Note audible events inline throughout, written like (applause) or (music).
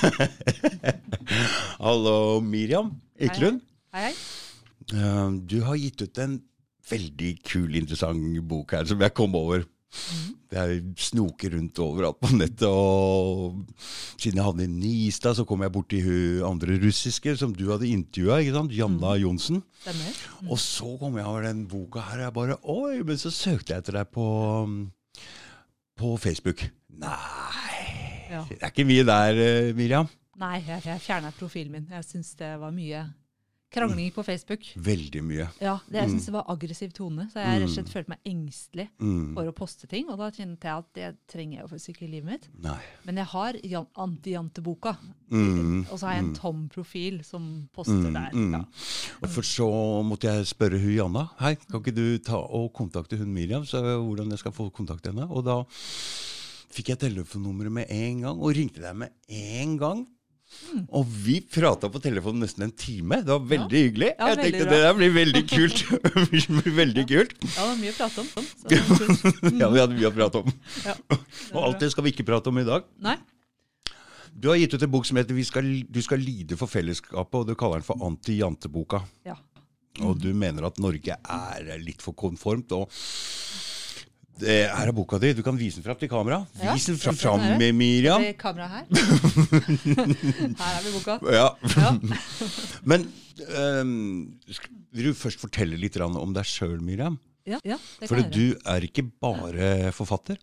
(laughs) Hallo, Miriam Ekelund. Hei, hei. Eh, Du har gitt ut en veldig kul, interessant bok her som jeg kom over. Jeg snoker rundt overalt på nettet, og siden jeg havnet i Nistad, så kom jeg borti hun andre russiske som du hadde intervjua? Janna Johnsen. Mm. Og så kom jeg over den boka her, og jeg bare Oi! Men så søkte jeg etter deg på, på Facebook. Nei, Ja. det er ikke mye der, eh, Miriam. Nei, jeg, jeg fjerna profilen min. Jeg syns det var mye krangling på Facebook. Veldig mye. Ja, det, Jeg syns det var aggressiv tone, så jeg rett og slett følte meg engstelig Mm. for å poste ting. Og da kjente jeg at det trenger jeg jo faktisk ikke i livet mitt. Nei. Men jeg har Anti-Jante-boka, Mm. og så har jeg en tom profil som poster der. mm. Ja. Og for så måtte jeg spørre hun Janna Hei, kan ikke du ta og kontakte hun Miriam, så hvordan jeg skal få kontakte henne? Og da fikk jeg telefonnummeret med en gang, og ringte deg med en gang. Mm. Og vi prata på telefonen nesten en time. Det var veldig hyggelig. Ja, jeg veldig tenkte bra. det der blir veldig kult. (laughs) Blir veldig kult. Ja, det var mye å prate om. Sånn. (laughs) Ja, vi hadde mye å prate om. Ja. (laughs) Og alt det skal vi ikke prate om i dag. Nei? Du har gitt ut en bok som heter vi skal, 'Du skal lide for fellesskapet', og du kaller den for Anti-janteboka. Ja. Og du mener at Norge er litt for konformt. og det her er boka di. Du kan vise den fram til kamera. Ja, Vis den fram, jeg fram med Miriam. Det kamera her. (laughs) her er vi boka. Ja. Ja. (laughs) Men um, vil du først fortelle litt om deg sjøl, Miriam? Ja, ja, det For kan jeg gjøre. du er ikke bare forfatter.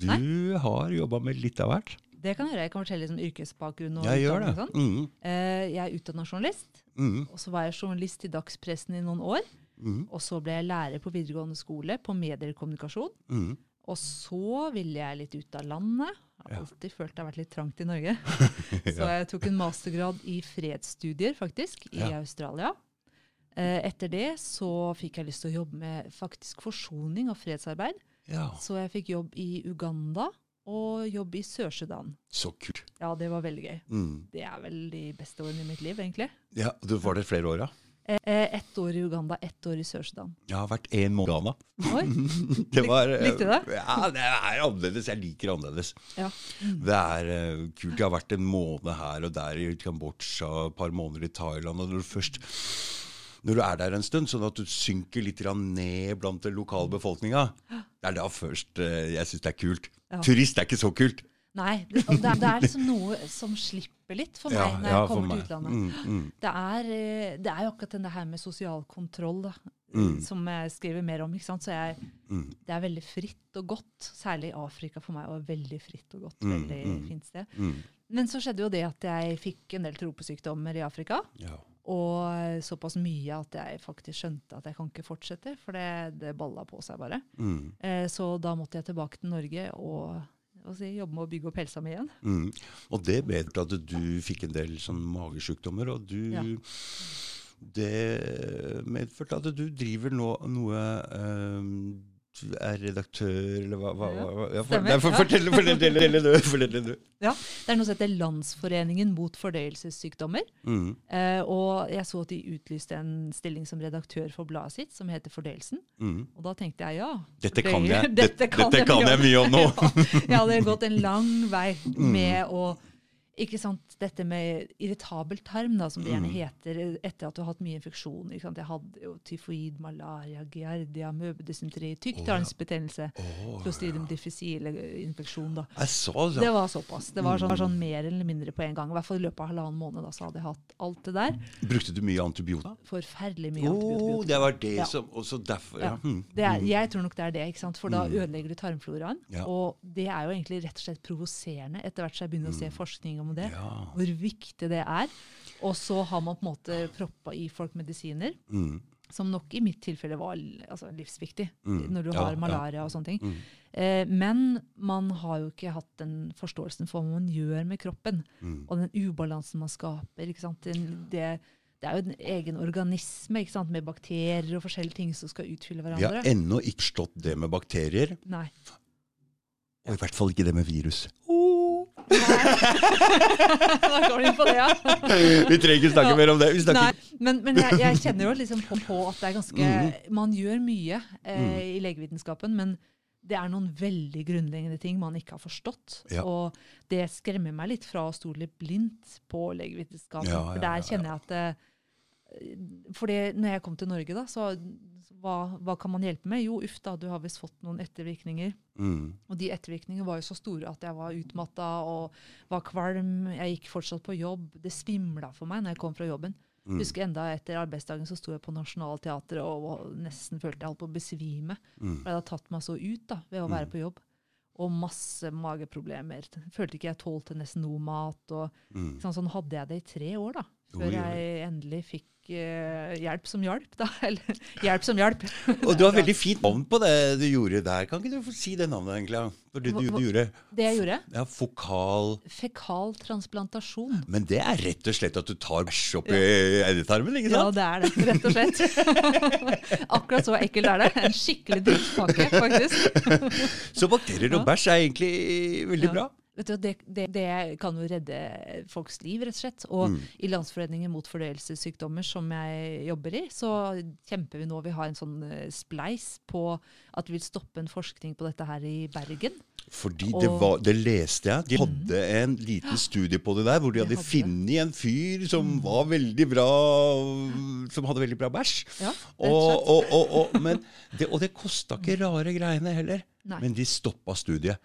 Du Nei. har jobba med litt av hvert. Det kan jeg gjøre. Jeg kan fortelle litt om yrkesbakgrunn. og Jeg gjør det. sånn. Mm, Eh, Jeg er utdanna journalist, mm, og så var jeg journalist i dagspressen i noen år. Mm, Og så ble jeg lærer på videregående skole på mediekommunikasjon. mm. Og så ville jeg litt ut av landet. Jeg har alltid følt det har vært litt trangt i Norge. (laughs) Så jeg tok en mastergrad i fredsstudier, faktisk, i Ja. Australia. Eh, Etter det så fikk jeg lyst til å jobbe med faktisk forsoning og fredsarbeid. Ja, Så jeg fikk jobb i Uganda og jobb i Sør-Sudan. så kult. Ja, det var veldig gøy. Mm. Det er vel de beste årene i mitt liv, egentlig. Ja, Du var der flere år, ja? Eh, eh, Ett år i Uganda, ett år i Sør-Sudan. Jeg har vært én måned i Ghana. Oi! (laughs) Det var, eh, Likte du det? Ja, det er annerledes. Jeg liker annerledes. Ja. Det er eh, kult. Jeg har vært en måned her og der i Kambodsja, et par måneder i Thailand. og når du først når du er der en stund, sånn at du synker litt ned blant den lokale befolkninga, det er da først jeg syns det er kult. Ja. Turist er ikke så kult. Nei, det, det, er, det er liksom noe som slipper litt for meg Ja, når jeg kommer til utlandet. Mm, mm, Det, er, eh, det er jo akkurat det her med sosial kontroll da, Mm. som jeg skriver mer om. Så jeg, mm, det er veldig fritt og godt. Særlig Afrika for meg var veldig fritt og godt. Mm, Veldig mm. fint sted. Men så skjedde jo det at jeg fikk en del tropesykdommer i Afrika. Ja. Og såpass mye at jeg faktisk skjønte at jeg kan ikke fortsette, for det, det balla på seg bare. Eh, så da måtte jeg tilbake til Norge og, og jobbe med å bygge opp helsa mi igjen. mm. Og det medførte at du fikk en del sånn magesjukdommer, og du Ja. Det medførte at du driver nå noe eh, er redaktør, eller hva, hva, hva, ja, for, Stemmer, nei, for. Fortell, fortell, du, du. Ja, Det er noe som heter Landsforeningen mot fordøyelsessykdommer. Mm, Eh, og jeg så at de utlyste en stilling som redaktør for bladet sitt, som heter Fordøyelsen. mm. Og da tenkte jeg ja. Dette kan jeg, (laughs) dette, dette kan jeg mye om (laughs) nå. Ja, jeg hadde gått en lang vei Mm. med å ikke sant, Dette med irritabel tarm, da, som det gjerne Mm. heter, etter at du har hatt mye infeksjoner. Ikke sant? Jeg hadde jo tyfoid, malaria, giardia, møbedysenteri, tykktarmsbetennelse, Åh, clostridium difficile-infeksjon. da. jeg så Det det. var såpass. Det var sånn, var sånn mer eller mindre på en gang. I hvert fall i løpet av halvannen måned da, så hadde jeg hatt alt det der. Brukte du mye antibiotika? Forferdelig mye oh, antibiotika. det var det Ja. som Også derfor ja. Ja. mm, Det er, mm. jeg tror nok det er det, ikke sant? for da ødelegger du tarmfloraen. Ja. Og det er jo egentlig rett og slett provoserende etter hvert som jeg begynner å se forskning om det. Ja. Hvor viktig det er. Og så har man på en måte proppa i folk medisiner, Mm, som nok i mitt tilfelle var altså, livsviktig Mm. når du Ja, har malaria og sånne ting. mm, Eh, men man har jo ikke hatt den forståelsen for hva man gjør med kroppen. mm. Og den ubalansen man skaper. ikke sant? Den, det, det er jo en egen organisme ikke sant? med bakterier og forskjellige ting som skal utfylle hverandre. Vi har ennå ikke forstått det med bakterier, Nei. og i hvert fall ikke det med virus. (laughs) Da går vi på det, ja. Vi trenger ikke snakke Ja. mer om det. Men, men jeg, jeg kjenner jo liksom på, på at det er ganske mm. Man gjør mye eh, Mm. i legevitenskapen, men det er noen veldig grunnleggende ting man ikke har forstått. Ja. Og det skremmer meg litt fra å stole blindt på legevitenskapen. For der kjenner jeg at det, fordi når jeg kom til Norge, da, så hva, hva kan man hjelpe med? Jo, uff da, du har visst fått noen ettervirkninger. Mm. Og de ettervirkningene var jo så store at jeg var utmatta og var kvalm. Jeg gikk fortsatt på jobb. Det svimla for meg når jeg kom fra jobben. Mm. Husker enda etter arbeidsdagen så sto jeg på Nationaltheatret og, og nesten følte jeg holdt på å besvime. Mm. For jeg hadde tatt meg så ut da, ved å være på jobb. Og masse mageproblemer. Følte ikke jeg tålte nesten noe mat. og Mm. Sånn, sånn hadde jeg det i tre år, da. Før jeg endelig fikk hjelp som hjalp, da. (laughs) Eller hjelp som hjalp. (laughs) Og du har veldig fint navn på det du gjorde der. Kan ikke du få si det navnet, egentlig? For det du, du gjorde. Det jeg gjorde, Ja, Fokal fekal transplantasjon. Men det er rett og slett at du tar bæsj opp i endetarmen, ikke Ja, det er det, rett og slett. (laughs) Akkurat så ekkelt er det. En skikkelig drittpakke, faktisk. Så bakterier og bæsj er egentlig veldig Ja. bra. Du, det, det, det kan jo redde folks liv, rett og slett. Og Mm. i Landsforeningen mot fordøyelsessykdommer, som jeg jobber i, så kjemper vi nå. Vi har en sånn eh, spleis på at vi vil stoppe en forskning på dette her i Bergen. Fordi det, var, det leste jeg. De hadde en liten studie på det der, hvor de De hadde funnet en fyr som var veldig bra Som hadde veldig bra bæsj. Ja, og Og, og, og, og, men det, og det kosta ikke rare greiene heller. Nei. Men de stoppa studiet.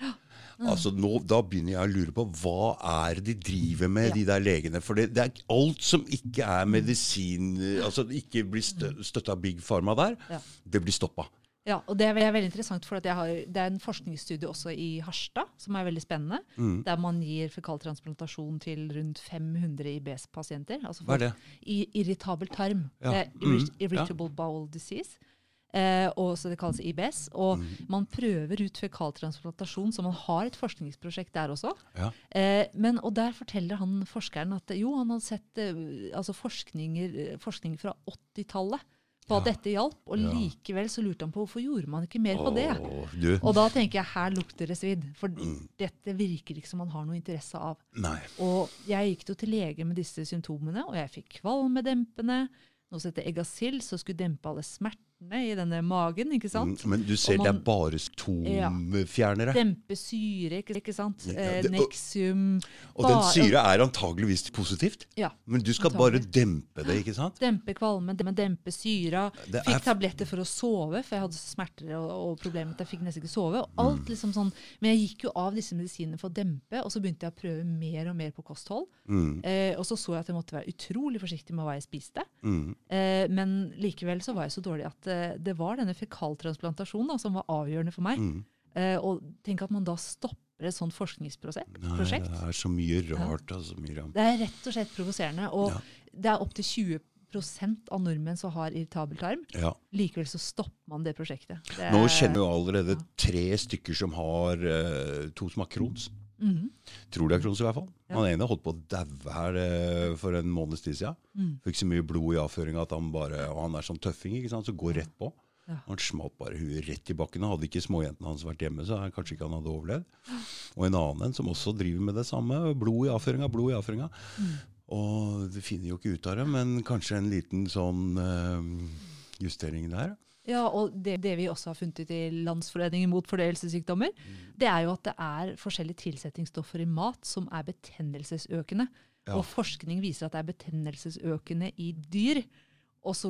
Altså nå, Da begynner jeg å lure på hva er de driver med, Ja. de der legene. For det, det er alt som ikke er medisin Altså ikke blir stø, støtta av Big Pharma der, Ja. det blir stoppa. Ja, og det er, ve- veldig interessant, for at jeg har, det er en forskningsstudie også i Harstad som er veldig spennende. Mm. Der man gir fekaltransplantasjon til rundt 500 IBS-pasienter. Altså Hva er det? I irritabel tarm. Ja. Det er irri- Mm, irritable bowel disease. Eh, og så Det kalles IBS. Og Mm. man prøver ut fekaltransplantasjon, så man har et forskningsprosjekt der også. Ja. Eh, men, og Der forteller han forskeren at eh, jo, han hadde sett eh, altså eh, forskning fra 80-tallet på at Ja. dette hjalp. Og Ja. likevel så lurte han på hvorfor gjorde man ikke mer på det. Åh. Og da tenker jeg her lukter det svidd. For Mm. dette virker ikke som man har noe interesse av. Nei. Og jeg gikk jo til lege med disse symptomene, og jeg fikk kvalmedempende. Noe som heter Egasil, som skulle dempe alle smertene i denne magen. ikke sant? Mm, Men du ser man, det er bare bare Ja, Dempe syre, ikke, ikke sant? Ja, Eh, det- og- Nexium. Og den syra er antageligvis positivt. Ja. Men du skal Antagelig. bare dempe det, ikke sant? Dempe kvalmen, dem- dempe syra. Er Fikk tabletter for å sove, for jeg hadde smerter og, og problemer med at jeg fikk nesten ikke sove. Og Mm. liksom sånn, Men jeg gikk jo av disse medisinene for å dempe, og så begynte jeg å prøve mer og mer på kosthold. Mm, Eh, og så så jeg at jeg måtte være utrolig forsiktig med hva jeg spiste. mm. Eh, men likevel så var jeg så dårlig at det var denne fekaltransplantasjonen da, som var avgjørende for meg. Mm. Eh, og tenk at man da stopper et sånt forskningsprosjekt. Nei, det er så mye rart, altså, Miriam. Det er rett og slett provoserende. Og Ja. det er opptil 20% av nordmenn som har irritabel tarm. Ja. Likevel så stopper man det prosjektet. Det Nå er- kjenner vi jo allerede tre stykker som har uh, To som har Crohns. Mhm. Tror de har Crohns, i hvert fall. Ja. Han ene holdt på å daue her eh, for en måneds tid siden. Mm. Fikk så mye blod i avføringa at han bare Og han er sånn tøffing, ikke sant, så går rett på. Ja. Han smalt bare huet rett i bakken. Hadde ikke småjentene hans vært hjemme, så kanskje ikke han hadde overlevd. (gasps) Og en annen en som også driver med det samme. Blod i avføringa, blod i avføringa. Mm. Og du finner jo ikke ut av det, men kanskje en liten sånn eh, justering der. Ja, og det, det vi også har funnet ut i Landsforeningen mot fordøyelsessykdommer, Mm. det er jo at det er forskjellige tilsetningsstoffer i mat som er betennelsesøkende. Ja. Og forskning viser at det er betennelsesøkende i dyr. Og så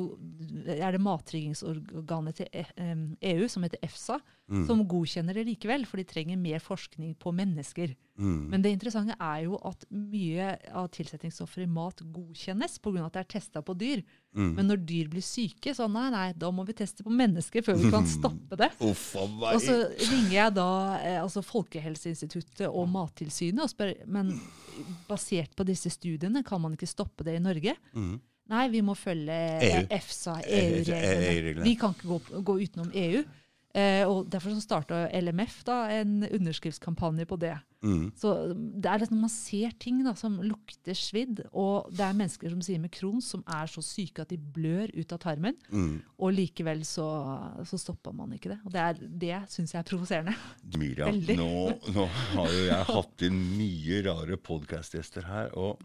er det matryggingsorganet til E- EU, som heter EFSA, Mm. som godkjenner det likevel, for de trenger mer forskning på mennesker. Mm. Men det interessante er jo at mye av tilsetningsstoffer i mat godkjennes pga. at det er testa på dyr. Mm. Men når dyr blir syke, så nei, nei, da må vi teste på mennesker før vi kan (laughs) stoppe det. Uff. Og så ringer jeg da eh, altså Folkehelseinstituttet og Mattilsynet og spør men basert på disse studiene, kan man ikke stoppe det i Norge? Mm. Nei, vi må følge EU. EFSA, EU-reglene. EU-reglene. Vi kan ikke gå, gå utenom EU. Eh, og Derfor så starta LMF da, en underskriftskampanje på det. Mm. Så det er liksom, Man ser ting da, som lukter svidd, og det er mennesker som sier med Crohns som er så syke at de blør ut av tarmen, Mm. og likevel så, så stopper man ikke det. Og Det, er- det syns jeg er provoserende. Miriam, nå, nå har jo jeg hatt inn mye rare podkastgjester her. Og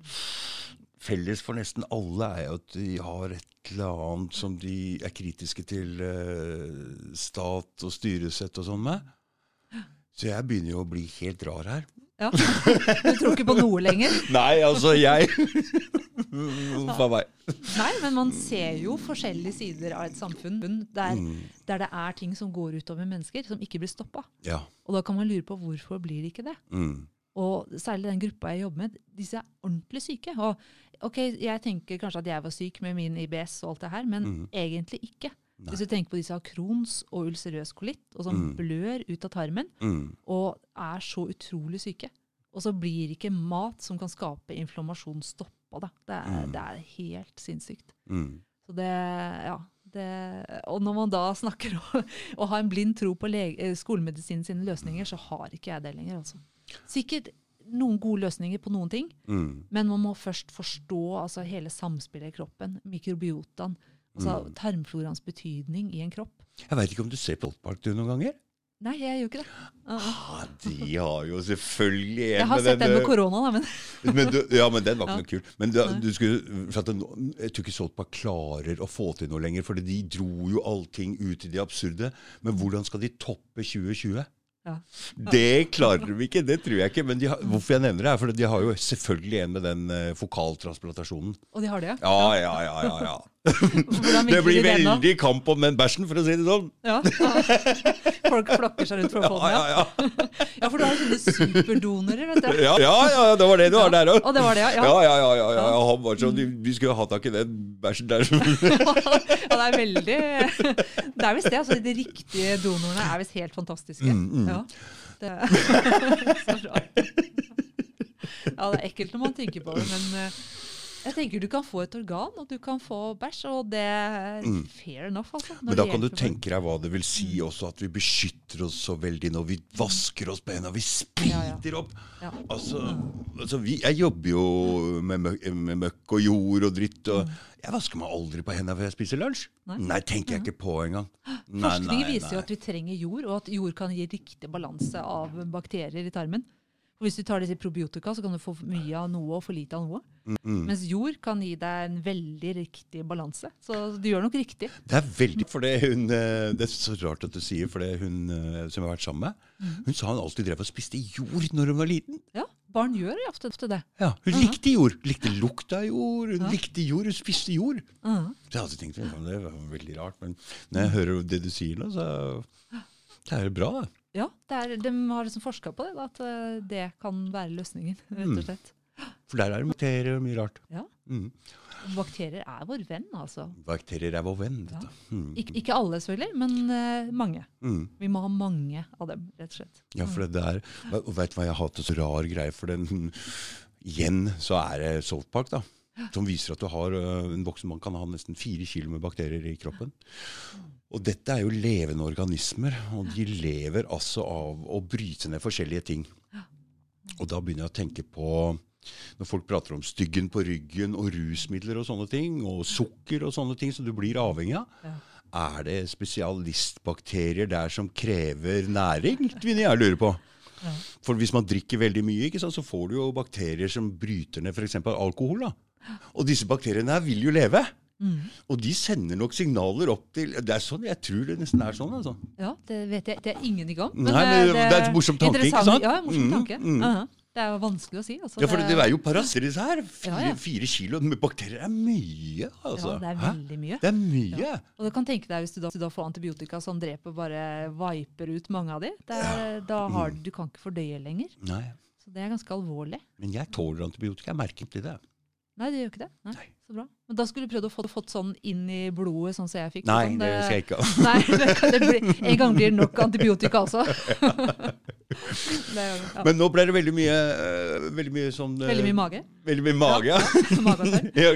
felles for nesten alle er jo at de har et eller annet som de er kritiske til eh, stat og styresett og sånn med. Så jeg begynner jo å bli helt rar her. Ja. Du tror ikke på noe lenger? (laughs) Nei, altså, jeg Huff a meg. Nei, men man ser jo forskjellige sider av et samfunn der, Mm. der det er ting som går utover mennesker, som ikke blir stoppa. Ja. Og da kan man lure på hvorfor blir det ikke det? Mm. Og særlig den gruppa jeg jobber med, disse er ordentlig syke. Og ok, jeg tenker kanskje at jeg var syk med min IBS og alt det her, men mm. egentlig ikke. Nei. Hvis du tenker på de som har Crohns og ulcerøs kolitt, og som Mm. blør ut av tarmen, Mm. og er så utrolig syke. Og så blir ikke mat som kan skape inflammasjon, stoppa. Det, er, Mm. det er helt sinnssykt. Mm. Så det, ja, det, og når man da snakker om (laughs) å ha en blind tro på eh, skolemedisin sine løsninger, så har ikke jeg det lenger. Altså. Sikkert noen gode løsninger på noen ting, Mm. men man må først forstå altså, hele samspillet i kroppen, mikrobiotaen, altså Mm. tarmfloraens betydning i en kropp. Jeg veit ikke om du ser på Oldpark du noen ganger? Nei, jeg gjør ikke det. Uh. Ah, de har jo selvfølgelig Jeg har sett den med eh, korona, da, men (laughs) men du, ja, men den var ikke Ja. noe kul. Men du, du skulle, den, jeg tror ikke Saltpark klarer å få til noe lenger, for de dro jo allting ut i det absurde. Men hvordan skal de toppe 2020? Ja. Det klarer de ikke, det tror jeg ikke. Men de har, hvorfor jeg nevner det, er fordi de har jo selvfølgelig en med den uh, fokaltransplantasjonen. Og de har det, Ja, ja, ja, ja, ja. Hvordan Det blir veldig kamp om den bæsjen, for å si det sånn. Ja. (laughs) Folk flokker seg rundt for å få den, Ja, ja. ja, Ja, for du har sånne superdonorer, vet du. ja, ja, ja det var det du har der òg. Og det var det, ja. Ja, ja. ja, ja, ja, ja. Han var sånn, Vi skulle ha tak i den bæsjen der. (laughs) Ja, det er veldig Det er visst det. altså De riktige donorene er visst helt fantastiske. Mm, mm. Ja. Det (laughs) så rart. Ja, det er ekkelt når man tenker på det, men eh, jeg tenker du kan få et organ, og du kan få bæsj, og det er fair enough, altså. Mm. Men da kan du tenke deg hva det vil si også at vi beskytter oss så veldig når vi vasker oss på hendene, vi spriter opp. Ja. Altså, altså vi, jeg jobber jo med møkk, med møkk og jord og dritt, og jeg vasker meg aldri på hendene før jeg spiser lunsj. Nei. Nei, tenker jeg ikke på engang. Forskning viser jo at vi trenger jord, og at jord kan gi riktig balanse av bakterier i tarmen. For Hvis du tar disse probiotika, så kan du få mye av noe og for lite av noe. Mm, Mens jord kan gi deg en veldig riktig balanse. Så du gjør nok riktig. Det er veldig for det hun eh, Det er så rart at du sier, for det hun eh, som jeg har vært sammen med, Mhm. hun sa hun alltid drev og spiste jord når hun var liten. Ja, barn gjør ofte, ofte det. Ja, Hun likte jord. Likte lukta av jord. Hun Ja. likte jord, hun spiste jord. Mhm. Så jeg hadde tenkt det var veldig rart, men når jeg hører det du sier nå, så det er jo bra. det. Ja, det er, de har liksom forska på det, da, at eh, det kan være løsningen, rett Mm. og slett. For der er det bakterier og mye rart. Ja. Mm. Bakterier er vår venn, altså. Bakterier er vår venn. Ja. Mm. Ik ikke alle, selvfølgelig, men uh, mange. Mm. Vi må ha mange av dem, rett og slett. Ja, for det der, Og vet du hva jeg har hatt så rar greie for den Igjen så er det Softpark, da. Som viser at du har øh, en voksen mann kan ha nesten fire kilo med bakterier i kroppen. Og dette er jo levende organismer, og de lever altså av å bryte ned forskjellige ting. Og da begynner jeg å tenke på når folk prater om styggen på ryggen og rusmidler og sånne ting, og sukker og sånne ting som du blir avhengig av. Ja. Er det spesialistbakterier der som krever næring? Begynner jeg å lure på. Ja. For hvis man drikker veldig mye, sant, så får du jo bakterier som bryter ned f.eks. alkohol. da. Og disse bakteriene her vil jo leve. Mm. Og de sender nok signaler opp til Det er sånn, Jeg tror det nesten er sånn. altså. Ja, det vet jeg. Det er ingen i gang. Nei, men det er en morsom tanke, ikke sant? Ja, morsom Mm, tanke. mm. Aha. Det er jo vanskelig å si. Altså. Ja, For det er jo parasitter disse her. Fire, Ja, ja. fire kilo med bakterier er mye, altså. Ja, det er veldig mye. Det er mye. Og du kan tenke deg hvis du da, du da får antibiotika som dreper bare viper ut mange av de, det er, da har du, du kan ikke fordøye lenger. Nei, Så det er ganske alvorlig. Men jeg tåler antibiotika. Jeg merker ikke det. Nei, det gjør ikke det. Nei, Nei. Så bra. Men da skulle du prøvd å få fått sånn inn i blodet, sånn som jeg fikk. Nei, sånn, det skal jeg ikke ha. (laughs) Nei, det, kan- det blir, en gang blir det nok antibiotika, altså. (laughs) det er, ja. Men nå ble det veldig mye, øh, veldig mye sånn øh, Veldig mye mage. Veldig mye mage, ja. (laughs) Ja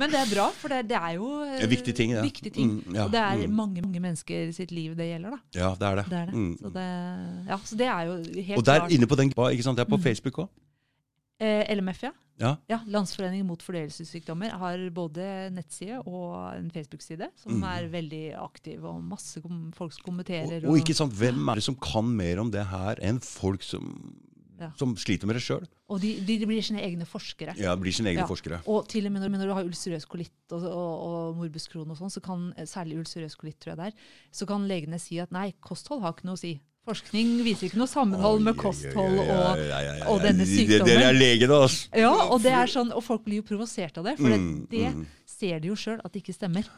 Men det er bra, for det, det er jo eh, En viktig ting, ja. viktig ting. Mm, ja, Og det er mm. mange, mange mennesker sitt liv det gjelder, da. ja, det er det. Det er det. Mm. Så det, ja, så det er jo helt Og der klart. inne på den ikke sant, det er på Mm. Facebook òg. Eh, LMF, ja. Ja. ja. Landsforeningen mot fordøyelsessykdommer har både nettside og en Facebook-side som Mm. er veldig aktiv, og masse folk som kommenterer. Og, og ikke sant, hvem er det som kan mer om det her enn folk som Ja. som sliter med det sjøl. Og de, de blir sine egne forskere. Ja, blir sine egne Ja. forskere. Og til og med når, når du har ulcerøs kolitt og, og, og morbus Crohn og sånn, så kan særlig ulcerøs kolitt, tror jeg det er, så kan legene si at nei, kosthold har ikke noe å si. Forskning viser ikke noe sammenhold med kosthold og, og denne De- de- sykdommen. Dere er legene, altså. Ja, og det er sånn, og folk blir jo provosert av det, for Mm, det, det mm. ser de jo sjøl at det ikke stemmer.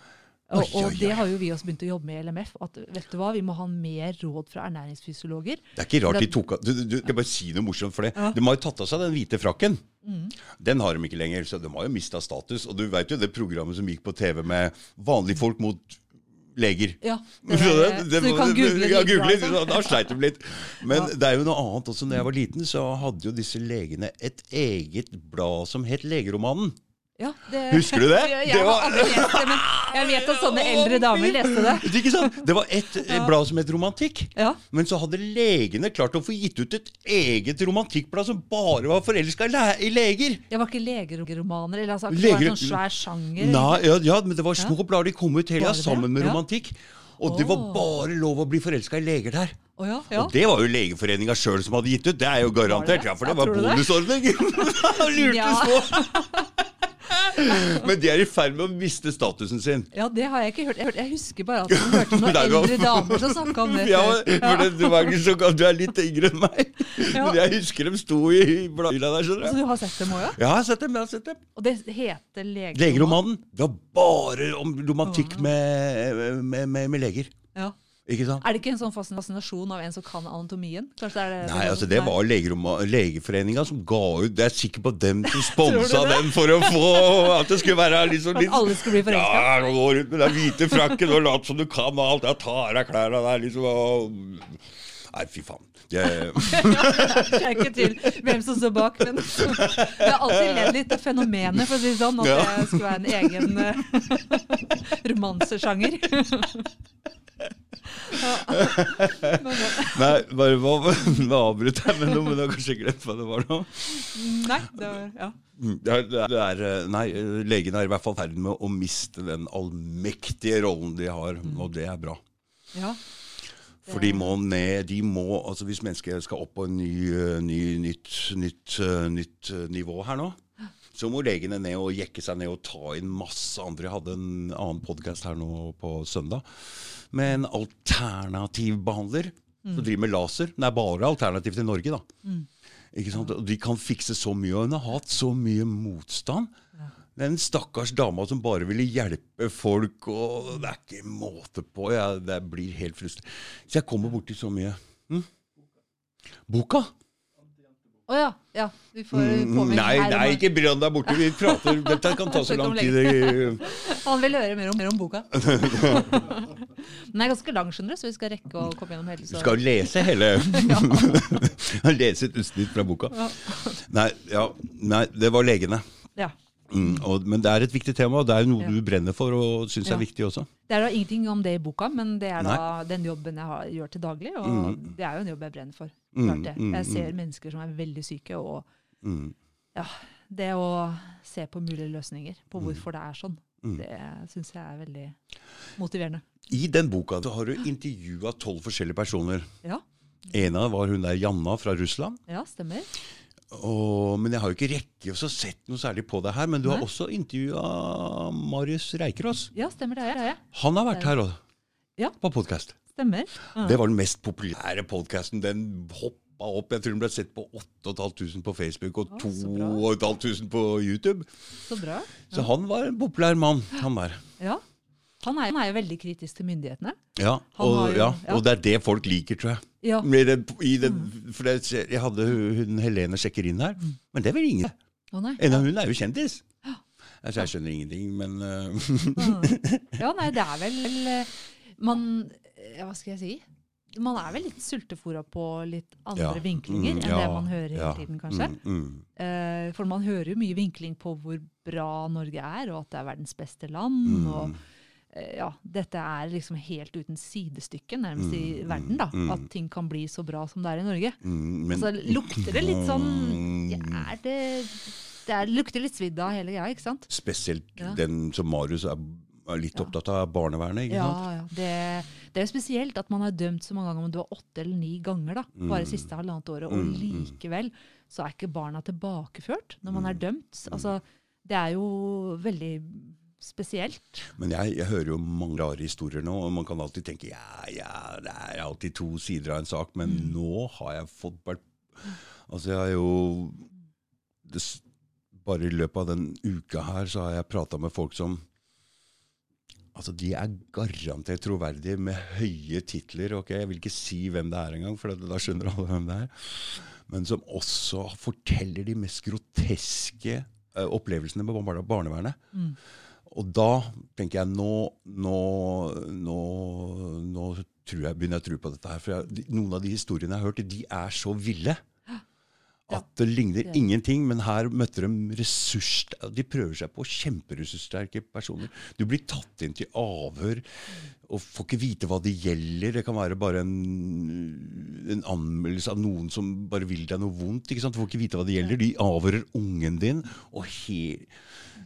Og, og det har jo vi også begynt å jobbe med i LMF. at vet du hva, Vi må ha mer råd fra ernæringsfysiologer. Det er ikke rart de tok av du, du, du, skal bare si noe morsomt for det. De har jo tatt av seg den hvite frakken. Mm. Den har de ikke lenger, så de har jo mista status. Og du veit jo det programmet som gikk på TV med vanlige folk mot leger. Ja, (laughs) det Så der, det- det- så du kan google ja, google litt, altså. Da sleit de litt. Men Ja. det er jo noe annet også. Når jeg var liten, så hadde jo disse legene et eget blad som het Legeromanen. Ja, det, Husker du det? (laughs) Jeg, Det var- aldri lest det, men jeg vet at sånne eldre damer leste det. Ikke sant? Det var et Ja. blad som het Romantikk. Ja, Men så hadde legene klart å få gitt ut et eget romantikkblad som bare var forelska i le- i leger. Det var ikke legeromaner, eller altså, det var en sånn svær sjanger. Nei, ja, ja, men det var små blader de kom ut hele sammen med Ja. romantikk. Og det var bare lov å bli forelska i leger der. Oh, ja, ja. Og det var jo Legeforeninga sjøl som hadde gitt ut. Det er jo garantert. det det? Ja, for det var det? bonusordning. (laughs) Lurte Ja. små. (laughs) (laughs) Men de er i ferd med å miste statusen sin. ja, det har jeg ikke hørt. Jeg, hørte, jeg husker bare at (laughs) man hørte noen eldre damer som snakka om det. Ja, men, du, så, du er litt yngre enn meg. Ja. Men jeg husker dem sto i bladhylla der. skjønner Så du. du har sett dem òg, ja? Ja, jeg har sett dem. jeg har sett dem. Og det heter Legeromanen? Legeromanen. Det var bare om romantikk med, med, med, med leger. Ja. Ikke sant? Er det ikke en sånn fascinasjon av en som kan anatomien? Kanskje det er det Nei, altså det var Legeforeninga som ga ut Jeg er sikker på dem som (laughs) sponsa dem den for å få At det skulle være liksom At alle skulle bli forelska? Ja, gå rundt med den hvite frakken og lat som du kan og alt. Jeg ta av klærne der, liksom. Og... Nei, fy faen. Det, (laughs) Jeg er ikke til hvem som står bak, men jeg har alltid ledd litt av fenomenet, for å si det sånn, at det skulle være en egen eh, (laughs) romansesjanger. (laughs) Nei, bare hva (laughs) Nå avbryter jeg med noe, men du har kanskje glemt hva det var nå. nei, det var Ja. Mm, Det er, det eh, nei, eh, legene er i hvert fall i ferd med å miste den allmektige rollen de har, og det er bra. ja. For de må ned de må, altså Hvis mennesket skal opp på en ny, eh, ny nytt, nytt, nytt nivå her nå, så må legene ned og jekke seg ned og ta inn masse andre. Jeg hadde en annen podkast her nå på søndag med en alternativ behandler som driver med laser. Det er bare alternativ til Norge, da. Ikke? Og de kan fikse så mye, og hun har hatt så mye motstand. Den stakkars dama som bare ville hjelpe folk, og det er ikke måte på. Jeg, det blir helt frustrert. Så jeg kommer borti så mye. Hm? Boka? Å ja. ja. Vi får Mm, påminne nei, her om nei, ikke brenn deg borte. Vi prater. (laughs) Dette kan ta så lang tid. Han vil høre mer om, mer om boka. (laughs) Den er ganske lang, skjønner du, så vi skal rekke å komme gjennom hele. Du Så. skal lese hele (laughs) Lese et utsnitt fra boka. Ja. Nei, ja, nei, det var legene. Ja. Mm, og, men det er et viktig tema, og det er jo noe Ja. du brenner for og syns Ja. er viktig også. Det er da ingenting om det i boka, men det er da den jobben jeg har, gjør til daglig. Og Mm. det er jo en jobb jeg brenner for. Mm, Klart det. mm, Jeg ser mm. mennesker som er veldig syke, og ja, det å se på mulige løsninger på hvorfor det er sånn, det syns jeg er veldig motiverende. I den boka har du intervjua tolv forskjellige personer. Ja, En av var hun der Janna fra Russland. ja stemmer. Og, men jeg har jo ikke rekke å sett noe særlig på det her. Men du har Nei. også intervjua Marius Reikerås. Ja, stemmer det. det er jeg. Han har vært her òg, Ja. på podkast. Stemmer. Ja. Det var den mest populære podkasten. Den hoppa opp. Jeg tror den ble sett på 8500 på Facebook og Å, så bra. 2500 på YouTube. Så bra. Så han var en populær mann, han der. Ja. Han er, han er jo veldig kritisk til myndighetene. Ja, og, jo- ja, ja. og det er det folk liker, tror jeg. Ja. Det, i det, for det, jeg hadde hun Helene sjekker inn her, men det vel ingen. En av hun er jo kjendis. Altså, jeg skjønner ingenting, men uh, (laughs) Ja, nei, det er vel eh, Man Ja, hva skal jeg si? Man er vel litt sultefòra på litt andre Ja. vinklinger Mm, enn ja, det man hører hele tiden, kanskje. Mm, mm, Eh, for man hører jo mye vinkling på hvor bra Norge er, og at det er verdens beste land. mm, og eh, ja, Dette er liksom helt uten sidestykke nærmest i Mm, verden. da, mm. At ting kan bli så bra som det er i Norge. mm, men, Så lukter det litt sånn Mm, ja, det, det er, lukter litt svidd av hele greia, ikke sant? Spesielt den som Marius er er litt opptatt av barnevernet, ikke Ja, sant? ja. Det, det er jo spesielt at man er dømt så mange ganger, om du var åtte eller ni ganger, da, bare Mm. siste halvannet året, og Mm, mm. likevel så er ikke barna tilbakeført når man er Mm. dømt. Altså, det er jo veldig spesielt. Men jeg, jeg hører jo mange rare historier nå, og man kan alltid tenke ja, ja, det er alltid to sider av en sak, men Mm. nå har jeg fått vært Altså, jeg har jo det, Bare i løpet av den uka her så har jeg prata med folk som Altså, De er garantert troverdige med høye titler. ok, Jeg vil ikke si hvem det er engang, for da skjønner alle hvem det er. Men som også forteller de mest groteske uh, opplevelsene med bar barnevernet. Mm. Og da tenker jeg nå, nå, nå, nå tror jeg, begynner jeg å tro på dette her. For jeg, noen av de historiene jeg har hørt, de er så ville. At det ligner ingenting, men her møtte de ressurs... De prøver seg på kjemperessurssterke personer. Du blir tatt inn til avhør og får ikke vite hva det gjelder. Det kan være bare en, en anmeldelse av noen som bare vil deg noe vondt. ikke sant? Du får ikke vite hva det gjelder. De avhører ungen din. og he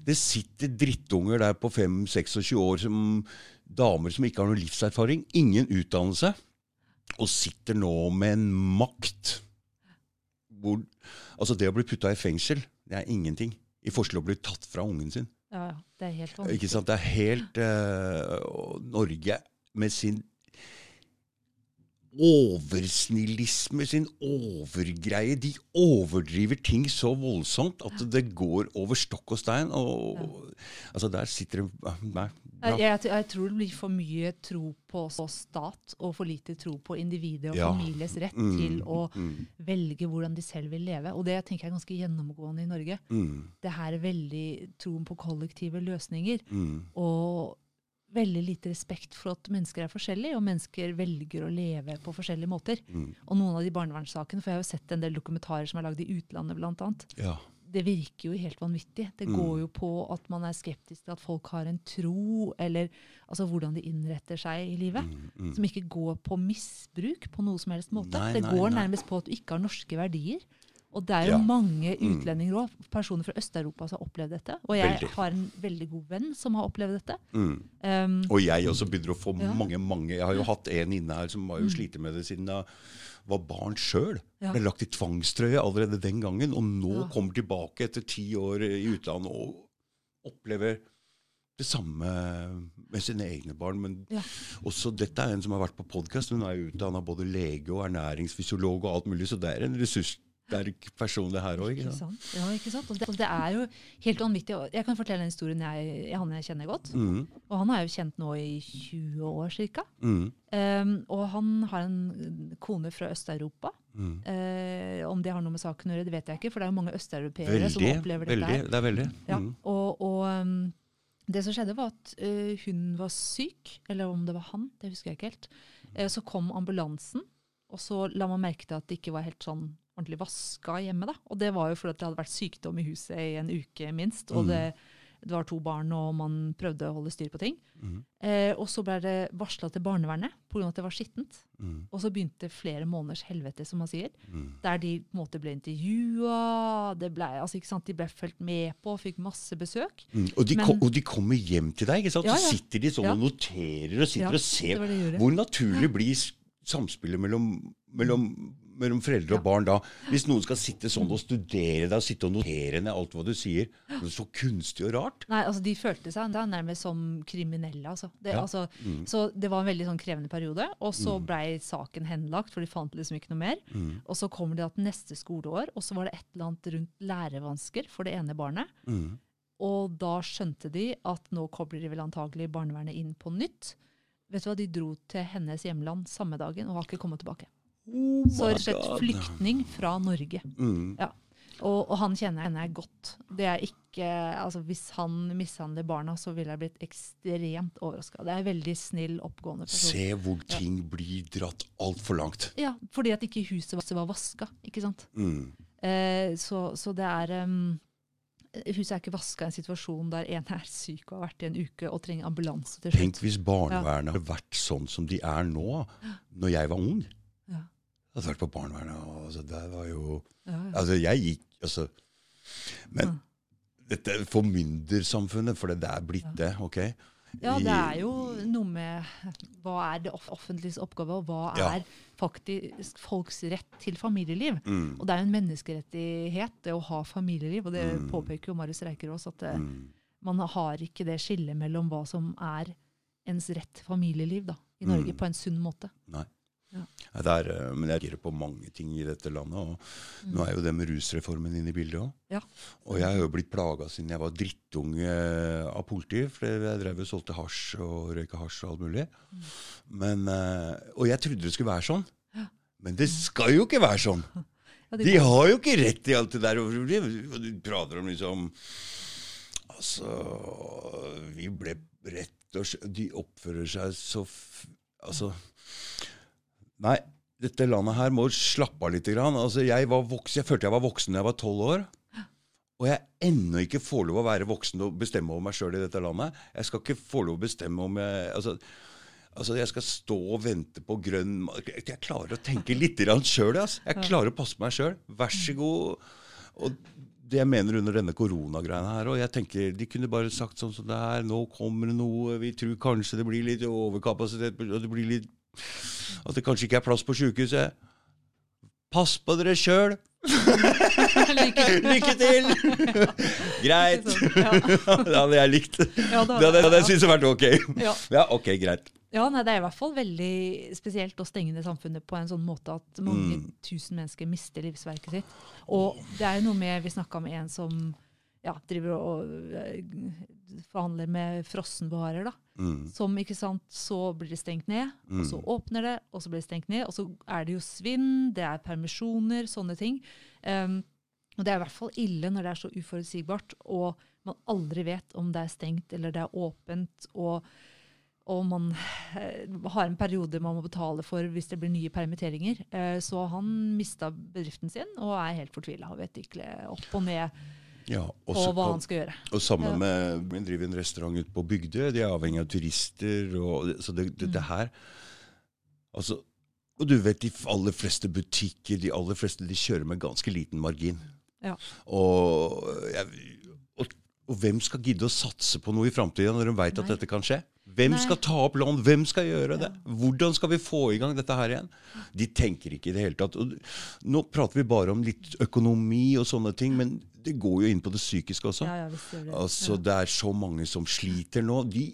Det sitter drittunger der på 5-26 år, som damer som ikke har noe livserfaring, ingen utdannelse, og sitter nå med en makt hvor, altså Det å bli putta i fengsel, det er ingenting i forskjell til å bli tatt fra ungen sin. Ja, ja. Det er helt Ikke sant? Det er helt uh, Norge med sin oversnillisme, sin overgreie. De overdriver ting så voldsomt at det går over stokk og stein. Og, altså Der sitter det Nei. Jeg, jeg, jeg tror det blir for mye tro på stat, og for lite tro på individet og Ja. families rett Mm, til å mm, velge hvordan de selv vil leve. Og det tenker jeg er ganske gjennomgående i Norge. mm, Det her er veldig troen på kollektive løsninger. mm. Og veldig lite respekt for at mennesker er forskjellige, og mennesker velger å leve på forskjellige måter. Mm. Og noen av de barnevernssakene, for jeg har jo sett en del dokumentarer som er lagd i utlandet blant annet, Ja. Det virker jo helt vanvittig. Det Mm. går jo på at man er skeptisk til at folk har en tro, eller altså hvordan de innretter seg i livet. Mm, mm. Som ikke går på misbruk på noe som helst måte. Nei, det nei, går nei. nærmest på at du ikke har norske verdier. Og det er jo Ja. mange Mm. utlendinger òg, personer fra Øst-Europa som har opplevd dette. Og jeg Veldig. har en veldig god venn som har opplevd dette. Mm. Um, Og jeg også begynner å få Ja. mange mange Jeg har jo hatt en inne her som har jo Mm. slitt med det siden jeg var barn sjøl. Ja. Ble lagt i tvangstrøye allerede den gangen, og nå Ja. kommer tilbake etter ti år i utlandet og opplever det samme med sine egne barn. Men Ja. også dette er en som har vært på podkast. Hun er utdanna både lege og ernæringsfysiolog og alt mulig, så det er en ressurssterk person, det her òg. ikke sant? Ja, ikke sant? Og det, og det er jo helt vanvittig. Jeg kan fortelle en historie jeg, han jeg kjenner godt. Mm, Og han er jo kjent nå i 20 år ca. mm, Um, og han har en kone fra Øst-Europa. mm. Uh, om det har noe med saken å gjøre, det vet jeg ikke, for det er jo mange østeuropeere som opplever dette. veldig det er veldig. Ja, Mm, og, og um, det som skjedde, var at uh, hun var syk, eller om det var han, det husker jeg ikke helt. Uh, så kom ambulansen, og så la man merke til at det ikke var helt sånn ordentlig vaska hjemme. da. Og det var jo fordi det hadde vært sykdom i huset i en uke minst, og Mm. det, det var to barn, og man prøvde å holde styr på ting. mm, Eh, og så ble det varsla til barnevernet pga. at det var skittent. mm, Og så begynte flere måneders helvete, som man sier. mm. Der de på en måte ble intervjua, altså, de ble fulgt med på, fikk masse besøk. Mm. Og, de Men- kom, og de kommer hjem til deg, ikke sant? Ja, så sitter de sånn Ja. og noterer og sitter Ja, og ser. Det det de. Hvor naturlig blir samspillet mellom, mellom, mellom foreldre og barn da? Hvis noen skal sitte sånn og studere deg og sitte og notere ned alt hva du sier. Det er så kunstig og rart. Nei, altså De følte seg da nærmest som kriminelle. altså. Det, Ja. altså Mm. så det var en veldig sånn krevende periode. Og så Mm. blei saken henlagt, for de fant liksom ikke noe mer. Mm. Og så kommer det til neste skoleår, og så var det et eller annet rundt lærevansker for det ene barnet. Mm. Og da skjønte de at nå kobler de vel antagelig barnevernet inn på nytt. Vet du hva, De dro til hennes hjemland samme dagen og har ikke kommet tilbake. Oh Så rett og slett flyktning fra Norge. Mm. Og, og han kjenner henne godt. Det er ikke, altså Hvis han mishandler barna, så ville jeg blitt ekstremt overraska. Det er en veldig snill, oppgående person. Se hvor ting blir dratt altfor langt. Ja, Fordi at ikke huset var- vaska. ikke sant? Mm. Eh, så, så det er um, Huset er ikke vaska i en situasjon der en er syk og har vært i en uke og trenger ambulanse til Tenk hvis barnevernet hadde vært sånn som de er nå, når jeg var ung. Jeg hadde vært på barnevernet, og altså, det var jo Ja. Altså, jeg gikk altså, Men dette formyndersamfunnet, for det er blitt det, ok? Ja, det er jo noe med hva er det off offentliges oppgave, og hva Ja. er faktisk folks rett til familieliv. Mm. Og det er jo en menneskerettighet det å ha familieliv, og det Mm. påpeker jo Marius Reikerås, at det, Mm. man har ikke det skillet mellom hva som er ens rett til familieliv da, i Norge Mm. på en sunn måte. Nei. Ja. Ja, det er, eh, men jeg reagerer på mange ting i dette landet. og Nå er jo det med rusreformen inne i bildet òg. Mm. Ja. Og jeg har jo blitt plaga siden jeg var drittunge av politiet. For jeg drev og solgte hasj og røyka hasj og alt mulig. Men, eh, og jeg trodde det skulle være sånn. Men det skal jo ikke være sånn. (laughs) Ja, De har jo ikke rett i alt det der. Og du prater om liksom Altså Vi ble rett og slett De oppfører seg så Altså Nei, dette landet her må slappe av litt. Grann. Altså, jeg, var voksen, jeg følte jeg var voksen da jeg var tolv år. Og jeg ennå ikke får lov å være voksen og bestemme over meg sjøl i dette landet. Jeg skal ikke få lov å bestemme om jeg altså, altså jeg skal stå og vente på grønn Jeg jeg klarer å tenke litt sjøl. Altså. Jeg klarer å passe på meg sjøl. Vær så god. Og det jeg mener under denne koronagreia her, og jeg tenker de kunne bare sagt sånn som det er. Nå kommer det noe. Vi tror kanskje det blir litt overkapasitet. og det blir litt At det kanskje ikke er plass på sjukehuset. Pass på dere sjøl! (laughs) Lykke til. Lykke til! Greit. Ja. (laughs) det hadde jeg likt. Ja, Det hadde, jeg syntes vært ok. Ja. Ja, ok, greit. Ja, nei, Det er i hvert fall veldig spesielt å stenge ned samfunnet på en sånn måte at mange Mm. tusen mennesker mister livsverket sitt. Og det er jo noe med Vi snakka med en som ja, driver og og forhandler med frossenvarer. da. Mm. Som, ikke sant, Så blir det stengt ned, og så Mm. åpner det, og så blir det stengt ned. Og så er det jo svinn, det er permisjoner, sånne ting. Um, og det er i hvert fall ille når det er så uforutsigbart, og man aldri vet om det er stengt eller det er åpent. og og man eh, har en periode man må betale for hvis det blir nye permitteringer. Eh, så han mista bedriften sin og er helt fortvila og vet ikke opp og ned Ja, også, hva han skal gjøre. og sammen Ja. med Vi driver en restaurant ute på Bygdøy. De er avhengig av turister. Og, så det, det, Mm. det her altså, Og du vet, de aller fleste butikker de aller fleste, de kjører med ganske liten margin. Ja. Og, jeg, og, hvem skal gidde å satse på noe i framtida når de veit at dette kan skje? Hvem Nei. skal ta opp lån? Hvem skal gjøre det? Hvordan skal vi få i gang dette her igjen? De tenker ikke i det hele tatt. Og nå prater vi bare om litt økonomi og sånne ting, men det går jo inn på det psykiske også. Ja, ja, det. Altså. Det er så mange som sliter nå. De,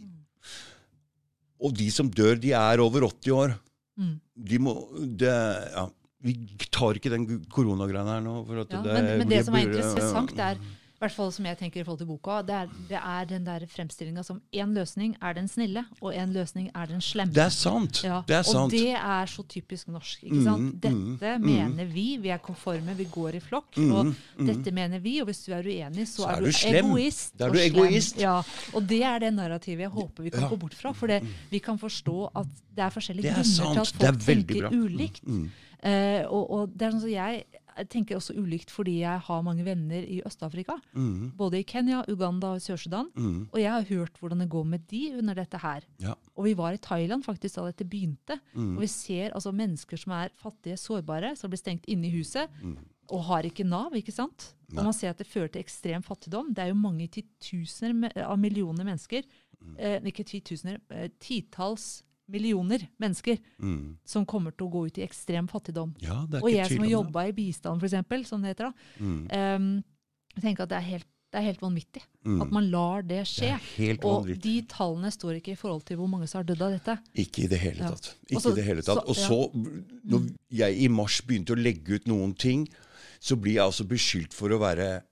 og de som dør, de er over 80 år. Mm. De må det, ja, Vi tar ikke den koronagreia her nå. For at Ja, det, men, men det som er interessant, er i hvert fall som jeg tenker i forhold til boka, det er, det er den der fremstillinga som én løsning er den snille, og én løsning er den slemme. Det er sant. Ja, Det er og sant. det er så typisk norsk. ikke sant? Mm, Dette mm, mener vi, vi er konforme, vi går i flokk. Mm, og mm. dette mener vi, og hvis du er uenig, så, Så er, er du, slem. egoist. Da er du egoist. Ja, og det er det narrativet jeg håper vi kan Ja. gå bort fra. For det, vi kan forstå at det er forskjellige Det er grunner sant. til at folk tenker bra. ulikt. Mm. Eh, og, og det er sånn som jeg tenker også ulikt fordi jeg har mange venner i Øst-Afrika. Mm. Både i Kenya, Uganda og Sør-Sudan. Mm. Og jeg har hørt hvordan det går med de under dette her. Ja. Og vi var i Thailand faktisk da dette begynte. Mm. Og vi ser altså mennesker som er fattige, sårbare, som blir stengt inne i huset. Mm. Og har ikke Nav, ikke sant? Nei. Og man ser at det fører til ekstrem fattigdom. Det er jo mange titusener av millioner mennesker, Mm. eh, ikke titusener, eh, titalls millioner mennesker Mm. som kommer til å gå ut i ekstrem fattigdom. Ja, det Og jeg som har jobba i bistand, eksempel, som det heter, da, Mm. um, tenker at det er helt, det er helt vanvittig Mm. at man lar det Det skje. helt Og vanvittig. de tallene står ikke i forhold til hvor mange som har dødd av dette. Ikke i det hele Ja. tatt. Ikke Også, i det hele tatt. så- Og så, når jeg i mars begynte å legge ut noen ting, så blir jeg altså beskyldt for å være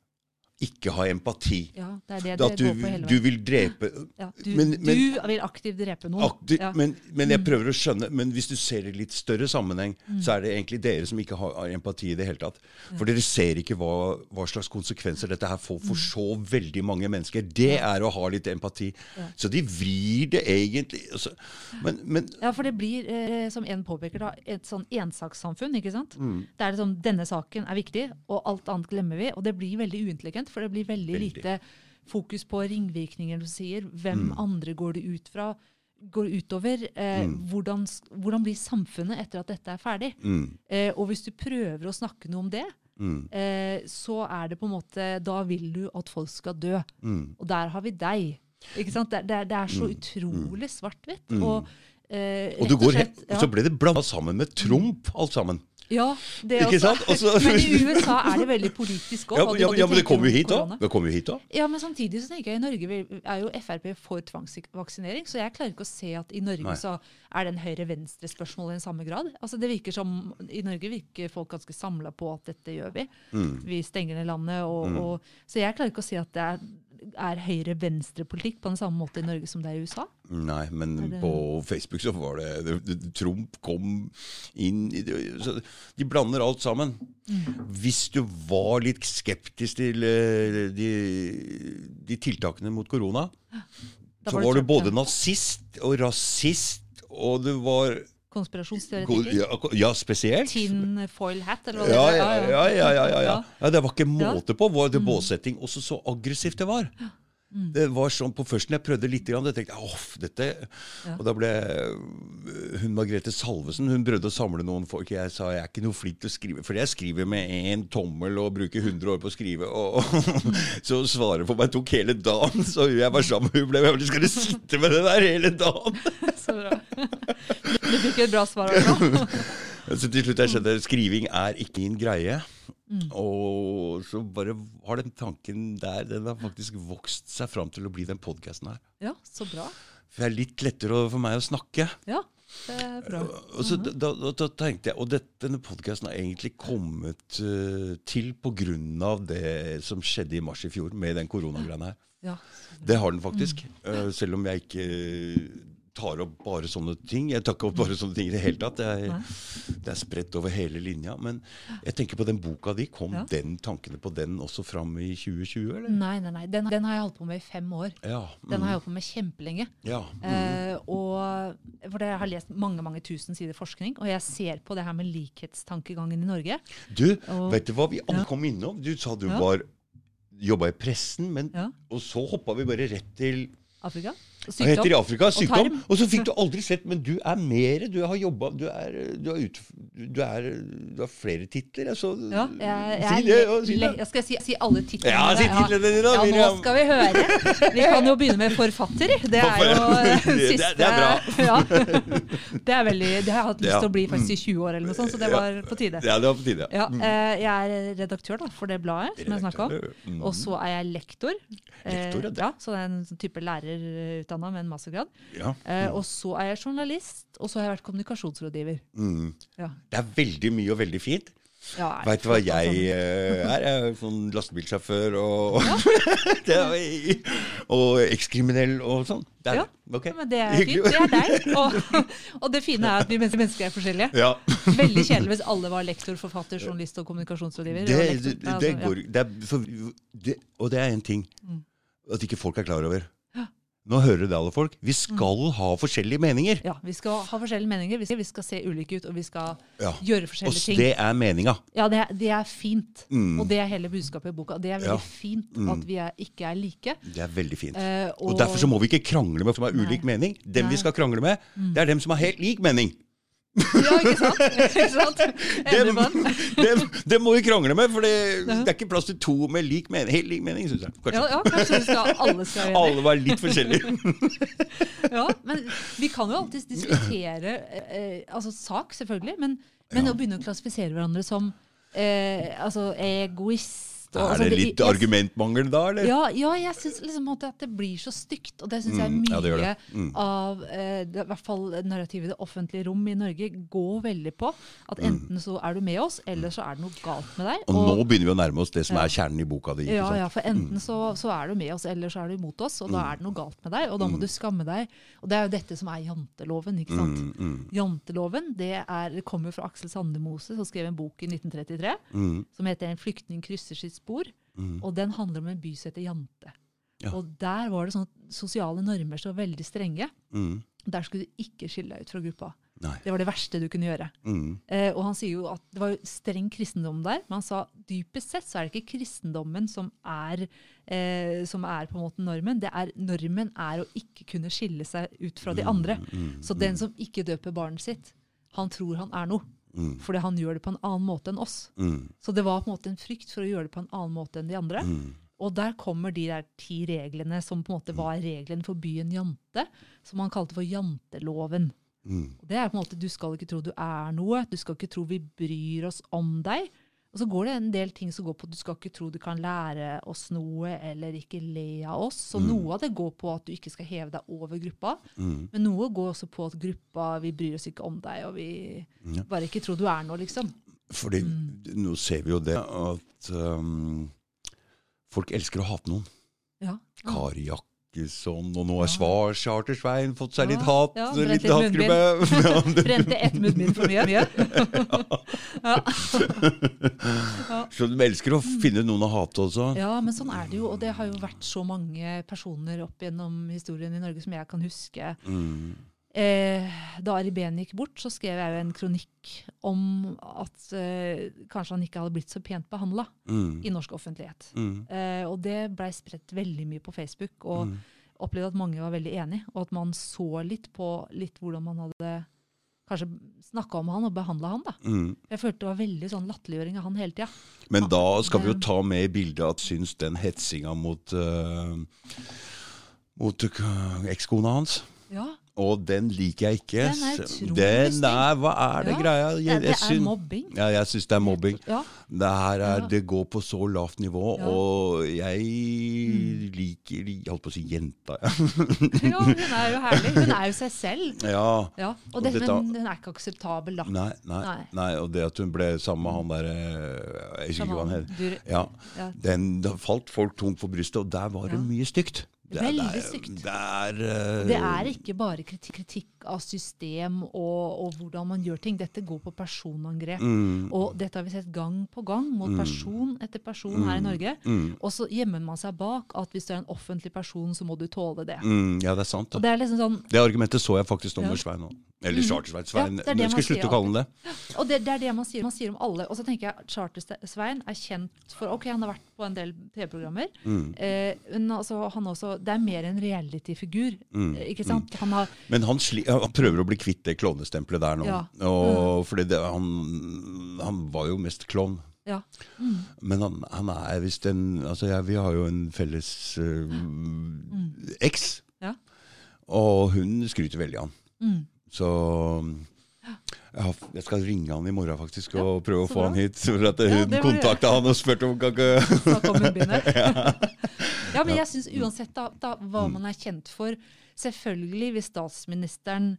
ikke ha empati. Ja, det er det At du, går på hele du vil drepe Ja, du, men- men- du vil aktivt drepe noen. aktiv, Ja. men, men jeg prøver å skjønne Men hvis du ser det i litt større sammenheng, Mm. så er det egentlig dere som ikke har, empati i det hele tatt. For dere ser ikke hva, hva slags konsekvenser dette her får for så veldig mange mennesker. Det er å ha litt empati. Mm. Så de vrir det egentlig altså, men, men Ja, for det blir, eh, som en påpeker, da, et sånn ensakssamfunn. ikke sant? Mm. Det er liksom, Denne saken er viktig, og alt annet glemmer vi. Og det blir veldig uintelligent, for det blir veldig, Veldig. lite fokus på ringvirkninger du sier. Hvem Mm. andre går det ut fra? Går utover? Eh, Mm. hvordan, hvordan blir samfunnet etter at dette er ferdig? mm, Eh, og hvis du prøver å snakke noe om det, mm, eh, så er det på en måte Da vil du at folk skal dø. mm. Og der har vi deg. Ikke sant? Det, det, det er så utrolig svart-hvitt. Og, eh, Mm. Og du ja. og, så ble det blanda sammen med Trump, alt sammen. Ja, det Ikke også. sant? Også, (laughs) men i USA er det veldig politisk òg. Ja, ja, ja, men det kommer jo hit òg. Òg. Ja, men samtidig så tenker jeg i Norge er jo Frp for tvangsvaksinering, så jeg klarer ikke å se at i Norge Nei. så er den høyre-venstre-spørsmålet i samme grad. Altså det virker som, I Norge virker folk ganske samla på at dette gjør vi. Mm. Vi stenger ned landet. Og, og, så jeg klarer ikke å se at det er, er høyre-venstre-politikk på den samme måte i Norge som det er i USA. Nei, men det- på Facebook så var det, det, Trump kom inn i det, så De blander alt sammen. Mm. Hvis du var litt skeptisk til eh, de, de tiltakene mot korona, så var du både nazist og rasist, og du var Konspirasjonsteoretiker. Ja, ja spesielt. Tin foil hat, eller hva det Ja, ja, ja. ja, ja, ja, ja. ja det var ikke måte på hvor det båsetting Også så aggressivt det var. Det var sånn, På førsten jeg prøvde litt, grann, jeg tenkte off, dette Ja. Og da ble hun Margrethe Salvesen hun prøvde å samle noen folk. Jeg sa jeg er ikke noe flink til å skrive, for jeg skriver med én tommel og bruker 100 år på å skrive. Og, (laughs) så svaret på meg tok hele dagen, så jeg var sammen med hun ble veldig Skal du sitte med det der hele dagen? (laughs) Så bra. Du fikk et bra svar. også. (laughs) Så til slutt jeg skjønte skriving er ikke min greie. Mm. Og så bare har den tanken der Den har faktisk vokst seg fram til å bli den podkasten her. Ja, så bra. For det er litt lettere for meg å snakke. Ja, det er bra. Og så da, da, da tenkte jeg, og det, denne podkasten har egentlig kommet uh, til pga. det som skjedde i mars i fjor med den koronagreiene her. Ja. Det har den faktisk. eh, selv om jeg ikke tar opp bare sånne ting. Jeg tar ikke opp bare sånne ting i det hele tatt. Det er, det er spredt over hele linja. Men jeg tenker på den boka di. Kom Ja. den tankene på den også fram i 2020, eller? Nei, nei, nei. Den, den har jeg holdt på med i fem år. Ja. Den har mm, jeg holdt på med kjempelenge. ja. mm. Eh, og, for det, jeg har lest mange mange tusen sider forskning, og jeg ser på det her med likhetstankegangen i Norge. Du, og- vet du hva vi alle kom innom? Du sa du var jobba i pressen, men, og så hoppa vi bare rett til Afrika. Hva heter i Afrika? Sykdom. Og, Og så fikk du aldri sett, men du er mer. Du har jobba Du du du Du har flere titler. Jeg så Ja, jeg, jeg, Si det, og si det. jeg skal si, si alle titlene. Ja, si titlene dine, da, Ja, nå skal vi høre. Vi kan jo begynne med forfatter. Det er jo Det- siste (laughs) det er bra. (laughs) Ja. Det er veldig Det har jeg hatt lyst til å bli faktisk i 20 år, eller noe sånt, så det var på tide. Ja, det var på tide. Ja, eh, jeg er redaktør da, for det bladet som jeg snakka om. Mm. Og så er jeg lektor. Lektor, ja, Eh, så det er en sånn type lærerutdanna med en mastergrad. Ja. Eh, og så er jeg journalist, og så har jeg vært kommunikasjonsrådgiver. Mm. Ja. Det er veldig mye og veldig fint. Ja, Veit du hva altså. jeg eh, er? Jeg er sånn lastebilsjåfør og, (laughs) er, og ekskriminell og sånn. Det er, Ja. okay. Men det er fint. Det er deg. Og, og det fine er at vi mennesker er forskjellige. Ja. Veldig kjedelig hvis alle var lektor, forfatter, journalist og kommunikasjonsrådgiver. Det, og det, lektor. det, det altså, ja. går det er, for, det, Og det er en ting Mm. at ikke folk er klar over. Nå hører det alle folk. Vi skal ha forskjellige meninger. Ja, Vi skal ha forskjellige meninger, vi skal, vi skal se ulike ut, og vi skal Ja. gjøre forskjellige Også ting. det er meninga. Ja, det, er- det er fint. Mm. Og det er hele budskapet i boka. Det er veldig Ja. fint Mm. at vi er, ikke er like. Det er veldig fint. Eh, Og derfor så må vi ikke krangle med folk som har ulik mening. Dem Nei. Mm. vi skal krangle med, det er dem som har helt lik mening. Ja, ikke sant? (laughs) ikke sant? Det, det, dem må vi krangle med, for det, det er ikke plass til to med lik mening, helt lik mening, syns jeg. Kanskje. Ja, ja, kanskje skal, alle skal gjøre. Alle være litt forskjellige. (laughs) Ja, men vi kan jo alltids diskutere eh, altså sak, selvfølgelig, men, men Ja. å begynne å klassifisere hverandre som eh, altså egoist og, Er altså, det litt jeg- argumentmangel da, eller? Ja, ja jeg syns liksom at det blir så stygt. Og det syns jeg Mm, mye ja, det det. Mm. av eh, det, i hvert fall narrativet i det offentlige rom i Norge går veldig på at enten så er du med oss, eller så er det noe galt med deg. Og, Og nå begynner vi å nærme oss det som er kjernen i boka di. Ja, ja, for enten så, så er du med oss, eller så er du imot oss, og da Mm. er det noe galt med deg, og da må du skamme deg. Og det er jo dette som er janteloven, ikke sant? Mm, mm, Janteloven det, er, det kommer fra Aksel Sandemose, som skrev en bok i 1933 mm, som heter 'En flyktning krysser sitt spor'. mm. Og den handler om en by som heter Jante. Ja. Og der var det sånn at sosiale normer så veldig strenge. Mm. Der skulle du ikke skille deg ut fra gruppa. Nei. Det var det verste du kunne gjøre. Mm. Eh, og han sier jo at det var jo streng kristendom der, men han sa dypest sett så er det ikke kristendommen som er, eh, som er på en måte normen. Det er, normen er å ikke kunne skille seg ut fra de andre. Mm. Så den som ikke døper barnet sitt, han tror han er noe. Mm. Fordi han gjør det på en annen måte enn oss. Mm. Så det var på en måte en frykt for å gjøre det på en annen måte enn de andre. Mm. Og der kommer de der ti reglene som på en måte var reglene for byen Jante, som han kalte for janteloven. Mm. Det er på en måte Du skal ikke tro du er noe. Du skal ikke tro vi bryr oss om deg. Og så går det en del ting som går på at du skal ikke tro du kan lære oss noe eller ikke le av oss. Så noe av det går på at du ikke skal heve deg over gruppa. Mm. Men noe går også på at gruppa vi bryr oss ikke om deg, og vi Ja. bare ikke tror du er noe, liksom. Fordi Mm. nå ser vi jo det at um, folk elsker å hate noen. Ja. Kari Jakkesson, og nå har. Svar Chartersveien fått seg litt hat. ja, litt hatgruppe. (laughs) Brente ett munnbind for mye. (laughs) Så de elsker å finne noen å hate også. ja, men sånn er det jo. Og det har jo vært så mange personer opp gjennom historien i Norge som jeg kan huske. Mm. Eh, da Ariben gikk bort, så skrev jeg jo en kronikk om at eh, kanskje han ikke hadde blitt så pent behandla Mm. i norsk offentlighet. Mm. Eh, og det blei spredt veldig mye på Facebook, og Mm. opplevde at mange var veldig enig, og at man så litt på litt hvordan man hadde kanskje snakka om han og behandla han. da. Mm. Jeg følte det var veldig sånn latterliggjøring av han hele tida. Men da skal vi jo ta med i bildet at syns den hetsinga mot, uh, mot uh, ekskona hans Ja, Og den liker jeg ikke. Den er utrolig Den er, Hva er det Ja, greia? det, Jeg, det er syn- mobbing. Ja, jeg syns det er mobbing. Ja, Det her er, det går på så lavt nivå, Ja. Mm. og jeg liker Jeg holdt på å si jenta, jeg. ja, hun er jo herlig. Hun er jo seg selv. (laughs) ja. Ja, Og og det, dette- men hun er ikke akseptabel, da. Nei, nei, Nei. nei, og det at hun ble sammen med han derre Jeg husker ikke hva han het. Den, da falt folk tungt for brystet, og der var det mye stygt. Det, stygt. Veldig det er- Det er, eh, Det er ikke bare kritikk, kritikk av system og, og hvordan man gjør ting. Dette går på personangrep. mm, Og dette har vi sett gang på gang mot person etter person her i Norge. mm, Og så gjemmer man seg bak at hvis du er en offentlig person, så må du tåle det. mm, Ja, det er sant. Det er liksom sånn, Det argumentet så jeg faktisk om Ja. Svein òg. Eller Charter-Svein. Svein. Ja, jeg skal slutte å kalle ham det. og det, det er det man sier, man sier om alle. Og så tenker jeg Charter-Svein er kjent for Ok, han har vært på en del TV-programmer. Mm. Eh, men altså, han også, det er mer en reality-figur. Mm. Ikke sant? Han har Men han, sli, han prøver å bli kvitt det klovnestempelet der nå. Ja. Og, fordi det, han, han var jo mest klovn. Ja. Men han, han er visst en altså ja, Vi har jo en felles uh, eks, Ja. og hun skryter veldig av han. Mm. Så jeg, jeg skal ringe han i morgen faktisk og prøve å få bra. han hit. For at hun ja, kontakta han og spurte om kan ikke (laughs) (laughs) ja. ja, men jeg synes uansett da, da, hva Mm. man er kjent for Selvfølgelig, hvis statsministeren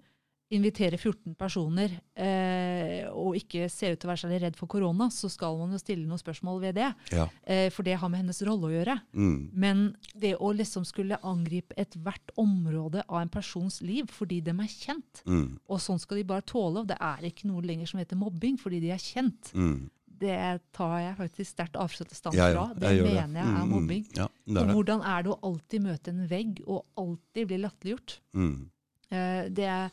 inviterer 14 personer eh, og ikke ser ut til å være særlig redd for korona, så skal man jo stille noen spørsmål ved det. Ja. Eh, for det har med hennes rolle å gjøre. Mm. Men det å liksom skulle angripe ethvert område av en persons liv fordi dem er kjent, Mm. og sånn skal de bare tåle, og det er ikke noe lenger som heter mobbing fordi de er kjent, Mm. Det tar jeg faktisk sterkt avstand Ja, ja, fra. Det jeg mener mener jeg er mobbing. mm. mobbing. Ja, det er det. hvordan er det å alltid møte en vegg og alltid bli latterliggjort? Mm. Eh, det er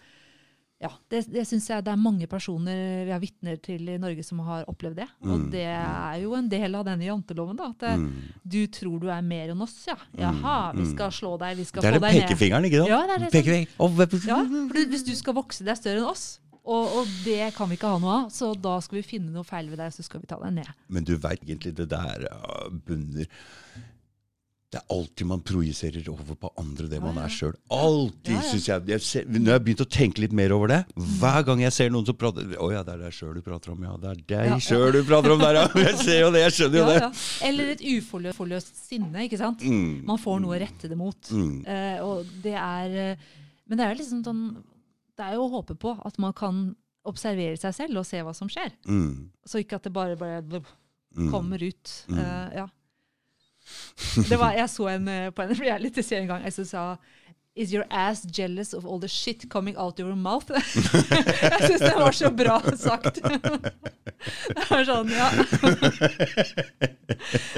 ja, det, det syns jeg det er mange personer vi har vitner til i Norge som har opplevd det. Og Mm, det er jo en del av denne janteloven. da, At Mm. du tror du er mer enn oss, ja. Jaha, vi skal slå deg, vi skal Det er få den deg ned. pekefingeren, ikke sant? Ja, det er det. Å, Ja, for du- Hvis du skal vokse deg større enn oss, og, og det kan vi ikke ha noe av, så da skal vi finne noe feil ved deg, så skal vi ta deg ned. Men du veit egentlig det der uh, bunner Det er alltid man projiserer over på andre det man Ja, ja. er sjøl. Alltid, Ja, syns jeg. jeg ser, nå har jeg begynt å tenke litt mer over det. Hver gang jeg ser noen som prater Å ja, det er deg sjøl du prater om, ja. Det er deg Ja, sjøl du prater om der, ja. Jeg ser jo det, jeg skjønner jo det. ja. Eller et uforløst sinne, ikke sant? Mm. Man får noe å rette det mot. Mm. Uh, og det er eh, Men det er liksom sånn Det er jo å håpe på at man kan observere seg selv og se hva som skjer. Mm. Så ikke at det bare, bare Mm. kommer ut. Eh, ja. Det var, jeg så en eh, på en (laughs) reality-serie en gang jeg som sa Is your ass jealous of all the shit coming out of your mouth? (laughs) jeg syns det var så bra sagt. (laughs) det var sånn, ja. (laughs)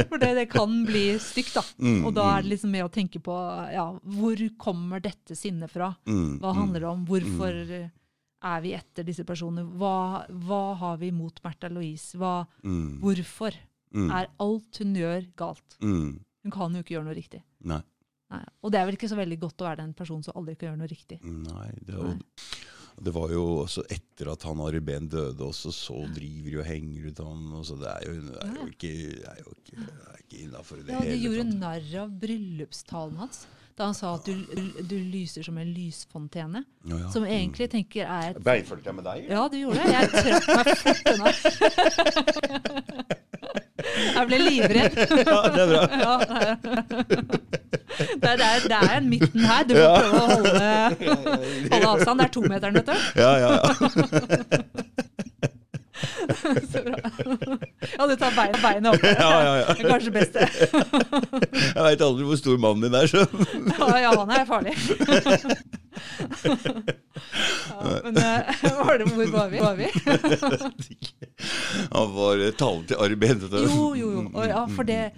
For det, det kan bli stygt, da. Mm, Og da er det liksom med å tenke på ja, hvor kommer dette sinnet fra? Mm. Hva handler det om? Hvorfor er vi etter disse personene? Hva, hva har vi mot Märtha Louise? Hva, Mm. hvorfor Mm. er alt hun gjør, galt? Mm. Hun kan jo ikke gjøre noe riktig. Nei. Nei. Og det er vel ikke så veldig godt å være den personen som aldri kan gjøre noe riktig. Nei, det, og, Det var jo også etter at han Ari Behn døde også, så driver de og henger ut han. Og så det er jo, det er jo ikke, det er jo ikke, det ikke innafor det Ja, de gjorde tatt. narr av bryllupstalen hans. Da han sa at du, du lyser som en lysfontene. Ja, ja. Som egentlig tenker er et Beinfølte jeg med deg? Ja, du gjorde det. Jeg trakk meg fort unna. (laughs) Jeg ble livredd. (laughs) Ja, det er bra. (laughs) Ja, det, er, det, er, det er en midten her. Du må Ja. prøve å holde, (laughs) holde avstand. Det er tometeren, vet du. Ja, ja, ja. (laughs) Så bra. Ja, du tar beina, beina opp. ja, ja, ja. Det er kanskje best det. (laughs) Jeg veit aldri hvor stor mannen din er, så Ja, ja, han er farlig. (laughs) Ja, men eh, var det, hvor var vi? Var vi? Han var eh, talen til Ari Behn. Jo, jo, jo. Og ja, for det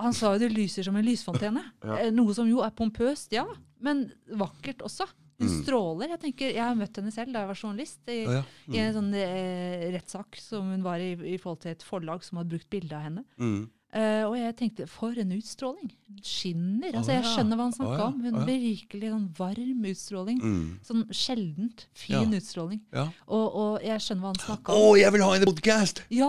Han sa jo det lyser som en lysfontene. Eh, Noe som jo er pompøst, ja, men vakkert også. Hun Mm. stråler. Jeg tenker, jeg har møtt henne selv da jeg var journalist. I, ja, ja. i en sånn eh, rettssak som hun var i i forhold til et forlag som hadde brukt bilde av henne. Mm. Uh, og jeg tenkte, for en utstråling. Hun Skinner. Altså, jeg skjønner hva han snakker snakka om. Hun oh, virkelig sånn varm utstråling. Mm. Sånn sjeldent fin utstråling. Og, og jeg skjønner hva han snakka Å, oh, jeg vil ha en podkast! Ja,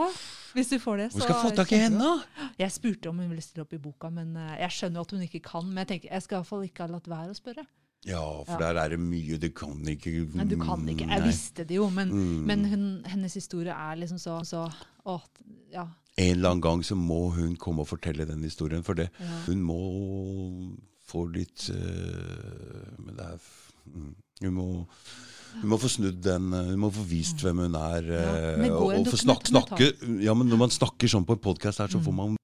hvis du får det. Hvor skal jeg få tak i henne? Jeg spurte om hun ville stille opp i boka, men eh, jeg skjønner jo at hun ikke kan. Men jeg tenker, jeg skal i hvert fall ikke ha latt være å spørre. Ja, for Ja. der er det mye du kan ikke Nei, du kan ikke. Jeg visste det jo, men, Mm. men hun, hennes historie er liksom så, så å, ja, En eller annen gang så må hun komme og fortelle den historien, for det. ja. Hun må få litt uh, Men det er mm, Hun må hun må få snudd den, eh, hun må få vist hvem hun er. Ja, eh, og, og få snak, snakke, ja, men Når man snakker sånn på en podkast her, så Mm. får man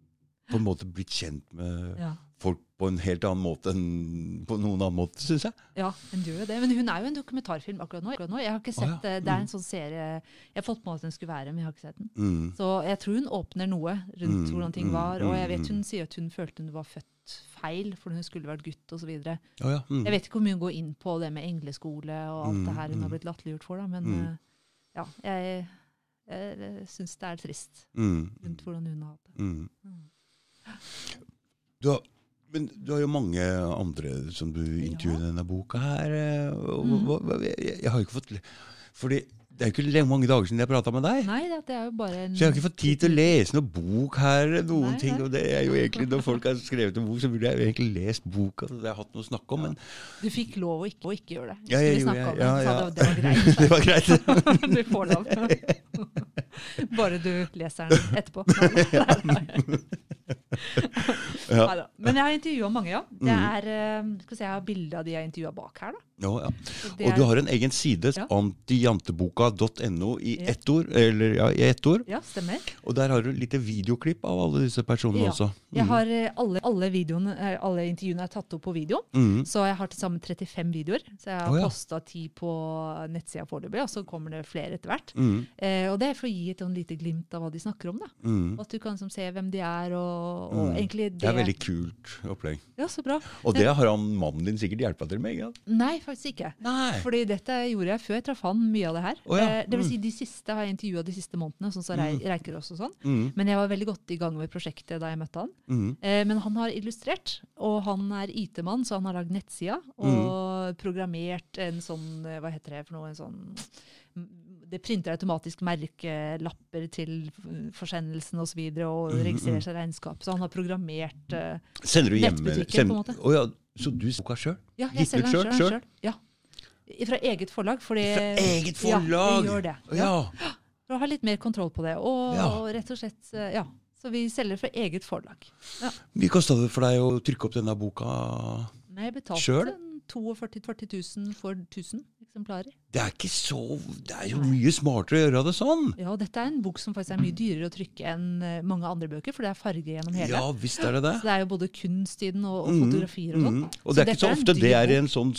på en måte blitt kjent med Ja. Folk på en helt annen måte enn på noen annen måte, syns jeg. ja, hun gjør jo det. Men hun er jo en dokumentarfilm akkurat nå. Akkurat nå. Jeg har ikke sett sett ja. eh, Det er en sånn serie Jeg har fått med meg at den skulle være, men jeg har ikke sett den. Mm. Så jeg tror hun åpner noe rundt Mm, hvordan ting mm, var. Og jeg mm, vet hun mm. sier at hun følte hun var født feil, for hun skulle vært gutt osv. Oh, Ja, mm. Jeg vet ikke hvor mye hun går inn på det med engleskole og alt Mm, det her hun har mm. blitt latterliggjort for, da. Men Mm. eh, ja, jeg, jeg syns det er trist Mm. rundt hvordan hun har hatt det. Mm. Mm. Du har, men du har jo mange andre som du intervjuer i denne boka her. eh, hva- jeg, jeg har ikke fått Fordi det er jo ikke mange dager siden jeg prata med deg. Nei, det, er jo bare en Så jeg har ikke fått tid til å lese noen bok her. noen Nei, ting, og det er jo (laughs) egentlig Når folk har skrevet en bok, så burde jeg jo egentlig lest boka. så jeg har hatt noe å snakke om, men Du fikk lov å ikke, å ikke gjøre det. Ja, jeg om det. Ja, ja. det, det var (laughs) greit. det var greit. (laughs) du får lov. Bare du leser den etterpå. Nei, nei. Ja. Neida. Men jeg har intervjua mange, ja. Det Mhm. er, eh, skal se, Jeg har bilde av de jeg intervjua bak her. da. Ja, ja. Og er- du har en egen side, Ja. antijanteboka.no, i ett ord. Eller ja, i ett ord. Ja, stemmer. Og der har du lite videoklipp av alle disse personene Ja. også. Jeg Mm. har eh, alle, alle, videoene, eh, alle intervjuene er tatt opp på video. Mm. Så jeg har til sammen 35 videoer. Så jeg har oh, posta 10 på nettsida foreløpig, og så kommer det flere etter hvert. Mm. Eh, og det er for å gi et sånn lite glimt av hva de snakker om. da. Mm. At du kan som, se hvem de er, og, og Mm. egentlig det Det er veldig kult opplegg. Ja, så bra. Og det har han mannen din sikkert hjelpa til med? ikke? Nei, faktisk ikke. Nei. Fordi dette gjorde jeg før jeg traff han, mye av det her. Oh, ja. mm. det vil Mm. si de siste har jeg intervjua de siste månedene, sånn som Rei- Reikerås og sånn. Mm. Men jeg var veldig godt i gang med prosjektet da jeg møtte han. Mm. Eh, men han har illustrert, og han er IT-mann, så han har lagd nettsida og programmert en sånn, eh, hva heter det for noe, en sånn mm, det printer automatisk merkelapper til forsendelsen osv. Og, så videre, og Mm, registrerer seg regnskap. Så han har programmert uh, Nettbutikken, på en måte. Oh, ja, så du boka sjøl? Ja, jeg selger den sjøl. Ja. Fra eget forlag. Fordi, Fra eget Ja, vi gjør det. Ja. For å ha litt mer kontroll på det. Og, Ja. og rett og slett, eh, ja. Så vi selger fra eget forlag. Mye kosta det for deg å trykke opp denne boka? Nei, jeg betalte Selv? en 42 000-40 000 for 1000 eksemplarer. Det er ikke så Det er jo mye smartere å gjøre det sånn. Ja, og dette er en bok som faktisk er mye dyrere å trykke enn eh, mange andre bøker, for det er farge gjennom hele. Ja visst er det det. (laughs) Så det er jo både kunst i den og, og Mhm, fotografier og sånn. Mm. Og det er ikke så er ofte det er i en sånn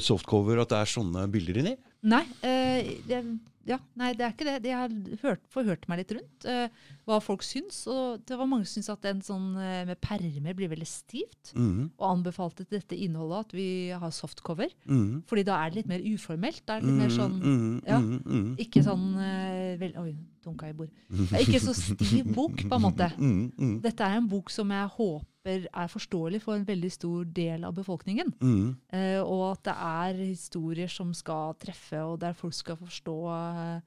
softcover at det er sånne bilder inni. Nei, eh, det, ja, nei, det er ikke det. Jeg har hørt, forhørt meg litt rundt uh, hva folk syns. Og det var mange som syns at en sånn uh, med permer blir veldig stivt. Mhm, Og anbefalte dette innholdet at vi har softcover. mhm. Fordi da er det litt mer uformelt. Da er det litt mer sånn Mhm, ja. mhm, mhm. Ikke sånn uh, vel, Oi, dunka i bord. (laughs) Ikke så stiv bok, på en måte. Mhm, mhm. Dette er en bok som jeg håper begreper er forståelig for en veldig stor del av befolkningen. Mm. Eh, og at det er historier som skal treffe, og der folk skal forstå eh,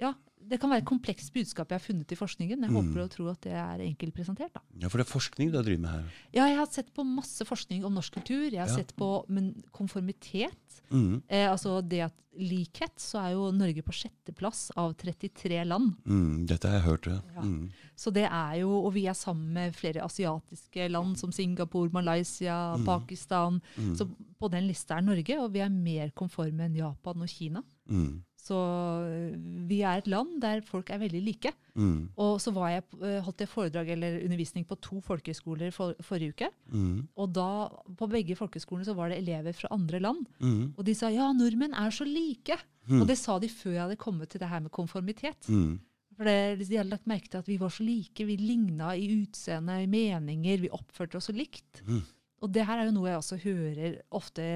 Ja, det kan være et komplekst budskap jeg har funnet i forskningen. Jeg Mm. håper og tror at det er enkelt presentert. da. Ja, for det er forskning du har drevet med her. Ja, jeg har sett på masse forskning om norsk kultur. Jeg har Ja. sett på men konformitet. Mm. Eh, altså det at likhet, så er jo Norge på sjetteplass av 33 land. Mm. Dette har jeg hørt. Ja. Mm. Så det er jo, Og vi er sammen med flere asiatiske land som Singapore, Malaysia, Mm. Pakistan. Så på den lista er Norge, og vi er mer konforme enn Japan og Kina. Mm. Så øh, vi er et land der folk er veldig like. Mm. Og så var jeg, øh, holdt jeg foredrag eller undervisning på to folkehøyskoler for, forrige uke. Mm. Og da, på begge folkehøyskolene så var det elever fra andre land. Mm. Og de sa ja, nordmenn er så like. Og det sa de før jeg hadde kommet til det her med konformitet. Mm. For det, De hadde lagt merke til at vi var så like. Vi ligna i utseende, i meninger. Vi oppførte oss så likt. Mm. Og det her er jo noe jeg også hører ofte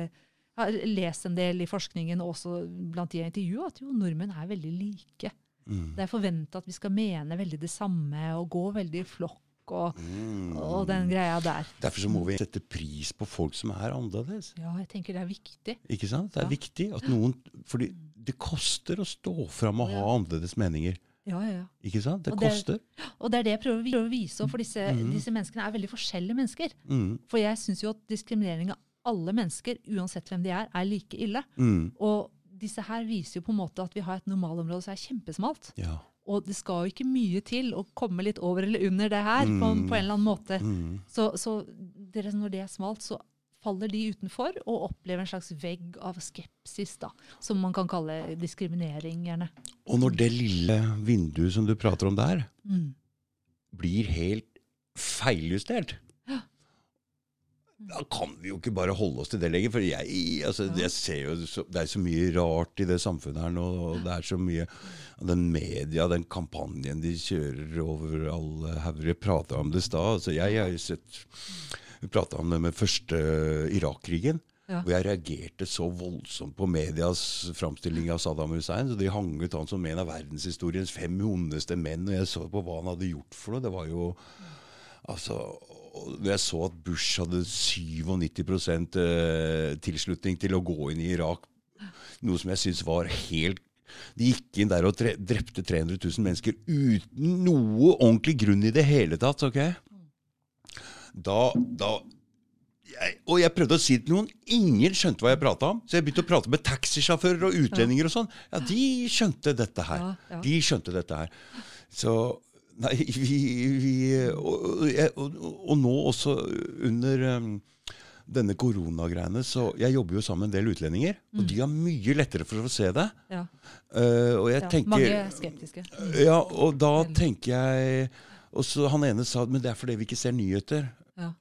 har lest en del i forskningen, og også blant de jeg intervjuer, at jo, nordmenn er veldig like. Mm. Det er forventa at vi skal mene veldig det samme og gå veldig i flokk og, Mm. og den greia der. Derfor så må vi sette pris på folk som er annerledes. Ja, jeg tenker det er viktig. Ikke sant? Det er Ja. viktig at noen Fordi det koster å stå fram og Ja. ha annerledes meninger. Ja, ja, ja. Ikke sant? Det Og det- koster. Og det er det jeg prøver, å vise, for disse, mm. disse menneskene er veldig forskjellige mennesker. Mm. For jeg syns jo at diskriminering av alle mennesker, uansett hvem de er, er like ille. Mm. Og disse her viser jo på en måte at vi har et normalområde som er kjempesmalt. Ja. Og det skal jo ikke mye til å komme litt over eller under det her, på, Mm. på en eller annen måte. Mm. Så, så dere, når det er smalt, så faller de utenfor og opplever en slags vegg av skepsis, da, som man kan kalle diskriminering, gjerne. Og når det lille vinduet som du prater om der, Mm. blir helt feiljustert. Da kan vi jo ikke bare holde oss til det lenger. For jeg, altså, jeg ser jo så, Det er så mye rart i det samfunnet her nå. og Det er så mye Den media, den kampanjen de kjører over alle hauger. Jeg prata om det i stad. Altså, jeg har jo sett Vi prata om det med første Irak-krigen. Ja. Hvor jeg reagerte så voldsomt på medias framstilling av Saddam Hussein. så De hang ut han som en av verdenshistoriens fem ondeste menn. Og jeg så på hva han hadde gjort for noe. Det var jo Altså, og når jeg så at Bush hadde 97 eh, tilslutning til å gå inn i Irak, noe som jeg syns var helt De gikk inn der og tre, drepte 300 000 mennesker uten noe ordentlig grunn i det hele tatt. ok? Da, da jeg, Og jeg prøvde å si det til noen. Ingen skjønte hva jeg prata om. Så jeg begynte å prate med taxisjåfører og utlendinger og sånn. Ja, de skjønte dette her. De skjønte dette her. Så Nei, vi, vi og, og, og, nå også under um, denne koronagreiene, så Jeg jobber jo sammen med en del utlendinger, og de har mye lettere for å se det. Ja. Uh, og jeg Ja, tenker mange er skeptiske. Ja, og da tenker jeg Og så han ene sa men det er fordi vi ikke ser nyheter. Ja.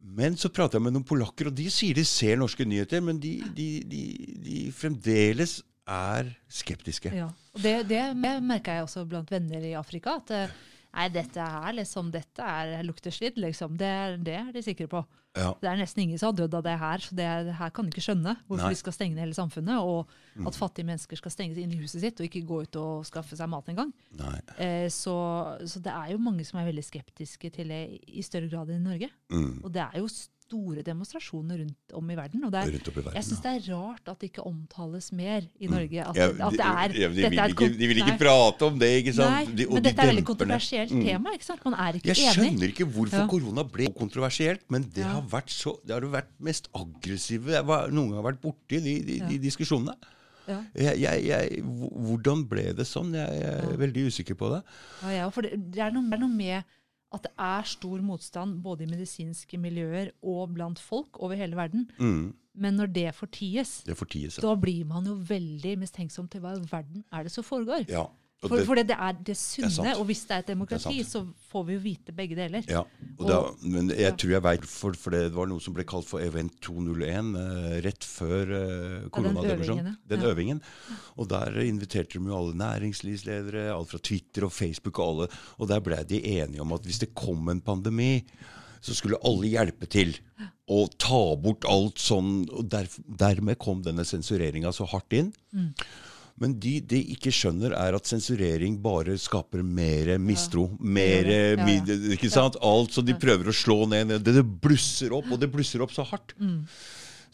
Men så prater jeg med noen polakker, og de sier de ser norske nyheter, men de, de, de, de fremdeles er skeptiske. Ja. Og det, det merka jeg også blant venner i Afrika. At eh, nei, dette er liksom, dette er, lukter liksom. Det, det er de sikre på. Ja. Det er nesten ingen som har dødd av det her. så det, er- her kan de ikke skjønne hvorfor Nei. vi skal stenge ned hele samfunnet. Og at fattige mennesker skal stenges inn i huset sitt og ikke gå ut og skaffe seg mat engang. Eh, så, så det er jo mange som er veldig skeptiske til det i større grad enn i Norge. Mm. Og det er jo store demonstrasjoner rundt om i verden. Og det er, verden. jeg syns det er rart at det ikke omtales mer i Norge. At, Ja, at det er, de, ja, de, vil ikke, de vil ikke Nei. prate om det, ikke sant? Nei, De- men de dette er et veldig kontroversielt Mm. tema. ikke sant? Man er ikke Jeg enig. skjønner ikke hvorfor Ja. korona ble kontroversielt, men det har vært så, det har vært mest aggressive jeg var, noen gang har vært borti de, de, de diskusjonene. Ja. Jeg, jeg, jeg, hvordan ble det sånn? Jeg, jeg er Ja. veldig usikker på det. Ja, det, det, er noe, det er noe med at det er stor motstand både i medisinske miljøer og blant folk over hele verden. Mm. Men når det forties, Det forties. da blir man jo veldig mistenksom til hva i verden er det som foregår. Ja. Og For, det, for det, det er det sunne, sant. og hvis det er et demokrati, er så får vi jo vite begge deler. ja. Og da, men jeg tror jeg veit hvorfor, for det var noe som ble kalt for Event 201 eh, rett før eh, koronademonstrasjonen. øvingen, ja. Den Ja. øvingen. Og der inviterte de jo alle næringslivsledere, alt fra Twitter og Facebook og alle. Og der ble de enige om at hvis det kom en pandemi, så skulle alle hjelpe til. Og ta bort alt sånn. Og der, dermed kom denne sensureringa så hardt inn. Men de, de ikke skjønner, er at sensurering bare skaper mer mistro. Mer Ikke sant? Alt som de prøver å slå ned. Det, det blusser opp, og det blusser opp så hardt. Mm.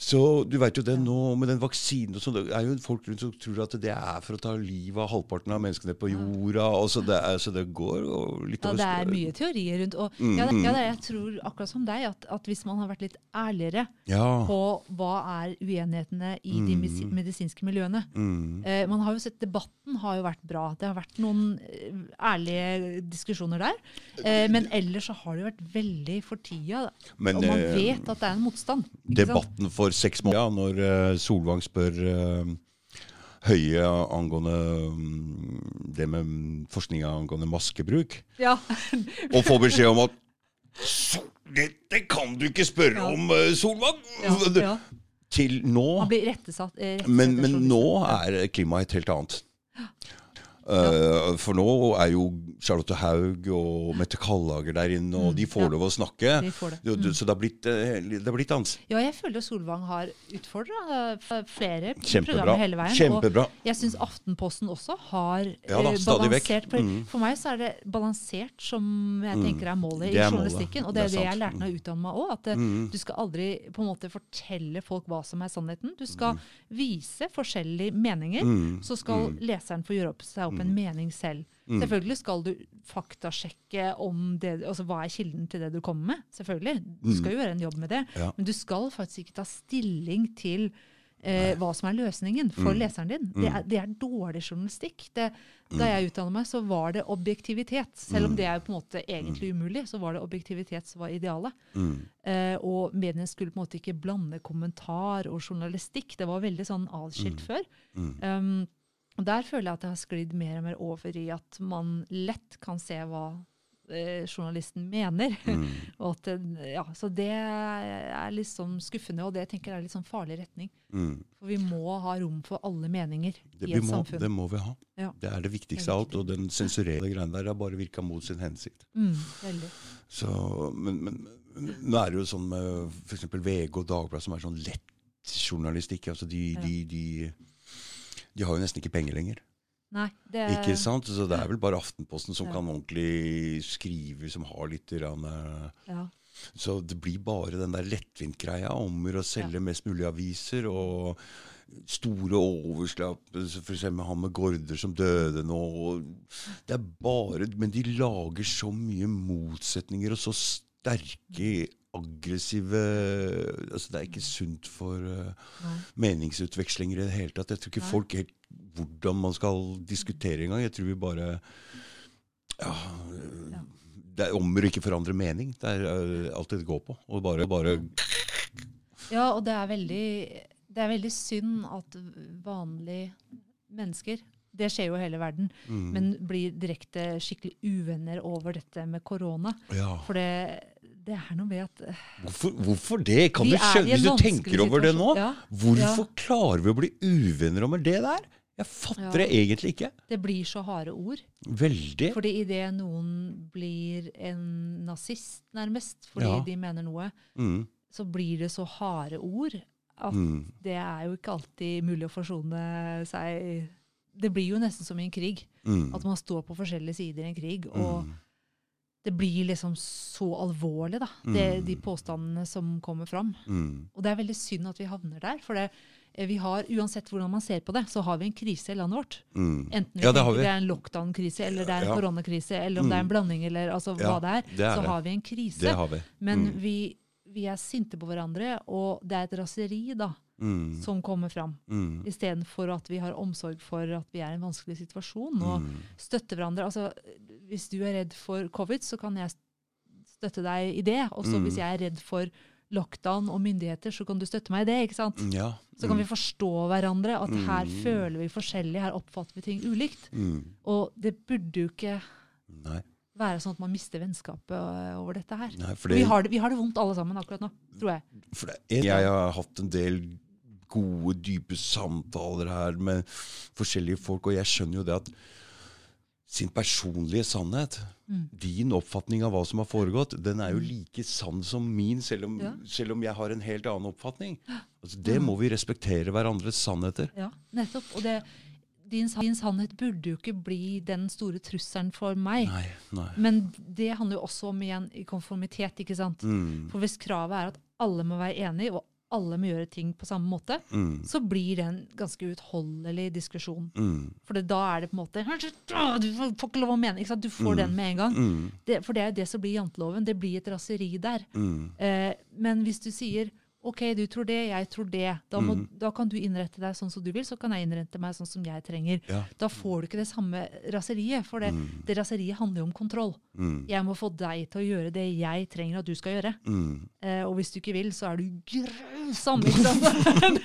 Så du vet jo det nå med den vaksinen og sånn, Det er jo folk rundt som tror at det er for å ta livet av halvparten av menneskene på jorda. så det, er, så det går litt Ja, det er mye teorier rundt. Og Mm, ja, det, ja, det, jeg tror akkurat som deg, at, at hvis man har vært litt ærligere Ja. på hva er uenighetene i de mesi- medisinske miljøene Mm. eh, Man har jo sett Debatten har jo vært bra. Det har vært noen eh, ærlige diskusjoner der. Eh, men ellers så har det jo vært veldig for tida. Men, og man eh, vet at det er en motstand. Debatten for seks måneder, ja, når eh, Solvang spør eh, Høie angående mm, det med forskninga angående maskebruk, Ja. (laughs) og får beskjed om at dette kan du ikke spørre Ja. om, eh, Solvang! Ja. Til nå Man blir rettesatt. rettesatt Men, men nå er klimaet et helt annet. Eh, for nå er jo Charlotte Haug og Mette Kallager der inne, og Mm, de får ja. lov å snakke. De det. Du- Så det har blitt, eh, det har blitt ans. Ja, jeg føler Solvang har utfordra flere Kjempebra. programmer hele veien. Kjempebra. Og jeg syns Aftenposten også har Ja da, eh, balansert. Mm. for meg så er det balansert som jeg tenker er målet er i målet. journalistikken. Og det Det er det jeg lærte meg jeg utdannet meg òg. At eh, Mm. du skal aldri på en måte fortelle folk hva som er sannheten. Du skal vise forskjellige meninger. Mm. Så skal leseren få gjøre opp, seg opp en mening selv. Mm. Selvfølgelig skal du faktasjekke om det, altså hva er kilden til det du kommer med. Selvfølgelig. Du skal jo gjøre en jobb med det. Mm. Ja. Men du skal faktisk ikke ta stilling til eh, hva som er løsningen for leseren din. Det, er, det er dårlig journalistikk. Det, da jeg utdannet meg, så var det objektivitet. Selv om det er på en måte egentlig umulig, så var det objektivitet som var idealet. Mm. Eh, og mediene skulle på en måte ikke blande kommentar og journalistikk. Det var veldig sånn atskilt før. Um, og der føler jeg at det har sklidd mer og mer over i at man lett kan se hva eh, journalisten mener. (laughs) og at, ja, så det er liksom skuffende, og det tenker jeg er litt sånn farlig retning. Mm. For vi må ha rom for alle meninger Det, i et må, samfunn. det må vi ha. Ja. Det er det viktigste av alt. Og den sensurerende greia der har bare virka mot sin hensikt. Mm, veldig. Så, men, men men nå er det jo sånn med f.eks. VG og Dagbladet, som er sånn lett journalistikk. altså de, Ja. de, de, de har jo nesten ikke penger lenger. Nei, det Ikke sant? Så det er vel bare Aftenposten som Ja. kan ordentlig skrive, som har litt grann, eh, ja. Så det blir bare den der lettvintgreia om å selge mest mulig aviser. og Store overslapp, f.eks. han med Gaarder som døde nå. Det er bare, Men de lager så mye motsetninger og så sterke, aggressive altså Det er ikke sunt for uh, meningsutvekslinger i det hele tatt. Jeg tror ikke Nei. folk helt hvordan man skal diskutere engang. Jeg tror vi bare ja, Ja. Det er om å ikke forandre mening. Det er uh, alt det går på. Og bare, bare Ja, og det er veldig det er veldig synd at vanlige mennesker det skjer jo i hele verden, mm, men blir direkte skikkelig uvenner over dette med korona. ja. For det, det er noe med at eh, hvorfor, hvorfor det? Kan du skjønne, Hvis du tenker over det nå. Ja, hvorfor ja. klarer vi å bli uvenner om det der? Jeg fatter Ja. det egentlig ikke. det blir så harde ord. Veldig. Fordi idet noen blir en nazist, nærmest, fordi de mener noe, Mm, så blir det så harde ord at mm, det er jo ikke alltid mulig å forsone seg Det blir jo nesten som i en krig. mm, At man står på forskjellige sider i en krig. Og mm, det blir liksom så alvorlig, da, det, Mm. de påstandene som kommer fram. mm, Og det er veldig synd at vi havner der. For det, eh, vi har, uansett hvordan man ser på det, så har vi en krise i landet vårt. mm. Enten Ja, det det er en lockdown-krise, eller det er en Ja. koronakrise, eller om det er en blanding, eller altså Ja, hva det er, det er så har vi en krise. Det har vi. Men Mm, vi, vi er sinte på hverandre, og det er et raseri da, mm, som kommer fram. mm, Istedenfor at vi har omsorg for at vi er i en vanskelig situasjon, og mm. støtter hverandre. Altså, hvis du er redd for covid, så kan jeg støtte deg i det. Og så Mm. hvis jeg er redd for lockdown og myndigheter, så kan du støtte meg i det. ikke sant? Ja. Så kan mm, vi forstå hverandre, at her Mm. føler vi forskjellig, her oppfatter vi ting ulikt. mm. Og det burde jo ikke Nei, være sånn at man mister vennskapet øh, over dette her. nei, for Vi har, det, vi har det vondt alle sammen akkurat nå, tror jeg. det Jeg har hatt en del gode, dype samtaler her med forskjellige folk, og jeg skjønner jo det at sin personlige sannhet, Mm. din oppfatning av hva som har foregått, den er jo like sann som min, selv om, Ja. selv om jeg har en helt annen oppfatning. Altså, det må vi respektere hverandres sannheter. Ja, nettopp. Og det, din, din sannhet burde jo ikke bli den store trusselen for meg. Nei, nei. Men det handler jo også om igjen i konformitet. ikke sant? Mm, For hvis kravet er at alle må være enige, og alle må gjøre ting på samme måte, mm, så blir det en ganske utholdelig diskusjon. mm, For da er det på en måte Du får ikke lov å mene. Du får den med en gang. mm, Det, for det er jo det som blir janteloven. Det blir et raseri der. mm, Eh, men hvis du sier OK, du tror det, jeg tror det, da, må, Mm. da kan du innrette deg sånn som du vil, så kan jeg innrette meg sånn som jeg trenger. ja. Da får du ikke det samme raseriet, for det, Mm. det raseriet handler jo om kontroll. Mm, Jeg må få deg til å gjøre det jeg trenger at du skal gjøre. mm. Eh, og hvis du ikke vil, så er du grusom, ikke sant?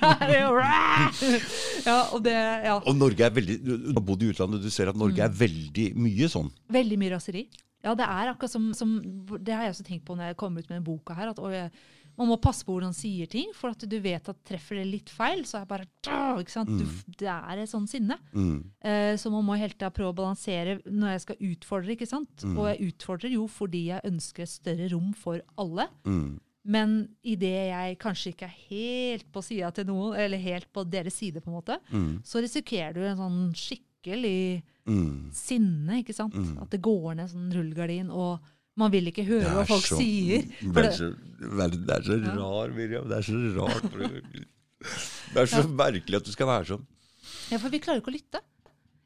(laughs) (laughs) Ja, og det Ja. Og Norge er veldig Du har bodd i utlandet, du ser at Norge Mm. er veldig mye sånn. Veldig mye raseri. Ja, det er akkurat som, som Det har jeg også tenkt på når jeg kommer ut med den boka her. at oi, man må passe på hvordan man sier ting, for at du vet at treffer det litt feil, så er det bare sant? Du, Det er et sånn sinne. Mm, Eh, så man må hele tida prøve å balansere når jeg skal utfordre. ikke sant? Mm. Og jeg utfordrer jo fordi jeg ønsker et større rom for alle. mm, Men idet jeg kanskje ikke er helt på sida til noen, eller helt på deres side, på en måte, mm, så risikerer du en sånn skikkelig mm. sinne. ikke sant? Mm. At det går ned sånn rullegardin, og man vil ikke høre hva folk så- sier. Det er det, så, verden er så rar, Miriam. Det er så rart. (laughs) Det er så merkelig at du skal være sånn. ja, for vi klarer ikke å lytte.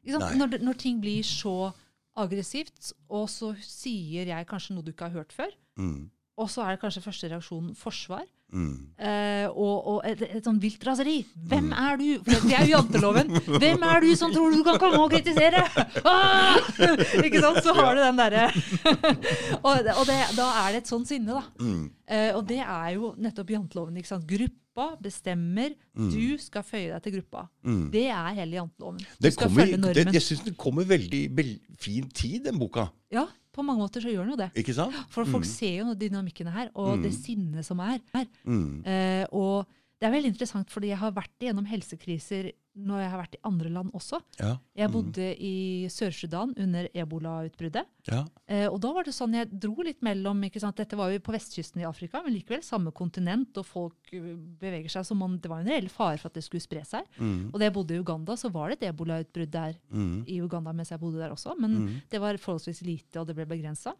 Ikke? Når, når ting blir så aggressivt, og så sier jeg kanskje noe du ikke har hørt før, Mm, og så er det kanskje første reaksjon forsvar. Mm. Eh, og, og et, et sånn vilt raseri. Hvem Mm. er du? For det er jo janteloven. Hvem er du som tror du kan komme og kritisere? Ah! Ikke sant? Så har du den derre (laughs) Og, og det, da er det et sånt sinne, da. Mm. Uh, og det er jo nettopp janteloven. ikke sant? Gruppa bestemmer. Du skal føye deg til gruppa. Mm. Det er hele janteloven. Du Det kommer, det, jeg syns den kommer veldig, veldig fin tid, den boka. Ja, på mange måter så gjør den jo det. Ikke sant? For folk ser jo dynamikkene her, og det sinnet som er her. Mm. Eh, og det er veldig interessant, fordi jeg har vært igjennom helsekriser når jeg har vært i andre land også. Ja. Jeg bodde i Sør-Sudan under ebolautbruddet. ja. Eh, og da var det sånn, jeg dro litt mellom ikke sant? Dette var jo på vestkysten i Afrika, men likevel samme kontinent, og folk eh, beveger seg som om det var en reell fare for at det skulle spre seg. Mm. Og da jeg bodde i Uganda, så var det et ebolautbrudd der Mm. i Uganda mens jeg bodde der også, men Mm. det var forholdsvis lite, og det ble begrensa.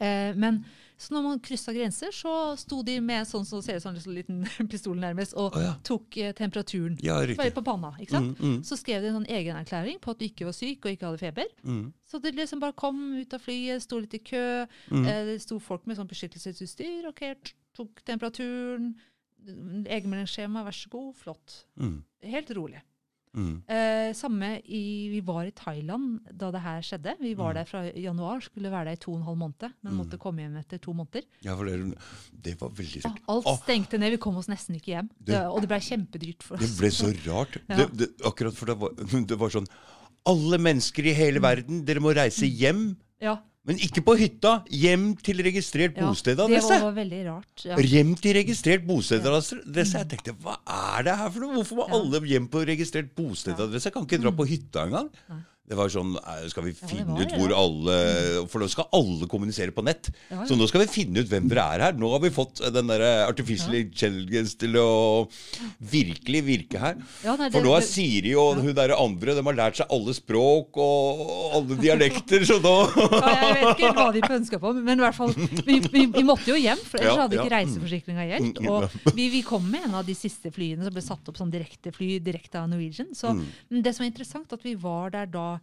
Eh, men så når man kryssa grenser, så sto de med sånn som ser ut som en liten (laughs) pistol nærmest, og oh, ja. tok eh, temperaturen. ja, på panna. ikke sant? Mm, mm, Så skrev de en sånn egenerklæring på at du ikke var syk og ikke hadde feber. mm, Så det liksom bare kom ut av flyet, sto litt i kø. mm. Eh, det sto folk med sånn beskyttelsesutstyr. ok, Tok temperaturen. Egenmeldingsskjema, vær så god. Flott. Mm. Helt rolig. Mm. Eh, samme i Vi var i Thailand da det her skjedde. Vi var Mm. der fra januar, skulle være der i to og en halv måned, men Mm. måtte komme hjem etter to måneder. Ja, for det, det var veldig Ja, alt stengte ned, vi kom oss nesten ikke hjem. Det- og det ble kjempedyrt for oss. Det ble så rart. (laughs) Ja. Det, akkurat for det var, (laughs) det var sånn Alle mennesker i hele verden, dere må reise hjem. Ja, Men ikke på hytta. Hjem til registrert ja. Det bostedadresse. var, var veldig rart. Ja. Hjem til registrert bostedadresse. Jeg tenkte, hva er det her for noe? Hvorfor må Ja. alle hjem på registrert bostedadresse? Jeg kan ikke dra på hytta engang. Nei. Det var sånn, eh, Skal vi finne ja, ut det, hvor ja. alle For nå skal alle kommunisere på nett. Ja, ja. Så nå skal vi finne ut hvem dere er her. Nå har vi fått den der artificial intelligence til å virkelig virke her. Nei, For det- nå er Siri og hun derre andre De har lært seg alle språk og alle dialekter, så nå Ja, jeg vet ikke hva de pønska på, men i hvert fall, vi, vi, vi måtte jo hjem, for ellers hadde ikke reiseforsikringa gjeldt. Mm, Og vi, vi kom med en av de siste flyene som ble satt opp som direktefly direkte av Norwegian. Så Mm. det som er interessant, at vi var der da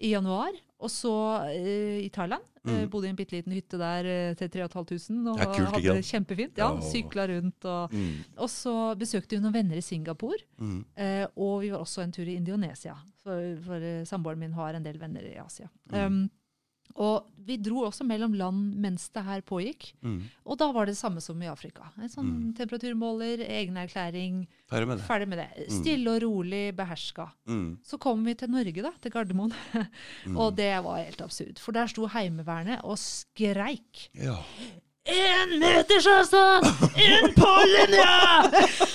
i januar, og så uh, i Thailand. Eh, bodde i en bitte liten hytte der uh, til 3500 og er kult, hadde det kjempefint. Ja, oh. Sykla rundt. Og, Mm, og så besøkte vi noen venner i Singapore. mm, og vi var også en tur i Indonesia, for, for samboeren min har en del venner i Asia. Mm. Um, og vi dro også mellom land mens det her pågikk. mm. Og da var det det samme som i Afrika. En sånn temperaturmåler, egenerklæring, Ferdig med det. ferdig med det. Stille og rolig, beherska. Mm, Så kom vi til Norge, da, til Gardermoen. (laughs) mm. og det var helt absurd. For der sto Heimevernet og skreik. Ja. Én meters avstand! Inn på linja!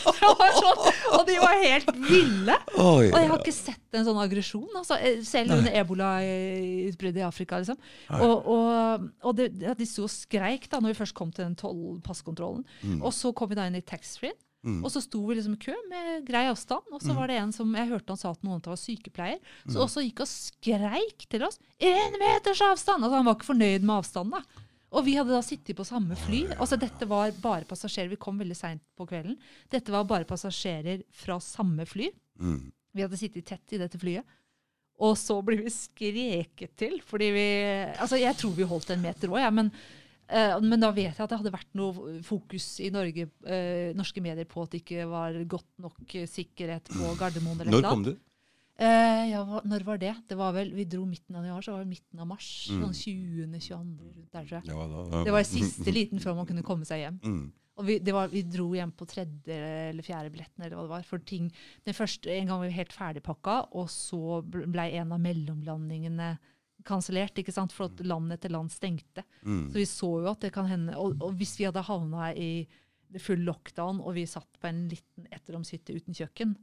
Sånn, og de var helt ville. Og jeg har ikke sett en sånn aggresjon, altså, eh, selv under ebola-utbruddet i Afrika. liksom. Og, og, og det, ja, de sto og skreik da når vi først kom til den toll passkontrollen. Mm. Og så kom vi da inn i taxfree. Mm. Og så sto vi liksom i kø med grei avstand, og så var det en som jeg hørte han sa at noen var sykepleier, så også gikk og skreik til oss 'én meters avstand!' Altså Han var ikke fornøyd med avstanden. da. Og vi hadde da sittet på samme fly. Altså Dette var bare passasjerer. Vi kom veldig seint på kvelden. Dette var bare passasjerer fra samme fly. Mm. Vi hadde sittet tett i dette flyet. Og så blir vi skreket til fordi vi Altså, jeg tror vi holdt en meter òg, ja, men, uh, men da vet jeg at det hadde vært noe fokus i Norge, uh, norske medier på at det ikke var godt nok eh, sikkerhet på Gardermoen. eller Når kom du? Eh, ja, når var det? Det var vel, Vi dro midten av januar, så var det midten av mars. Mm. Sånn 20. 22. rundt der, tror jeg. Ja, da, Det var siste liten før man kunne komme seg hjem. Mm. Og vi, det var, vi dro hjem på tredje eller fjerde billetten, eller hva det var. For ting, den første, En gang var vi helt ferdigpakka, og så ble en av mellomlandingene kansellert, ikke sant? for at land etter land stengte. Mm. Så vi så jo at det kan hende Og, og hvis vi hadde havna i det full lockdown, og vi satt på en liten etteromshytte uten kjøkken,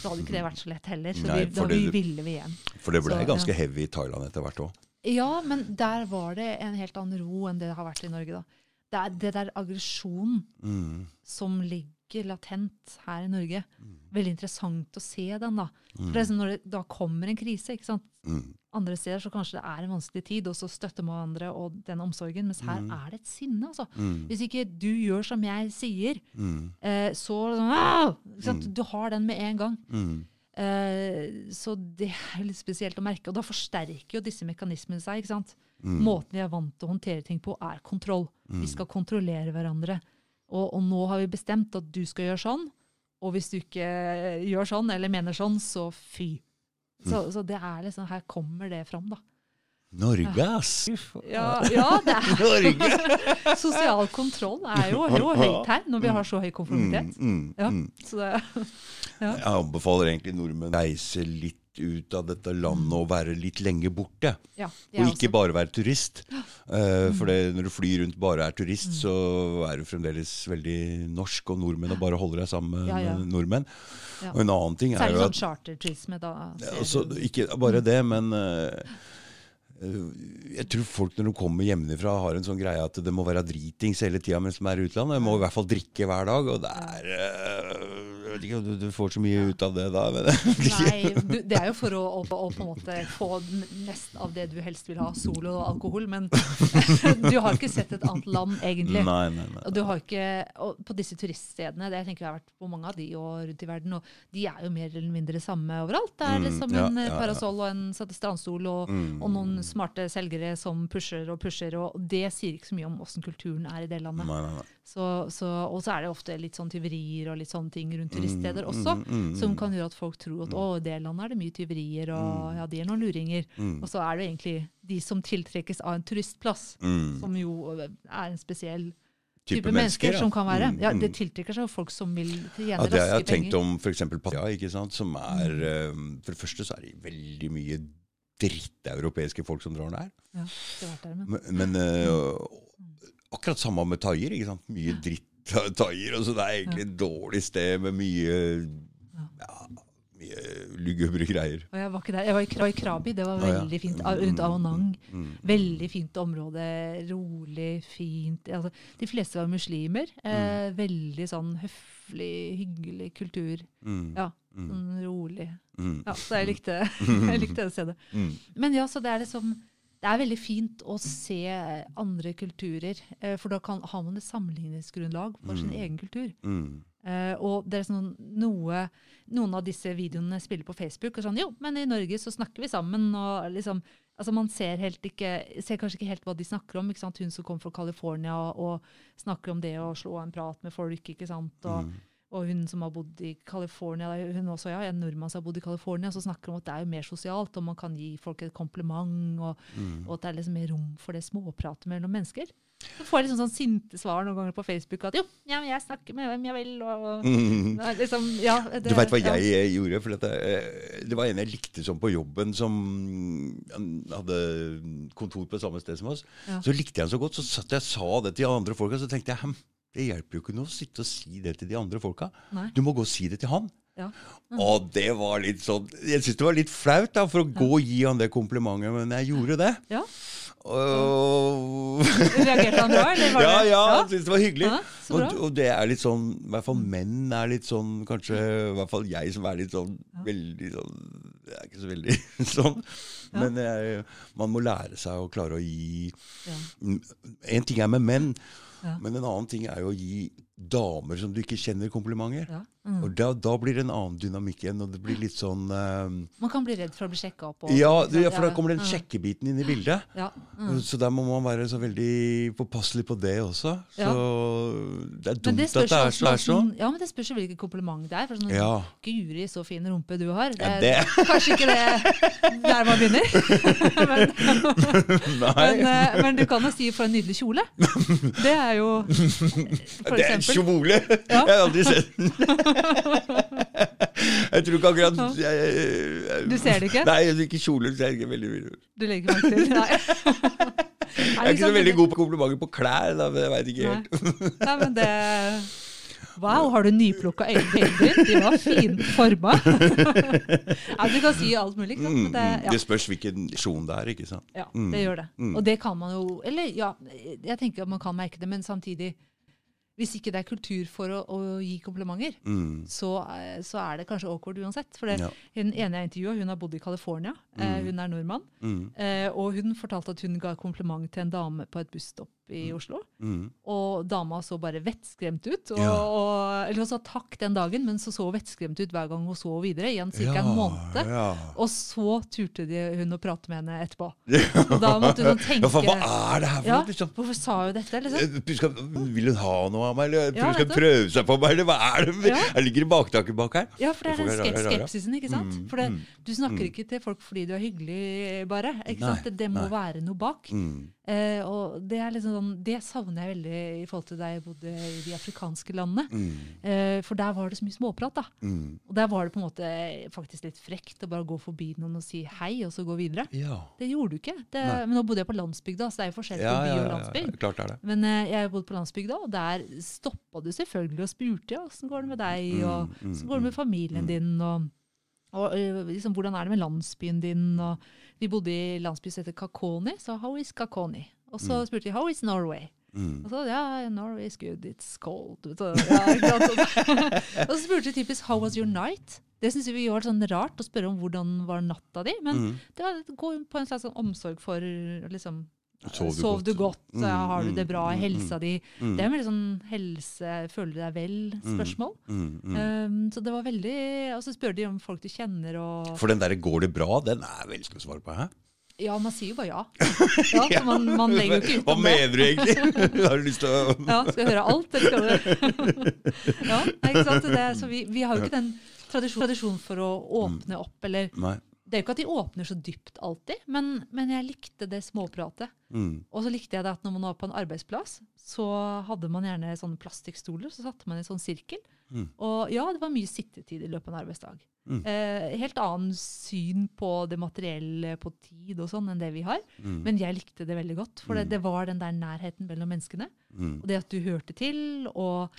så hadde ikke det vært så lett heller. Så Nei, vi, da vi ville vi hjem. For det ble Så, ganske ja. heavy i Thailand etter hvert òg. Ja, men der var det en helt annen ro enn det det har vært i Norge. da. Det er det der aggresjonen Mm. som ligger latent her i Norge. Veldig interessant å se den. da. For Mm. det er som når det da kommer en krise. ikke sant? Mm. Andre steder så kanskje det er en vanskelig tid, og så støtter man andre og den omsorgen. Mens her er det et sinne. altså. Mm. Hvis ikke du gjør som jeg sier, Mm. eh, så sant? Du har den med en gang. Mm. Eh, så det er litt spesielt å merke. Og da forsterker jo disse mekanismene seg. ikke sant? Mm. Måten vi er vant til å håndtere ting på, er kontroll. Vi skal kontrollere hverandre. Og, og nå har vi bestemt at du skal gjøre sånn, og hvis du ikke gjør sånn eller mener sånn, så fy. Så, så det er liksom, her kommer det fram, da. Norge, ass! Ja, ja det er Norge! (laughs) Sosial kontroll er jo, jo høyt her når vi har så høy konformitet. Mm, mm, Ja, mm. så det, (laughs) Jeg anbefaler egentlig nordmenn å reise litt ut av dette landet og være litt lenge borte. ja, Og ikke også. bare være turist. Uh, for det, når du flyr rundt bare er turist, Mm. så er du fremdeles veldig norsk og nordmenn og bare holder deg sammen med Ja, ja. nordmenn. Og en annen ting er Særlig jo sånn at charterturisme. da. ser altså, du. Ikke bare det, men eh, jeg tror folk når de kommer hjemmefra, har en sånn greie at det må være dritings hele tida mens de er i utlandet. De må i hvert fall drikke hver dag, og det er eh, Jeg vet ikke om du, du får så mye ut av det da. Men, Nei, du, det er jo for å, å, å på en måte få mest av det du helst vil ha, sol og alkohol. Men (laughs) du har ikke sett et annet land, egentlig. nei, nei, nei. Og du har ikke, og på disse turiststedene, det jeg tenker jeg har vært på mange av de og rundt i verden, og de er jo mer eller mindre samme overalt. Det er Mm, liksom ja, en eh, ja, parasoll og en strandstol og, Mm. og noen smarte selgere som pusher og pusher, og det sier ikke så mye om åssen kulturen er i det landet. nei, nei, nei. Så, så, og så er det ofte litt sånn tyverier og litt sånne ting rundt turiststeder også, mm, mm, som mm. kan gjøre at folk tror at å, i det landet er det mye tyverier, og ja, de er noen luringer. Mm. Og så er det egentlig de som tiltrekkes av en turistplass, Mm. som jo er en spesiell Type type, mennesker, ja. som kan være. Mm, Ja, mm. Det tiltrekker seg folk som vil tjene Ja, det har jeg har tenkt penger. om f.eks. Pattaya, ikke sant? som er eh, For det første så er det veldig mye dritteuropeiske folk som drar der. Ja, der, men. Men, eh, akkurat samme med thaier. Mye dritt-thaier. Altså, det er egentlig et dårlig sted med mye ja, lugubre greier. Og jeg var ikke der. Jeg var i, var i Krabi. Det var veldig fint. A- Rundt Aonang. Mm. Veldig fint område. Rolig, fint. Altså, de fleste var muslimer. Eh, veldig sånn høflig, hyggelig kultur. Mm. Ja, Mm. sånn rolig. Mm. Ja, så jeg likte, (laughs) jeg likte det stedet. Mm. Men ja, så det er liksom det er veldig fint å se andre kulturer, eh, for da kan, har man et sammenligningsgrunnlag for sin Mm. egen kultur. Mm. Eh, og det er sånn noe, noen av disse videoene spiller på Facebook, og sånn jo, men i Norge så snakker vi sammen. og liksom, altså Man ser, helt ikke, ser kanskje ikke helt hva de snakker om. ikke sant? Hun som kom fra California og, og snakker om det å slå en prat med folk. ikke sant? Og, Mm. og hun som har bodd i California, hun også, ja, en nordmann som har bodd i California, så snakker om at det er jo mer sosialt, og man kan gi folk et kompliment, og, Mm. og at det er liksom mer rom for det småpratet mellom mennesker. Så får jeg liksom sånn sinte svar noen ganger på Facebook at jo, ja, jeg snakker med hvem jeg vil, og (laughs) Mm. Liksom, ja, det, Du veit hva jeg eh, gjorde? For dette, eh, det var en jeg likte sånn på jobben, som hadde kontor på samme sted som oss. Så likte jeg han så godt, så satt jeg og sa det til de andre folka. Så tenkte jeg det hjelper jo ikke noe å sitte og si det til de andre folka. Nei. Du må gå og si det til han. Ja. Og det var litt sånn Jeg syns det var litt flaut da, for å gå og gi han det komplimentet, men jeg gjorde det. Ja. Og Reagerte han bra, eller var ja, det ja, han syntes det var hyggelig. Ja, og, og det er litt sånn I hvert fall menn er litt sånn Kanskje i hvert fall jeg som er litt sånn veldig sånn Jeg er ikke så veldig (laughs) sånn. Men jeg, man må lære seg å klare å gi Ja. En ting er med menn, Ja. men en annen ting er jo å gi damer som du ikke kjenner, komplimenter. Ja. Mm. Og da, da blir det en annen dynamikk igjen, og det blir litt sånn eh, Man kan bli redd for å bli sjekka opp. og- ja, det, sant? for da kommer den ja. sjekkebiten inn i bildet. Ja. Mm. Så der må man være så veldig påpasselig på det også. Så Ja. det er dumt det at det er, så- er sånn. Ja, men det spørs jo hvilket kompliment det er. For sånn, Ja. Guri, så fin rumpe du har. Det Ja, er det- kanskje ikke det der man begynner. (laughs) men, men, eh, men du kan jo si 'for en nydelig kjole'. (laughs) Det er jo For det er en kjole! Ja. Jeg har aldri sett den. (laughs) (laughs) Jeg tror ikke akkurat jeg, jeg, Du ser det ikke? Nei, jeg ikke kjoler. Så jeg ikke veldig Du legger merke til (laughs) Nei. Jeg er ikke så veldig god på komplimenter på klær. Da, men jeg vet ikke helt. Nei. Nei, men det Wow, har du nyplukka øyenbryn? De var fint forma. (laughs) ja, du kan si alt mulig, ikke? Mm, det, mm. ja. Det spørs hvilken sjon det er, ikke sant. Ja, Mm. det gjør det. Og det kan man jo Eller ja, jeg tenker at man kan merke det, men samtidig Hvis ikke det er kultur for å, å gi komplimenter, Mm. så, eh, så er det kanskje awkward uansett. For det, Ja. hun ene jeg intervjua, hun har bodd i California. Eh, hun er nordmann. Mm. Eh, og hun fortalte at hun ga kompliment til en dame på et busstopp i Oslo. Mm. Og dama så bare vettskremt ut. Og, Ja. og, eller hun sa takk den dagen, men så så hun vettskremt ut hver gang hun så videre. Igjen ca. en måned. Ja. Og så turte de, hun å prate med henne etterpå. (laughs) Og da måtte hun tenke Ja, for hva er det her for ja, noe? Liksom? Hvorfor sa hun dette? liksom? Eh, Skal, vil hun ha noe av meg, eller Ja, skal hun prøve seg på meg? Eller hva er det? Ja. Jeg ligger i baktaket bak her. Ja, for det er den skepsisen, ikke sant? Mm, For det, mm, du snakker ikke til folk fordi du er hyggelig, bare. ikke Nei, sant? Det, det må nei. være noe bak. Mm. Eh, og det er liksom sånn, det savner jeg veldig i forhold til da jeg bodde i de afrikanske landene. Mm. Eh, for der var det så mye småprat, da. Mm. Og der var det på en måte faktisk litt frekt å bare gå forbi noen og si hei, og så gå videre. Ja. Det gjorde du ikke. Det, men nå bodde jeg på landsbygda, så det er jo forskjell på Ja, by ja, og ja, landsbygd. klart er det. Men eh, jeg bodde på landsbygda, og der stoppa du selvfølgelig og spurte ja, åssen går det med deg, og Mm, mm, åssen går det med familien din, og, og eh, liksom, hvordan er det med landsbyen din? Og vi bodde i landsby som heter Kakoni, så how is Kakoni? Og så spurte de how is Norway? Mm. Og så ja, Norway is good, it's cold. Så, ja, (laughs) og så spurte de typisk how was your night? Det syns vi var sånn rart å spørre om hvordan var natta di, men Mm. det var gå på en slags sånn omsorg for liksom Sov du Sov du godt? godt? Mm, har du det bra? mm, mm, Helsa di? Mm. Det er veldig sånn helse, føler du deg vel-spørsmål. Mm, mm. Um, så det var veldig Og så spør de om folk du kjenner og For den derre 'går det bra', den er vel vanskelig å svare på. Hæ? Ja, man sier jo bare ja. (laughs) ja så man, man legger jo ikke ut Hva mener du egentlig? (laughs) Har du lyst til å (laughs) Ja, skal jeg høre alt, eller skal du Ja, ikke sant. Det, så vi, vi har jo ikke den tradisjonen tradisjon for å åpne opp, eller Nei. Det er jo ikke at de åpner så dypt alltid, men, men jeg likte det småpratet. Mm. Og så likte jeg det at når man var på en arbeidsplass, så hadde man gjerne sånne plastikkstoler. Så satte man i en sånn sirkel. Mm. Og ja, det var mye sittetid i løpet av en arbeidsdag. Mm. Eh, helt annen syn på det materielle, på tid og sånn, enn det vi har. Mm. Men jeg likte det veldig godt, for det, det var den der nærheten mellom menneskene. Mm. Og det at du hørte til. og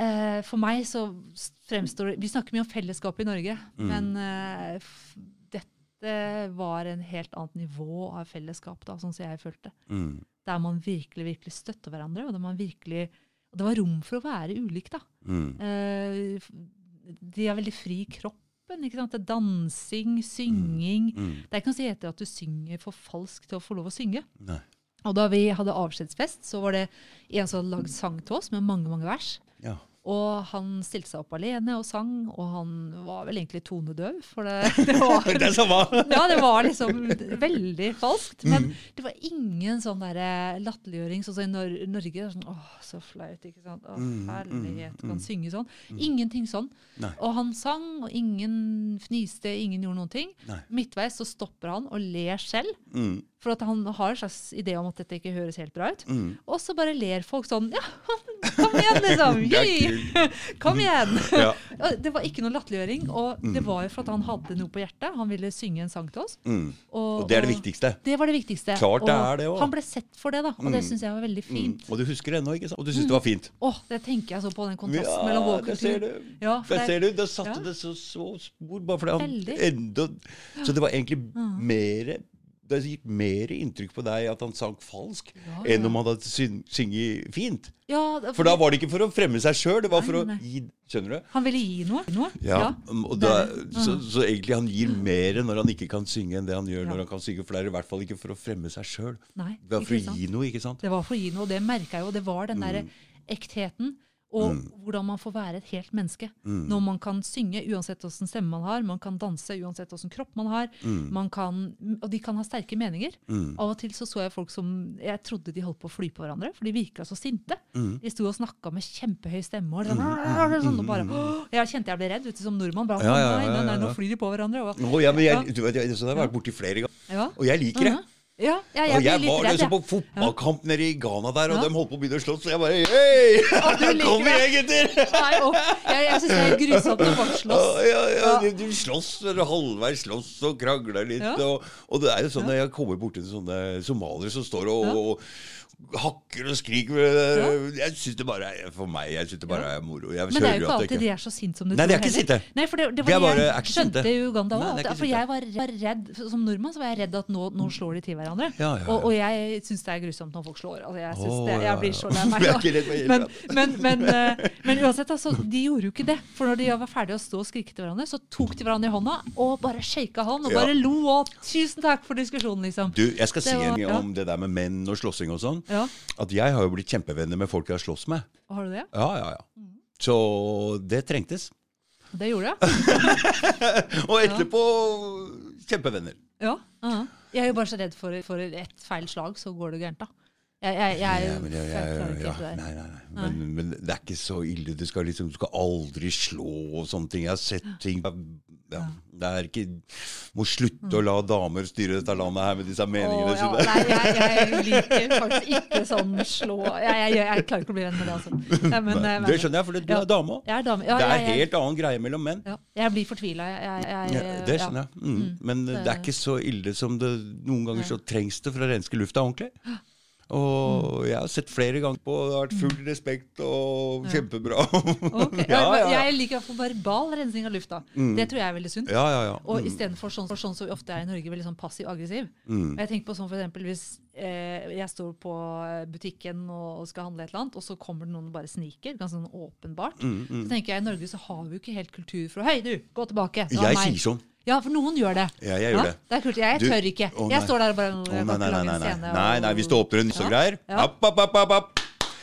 eh, for meg så fremstår det Vi snakker mye om fellesskap i Norge, Mm. men eh, f- dette var en helt annet nivå av fellesskap, da, sånn som jeg følte. Mm. Der man virkelig virkelig støtter hverandre, og virkelig og det var rom for å være ulik. da. Mm. Eh, de har veldig fri kroppen. ikke sant? Det er dansing, synging. Mm. Det er ikke noe som heter at du synger for falskt til å få lov å synge. Nei. Og da vi hadde avskjedsfest, så var det en som hadde lagd sang til oss med mange mange vers. Ja. Og han stilte seg opp alene og sang, og han var vel egentlig tonedøv. For det, (laughs) det var Det ja, det var liksom veldig falskt. Men Mm. det var ingen sånn der latterliggjøring sånn som i Nor Norge. Sånn, Åh, så flaut, ikke sant. Å, Mm, herlighet, mm, kan synge sånn. Ingenting sånn. Nei. Og han sang, og ingen fniste, ingen gjorde noen ting. Nei. Midtveis så stopper han og ler selv. Mm. For at han har en slags idé om at dette ikke høres helt bra ut. Mm. Og så bare ler folk sånn Ja, kom igjen, liksom! (laughs) Yay! (laughs) Kom igjen! (laughs) Ja. Ja, Det var ikke noe latterliggjøring, og det var jo for at han hadde noe på hjertet. Han ville synge en sang til oss. Mm. Og, Og det er det viktigste. Det var det viktigste. Klart det er det også. Han ble sett for det, da, og det Mm. syns jeg var veldig Mm. fint. Og du husker det ennå, ikke sant? Og du syns det var fint? Åh, det tenker jeg så på den kontrasten mellom vår der ser du. Ja, Der ser du, Da satte Ja. det så, så spor, bare fordi han enda Så det var egentlig Mm. mer det har gitt mer inntrykk på deg at han sang falsk, Ja, enn om han hadde sunget fint. Ja, for, For da var det ikke for å fremme seg sjøl, det var for Nei, å gi Skjønner du? Han ville gi noe. noe. Ja, og da, så, så egentlig han gir mer når han ikke kan synge, enn det han gjør Ja. når han kan synge. For det er i hvert fall ikke for å fremme seg sjøl. Det var for å sant? gi noe, ikke sant? Det var for å gi noe, og det merka jeg jo. Det var den derre ektheten. Og Mm. hvordan man får være et helt menneske. Når man kan synge uansett åssen stemme man har, man kan danse uansett åssen kropp man har. Mm. Man kan, og de kan ha sterke meninger. Av og til så, så jeg folk som Jeg trodde de holdt på å fly på hverandre, for de virka så sinte. Mm. De sto og snakka med kjempehøy stemme. Og, sånn, sånn, og bare, jeg kjente jeg ble redd vet du, som nordmann. Bare, Ja, ja, nei, nei, nei, nå flyr de på hverandre. Og, Å, ja, men jeg, du vet, jeg, så det har jeg vært borti flere ganger. Og jeg liker det. Mhm. Ja, jeg, Og jeg var redd. liksom på fotballkamp nede i Ghana der, og Ja. de holdt på å begynne å slåss, så jeg bare Hei! du (laughs) Kom igjen, gutter! Nei, og, jeg jeg syns det er grusomt når folk slåss. Ja, ja, ja, Ja. de slåss, eller halvveis slåss og krangler litt. Ja. Og, og det er jo sånn når jeg kommer borti sånne somaliere som står og, Ja. og hakker og skriker Jeg syns det bare er For meg, jeg synes det bare er moro. Jeg Men det er jo ikke alltid alltid de er så sinte som du tror. Nei, de er ikke sinte. Nei, for det, det De var det jeg skjønte i Uganda òg. ikke For jeg var redd, Som nordmann så var jeg redd at nå, nå slår de til hverandre. Ja, ja, ja. Og, og jeg syns det er grusomt når folk slår. Altså, jeg, oh, det, jeg blir så lei (laughs) meg. Ikke Men, men, men, eh, men uansett, altså, de gjorde jo ikke det. For når de var ferdige å stå og skrike til hverandre, så tok de hverandre i hånda og bare shaka hånd og bare lo og 'tusen takk for diskusjonen', liksom. Du, jeg skal si en gang om det der med menn og slåssing og sånn. Ja, At jeg har jo blitt kjempevenner med folk jeg har slåss med. Har du det? Ja, ja, ja. Så det trengtes. Det gjorde jeg. (laughs) Og etterpå kjempevenner. Ja. aha. Jeg er jo bare så redd for, for ett feil slag, så går det gærent, da. Jeg, jeg, jeg, Ja, men, jeg, jeg ja, nei, nei, nei. Men, men det er ikke så ille. Du skal liksom du skal aldri slå og sånne ting. Jeg har sett ting ja, Det er ikke Må slutte å la damer styre dette landet her med disse meningene ja, sine. nei, jeg, liker faktisk ikke sånn slå Jeg, klarer ikke å bli venn med det, altså. Ja, men, eh, men- Det skjønner jeg, for du er dame òg. Det er jeg, helt annen greie mellom menn. jeg blir fortvila. Det skjønner jeg. Mm. Men det er ikke så ille som det Noen ganger så trengs det for å renske lufta ordentlig. Og jeg har sett flere ganger på Det har vært full respekt og kjempebra. okay. (laughs) ja, ja. Jeg liker i hvert fall verbal rensing av lufta. Det tror jeg er veldig sunt. ja, ja, ja. Og istedenfor sånn, sånn som vi ofte er i Norge, veldig sånn passiv-aggressiv. Mm. Jeg tenker på sånn for eksempel hvis eh, jeg står på butikken og skal handle et eller annet, og så kommer det noen og bare sniker, ganske sånn åpenbart. Mm, Så tenker jeg i Norge så har vi jo ikke helt kultur for å Hei, du, gå tilbake. det var Jeg meg». sier sånn. Ja, for noen gjør det. Ja, jeg gjør det. Det er kult. Jeg Du- tør ikke. Å, jeg står der og bare Å, jeg nei, nei, nei, nei, nei. nei, nei, hvis det åpner en nytt og greier Ja. App, app, app, app, app.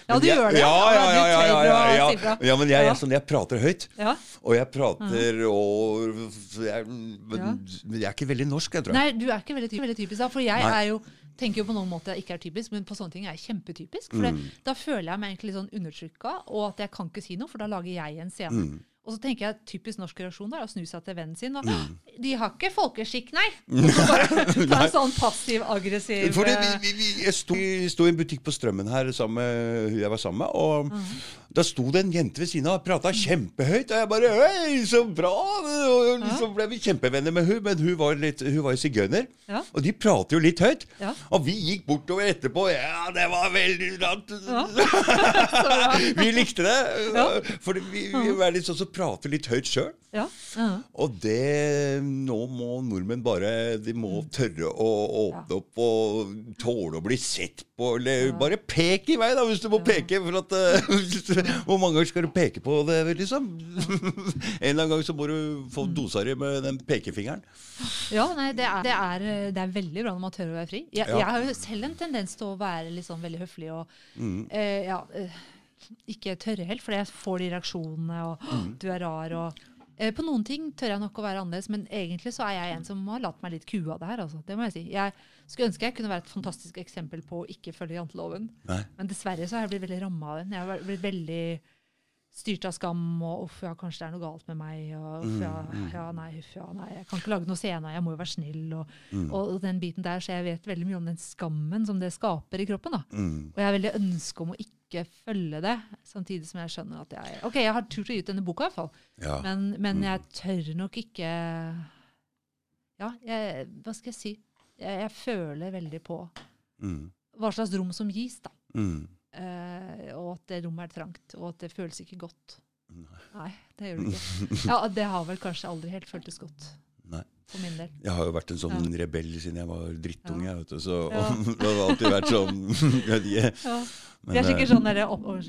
Ja, du gjør det. Ja, ja, Ja, ja, ja, ja, ja, ja. ja men jeg Ja. er sånn, jeg prater høyt. Ja. Og jeg prater og jeg, men, jeg er ikke veldig norsk, jeg tror jeg. Nei, du er ikke veldig, veldig typisk. Da, for jeg Nei. er jo tenker jo på noen måter jeg ikke er typisk, men på sånne ting er jeg kjempetypisk. For det, Mm. da føler jeg meg egentlig litt sånn undertrykka, og at jeg kan ikke si noe, for da lager jeg en scene. Mm. Og så tenker jeg typisk norsk reaksjon er å snu seg til vennen sin og Mm. De har ikke folkeskikk, nei! (laughs) Ta sånn passiv-aggressiv Fordi eh, vi, vi, vi, jeg sto, i- sto i en butikk på Strømmen her sammen med hun jeg var sammen med. Og da sto det en jente ved siden av og prata kjempehøyt. Og jeg bare Hei, så bra! Og så ble vi kjempevenner med hun, men hun var, litt, hun var jo sigøyner. Ja. Og de prater jo litt høyt. Ja. Og vi gikk bortover etterpå. Ja, det var veldig (laughs) bra. (laughs) vi likte det. Ja. For vi, vi er litt sånn som prater litt høyt sjøl. Ja. ja. Og det Nå må nordmenn bare De må tørre å åpne opp og tåle å bli sett på. Eller bare pek i vei, da, hvis du må peke. For at eh, (laughs) Hvor mange ganger skal du peke på det, liksom? (laughs) en eller annen gang så må du få dosa di med den pekefingeren. Ja, nei, det er, det, er, det er veldig bra når man tør å være fri. Jeg, Ja. jeg har jo selv en tendens til å være sånn veldig høflig og eh, ja, eh, ikke tørre helt, fordi jeg får de reaksjonene og du er rar og eh, På noen ting tør jeg nok å være annerledes, men egentlig så er jeg en som har latt meg litt kue av det her. Altså. Det må jeg si. Jeg skulle ønske jeg kunne være et fantastisk eksempel på å ikke følge janteloven. Nei. Men dessverre så har jeg blitt veldig ramma av den. Jeg har blitt veldig styrt av skam og uff, ja, kanskje det er noe galt med meg. Og, uff, ja, ja, nei, uff, ja, nei, jeg kan ikke lage noe scene, jeg må jo være snill. Og, og den biten der, Så jeg vet veldig mye om den skammen som det skaper i kroppen. da. Mm. Og jeg har veldig ønske om å ikke følge det, samtidig som jeg skjønner at jeg Ok, jeg har turt å gi ut denne boka, i hvert fall. Ja. Men, men jeg tør nok ikke Ja, jeg, hva skal jeg si? Jeg, jeg føler veldig på Mm. hva slags rom som gis, da. Mm. Eh, og at det rommet er trangt, og at det føles ikke godt. Nei. Nei, det gjør det ikke. Ja, Det har vel kanskje aldri helt føltes godt. Nei. for min del. Jeg har jo vært en sånn rebell siden jeg var drittunge. Ja. Vet du, så Ja. (laughs) det har alltid vært sånn (laughs) jeg. Ja. Men, De er eh, sikkert sånn derre. Her.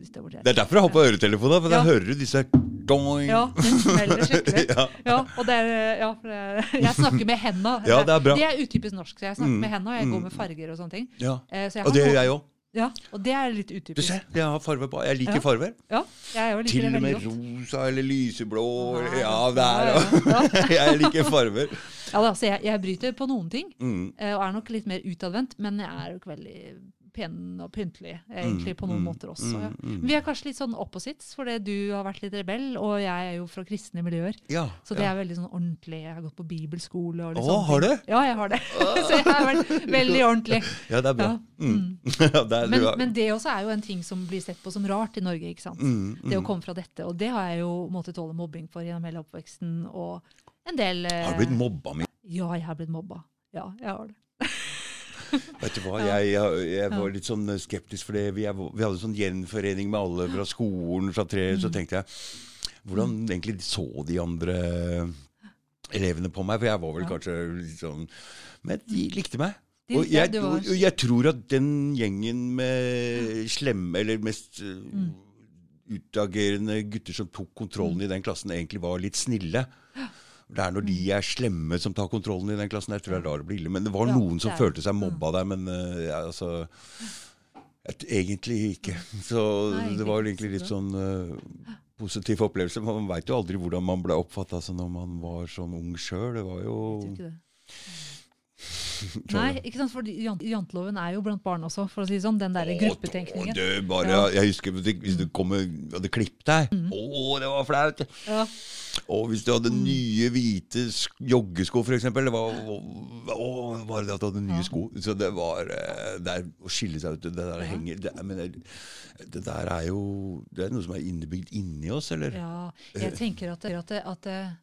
Det er derfor jeg har på øretelefoner, for Ja. da hører du disse doing. Ja, (laughs) den smeller skikkelig. Ja. Ja, og det ja, jeg snakker med henda. Ja, det er bra. Det er utypisk norsk. så Jeg snakker Mm, med henda, og jeg mm. går med farger og sånne ting. Ja. Eh, så Og det gjør jeg òg. Ja, og det er litt utypisk. Du ser, jeg har farve på. Jeg liker Ja. farver. Ja, jeg òg liker Til og med rosa eller lyseblå. Nei, Ja, det er ja, jo (laughs) Jeg liker farver. Ja, altså, jeg, jeg bryter på noen ting, Mm. eh, og er nok litt mer utadvendt, men jeg er nok veldig pen og pyntelig egentlig på noen mm, måter også. Ja. mm, mm. Vi er kanskje litt sånn opposites, fordi du har vært litt rebell, og jeg er jo fra kristne miljøer. Ja. Så det ja. er veldig sånn ordentlig. Jeg har gått på bibelskole. og litt Å, har du? Ja, jeg har det. (laughs) så jeg har vært veldig ordentlig. ja, det er bra. Ja. Mm. (laughs) Det er, Men, men det også er jo en ting som blir sett på som rart i Norge. ikke sant? Mm, Det å mm. komme fra dette. Og det har jeg jo måttet tåle mobbing for gjennom hele oppveksten. Og en del eh, Har du blitt mobba mye? Ja, jeg har blitt mobba. Ja, jeg har det. Vet du hva, jeg, jeg, var litt sånn skeptisk, for vi, vi hadde sånn gjenforening med alle fra skolen, fra tre, Mm. så tenkte jeg Hvordan egentlig så de andre elevene på meg? For jeg var vel kanskje litt sånn Men de likte meg. Og jeg, og jeg tror at den gjengen med slemme, eller mest uh, Mm. utagerende gutter som tok kontrollen i den klassen, egentlig var litt snille. Det er når de er slemme som tar kontrollen i den klassen. Jeg tror det er da det blir ille. Men det var noen som følte seg mobba der, men uh, altså Egentlig ikke. (laughs) Så det var egentlig litt sånn uh, positiv opplevelse. Man veit jo aldri hvordan man ble oppfatta altså, når man var sånn ung sjøl. Det var jo Tror ikke det. (laughs) Nei, ikke sant? for jant janteloven er jo blant barn også, for å si det sånn. Den derre Å, gruppetenkningen. det bare, Ja. Mm. Jeg husker hvis det- hvis du kom og hadde klippet deg. Å, det var flaut! Ja. Og hvis du Mm. hadde nye hvite sk- joggesko, f.eks. Det var å, bare det at du hadde nye Ja. sko. Så det var eh, det er å skille seg ut Det der henger det, men det, det der er jo Det er noe som er innebygd inni oss, eller? ja. Jeg tenker at, det, at, at det,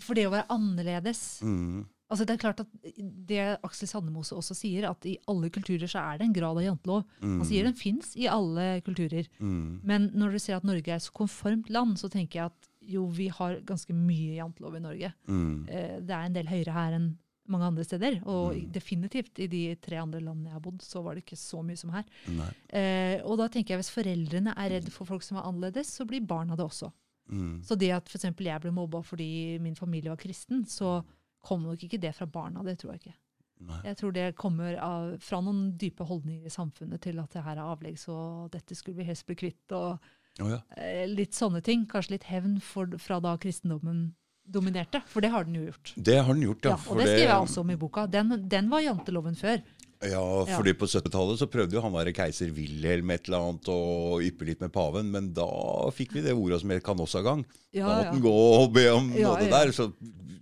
For det å være annerledes Mm, altså Det er klart at det Aksel Sandemose også sier, at i alle kulturer så er det en grad av jantelov. mm, Han sier den fins i alle kulturer. mm, Men når du ser at Norge er et så konformt land, så tenker jeg at jo, vi har ganske mye jantelov i Norge. mm, Eh, Det er en del høyere her enn mange andre steder. Og Mm. definitivt i de tre andre landene jeg har bodd, så var det ikke så mye som her. Eh, og da tenker jeg hvis foreldrene er redd for folk som er annerledes, så blir barna det også. mm, Så det at eksempel jeg ble mobba fordi min familie var kristen, så kom nok ikke det fra barna. Det tror jeg ikke. nei. Jeg tror det kommer av, fra noen dype holdninger i samfunnet til at det her er avleggs, og dette skulle vi helst bli kvitt, og oh, ja. eh, litt sånne ting. Kanskje litt hevn for, fra da kristendommen dominerte, for det har den jo gjort. Det har den gjort, ja. Ja, og det skriver jeg også om i boka. Den, den var janteloven før. Ja, Ja. fordi på 70-tallet så prøvde jo han være keiser Wilhelm et eller annet og yppe litt med paven, men da fikk vi det ordet som het kanossagang. Ja, da måtte ja. han gå og be om Ja, nåde ja. der. Så,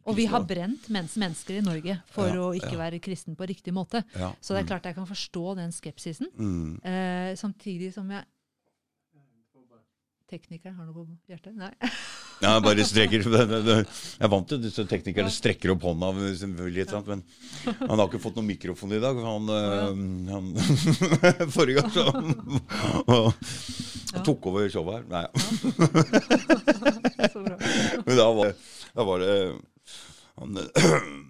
Og vi har brent mens mennesker i Norge for Ja, å ikke ja. være kristen på riktig måte. ja. Så det er klart jeg kan forstå den skepsisen. Mm. Eh, samtidig som jeg Teknikeren har noe på hjertet? Nei. (laughs) Ja, jeg bare strekker (laughs) Jeg er vant til disse teknikerne strekker opp hånda, sant? men han har ikke fått noen mikrofon i dag. Han, han (laughs) Forrige gang så han tok over showet her. Nei. (laughs) Men da var, da var det han,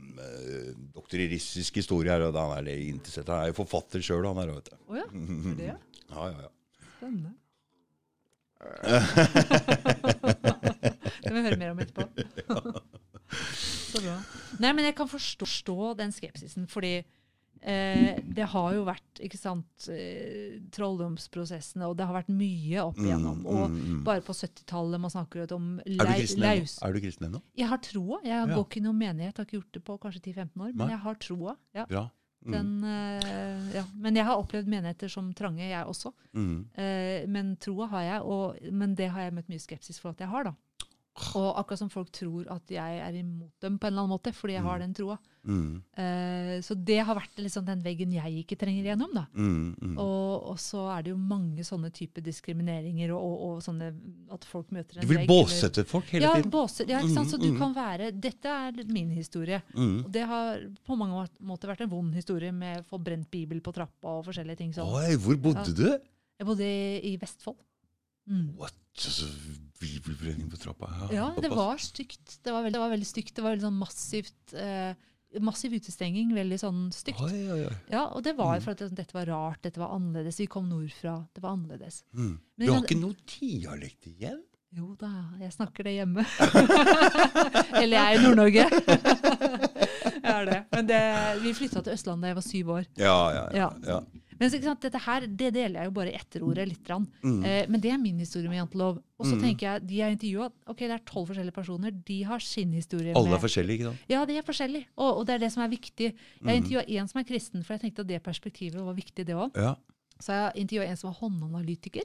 (clears throat) doktor i russisk historie her, og han er interessert. Han er jo forfatter sjøl, han her. vet du. Oh, ja. Er det? Ja, ja, ja. Spennende. Må vi høre mer om etterpå. (laughs) Så bra. Nei, men jeg kan forstå, forstå den skepsisen, fordi eh, det har jo vært ikke sant, eh, trolldomsprosessene, og det har vært mye opp igjennom. Mm, mm, og bare på 70-tallet man snakker om du kristen ennå? laus Er du kristen ennå? Jeg har troa. Jeg Ja. går ikke i noen menighet, har ikke gjort det på kanskje 10-15 år, men Nei. jeg har troa. Ja. Bra. Mm. Den, øh, ja. Men jeg har opplevd menigheter som trange, jeg også. Mm. Uh, men troa har jeg, og, men det har jeg møtt mye skepsis for at jeg har. da. Og akkurat som folk tror at jeg er imot dem på en eller annen måte, fordi jeg har den troa. Mm. Uh, så det har vært liksom den veggen jeg ikke trenger igjennom. da. Mm. Mm. Og, og så er det jo mange sånne typer diskrimineringer, og, og, og sånne at folk møter en vegg. Du vil vegg, båsette folk hele ja, tiden? båser, ja, ikke sant? Så du Mm, mm. kan være Dette er min historie. Mm. Og det har på mange måter vært en vond historie med å få brent Bibel på trappa og forskjellige ting sånn. Oi, hvor bodde Ja. du? Jeg bodde i, Vestfold. What? Bibelbrenning på trappa? Ja, det var stygt. Det var veldig, det var veldig stygt. Det var veldig sånn massivt eh, Massiv utestenging. Veldig sånn stygt. Oi, oi, oi. Ja, og det var for at det- dette var rart, dette var annerledes. Vi kom nordfra. Det var annerledes. Mm. Men Du har ikke noe dialekt igjen? Jo da, jeg snakker det hjemme. (laughs) Eller jeg er i Nord-Norge. (laughs) jeg er det. Men det, vi flytta til Østlandet da jeg var syv år. Ja, ja, ja. Ja. ja. Men sant, dette her, det deler jeg jo bare etterordet litt. Mm. Eh, men det er min historie med jantelov. Og så Mm. tenker jeg, de jeg intervjua, ok, det er tolv forskjellige personer. De har sin historie. Alle med, er forskjellige, ikke sant? Ja, de er forskjellige. Og, og det er det som er viktig. Mm. Jeg intervjua en som er kristen, for jeg tenkte at det perspektivet var viktig, det òg. Ja. Så jeg intervjua en som var håndanalytiker.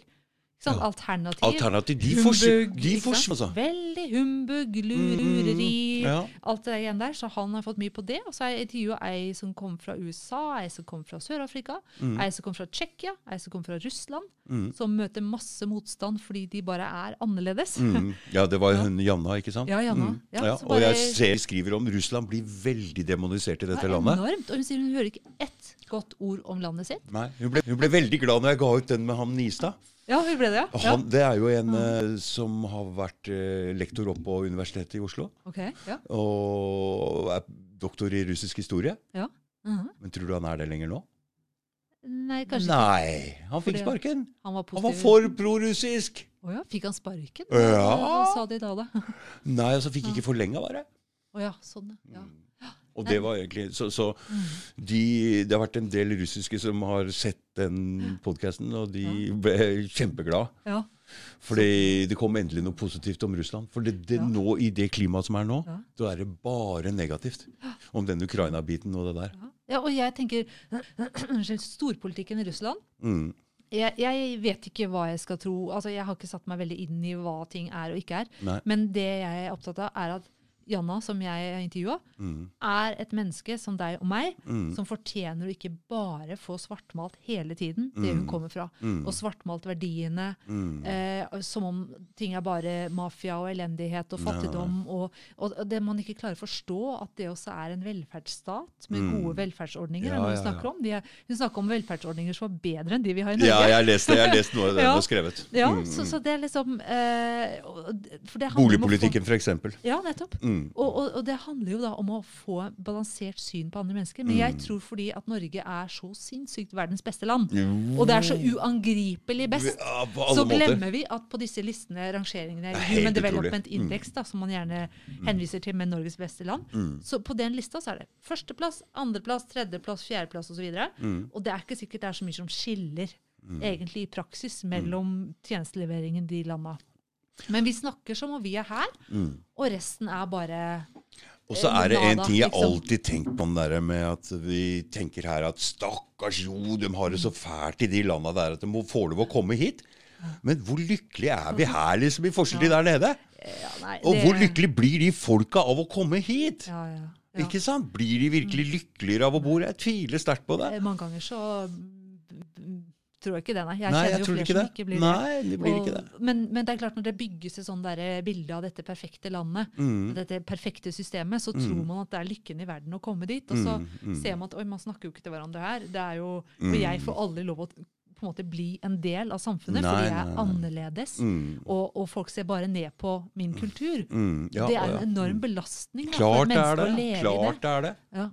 Sant? Ja. Alternativ. Alternativ. De Humbug, de altså. Veldig humbug, Mm, lureri, Ja. alt det der igjen der. Så han har fått mye på det. Og så har jeg intervjua ei som kom fra USA, ei som kom fra Sør-Afrika, Mm. ei som kom fra Tsjekkia, ei som kom fra Russland. Mm. Som møter masse motstand fordi de bare er annerledes. Mm. ja, det var (laughs) Ja. hun Janna, ikke sant? Ja, Janna. Mm. Ja, Ja, og bare- jeg ser skriver om Russland blir veldig demonisert i dette Det landet. enormt. Og hun sier hun hører ikke ett godt ord om landet sitt. Nei, hun ble, hun ble veldig glad når jeg ga ut den med han Nistad. Ja, hun ble det, ja. ja. Han, det er jo en eh, som har vært eh, lektor opp på Universitetet i Oslo. Ok, ja. Og er doktor i russisk historie. Mhm. Men tror du han er det lenger nå? Nei, kanskje ikke. Nei, han fikk Fordi- sparken. Han var Han var positiv. for prorussisk. Å ja, fikk han sparken? Ja. Hva sa de da, da? Nei, altså fikk ikke forlenga, bare. Å ja, sånn, ja. Og det var egentlig Så, så Mm. de, det har vært en del russiske som har sett den podkasten, og de ble kjempeglade. ja. Fordi det kom endelig noe positivt om Russland. For det, det Ja. nå, i det klimaet som er nå, Ja. da er det bare negativt. Om den Ukraina-biten og det der. Ja. ja, og jeg tenker (clears throat) storpolitikken i Russland Mm. jeg, jeg vet ikke hva jeg skal tro. Altså, Jeg har ikke satt meg veldig inn i hva ting er og ikke er. Nei. Men det jeg er opptatt av, er at Janna, som jeg intervjua, Mm. er et menneske som deg og meg, Mm. som fortjener å ikke bare få svartmalt hele tiden det hun Mm. kommer fra. Mm. Og svartmalt verdiene. Mm. Eh, som om ting er bare mafia og elendighet og fattigdom. Og, og det man ikke klarer å forstå, at det også er en velferdsstat med gode velferdsordninger. Ja, er noe hun snakker om. Er, hun snakker om velferdsordninger som er bedre enn de vi har i Norge. Ja, jeg leste, jeg lest noe av det (laughs) Ja. har skrevet. Ja, så, så det er liksom eh, Boligpolitikken, eksempel. Ja, nettopp. Mm. Og, og, og det handler jo da om å få balansert syn på andre mennesker. Men jeg Mm. tror fordi at Norge er så sinnssykt verdens beste land, og det er så uangripelig best, Ja, så glemmer måter. vi at på disse listene, rangeringene, er Human utrolig. Development Mm. Index, da, som man gjerne henviser til med Norges beste land, Mm. så på den lista så er det førsteplass, andreplass, tredjeplass, fjerdeplass osv. Mm. Og det er ikke sikkert det er så mye som skiller egentlig i praksis mellom tjenesteleveringen de landa. Men vi snakker som om vi er her, Mm. og resten er bare Og så er det en ting jeg liksom. alltid tenker på den der med at vi tenker her at stakkars jo, de har det så fælt i de landa der at de må få lov å komme hit. Men hvor lykkelig er vi her, liksom, i forskjell til der nede? ja, nei, Og det- hvor lykkelig blir de folka av å komme hit? Ja, ja. Ikke sant? Blir de virkelig lykkeligere av å bo her? Jeg tviler sterkt på det. Eh, Mange ganger så tror jeg ikke det, nei. Jeg Nei, kjenner jeg jo flere ikke som det. ikke blir Nei, de blir Og- ikke det. Men, men det er klart når det bygges et sånn bilde av dette perfekte landet, Mm. dette perfekte systemet, så tror man at det er lykken i verden å komme dit. Og så Mm, mm. ser man at oi, man snakker jo ikke til hverandre her. Det er jo, Mm. Og jeg får aldri lov å på en måte bli en del av samfunnet, Nei, fordi jeg er nei. annerledes. Mm. Og, og folk ser bare ned på min kultur. Mm. Ja, det er en enorm belastning for Klart et det er menneske det. å leve i Klart det. det er det. Ja.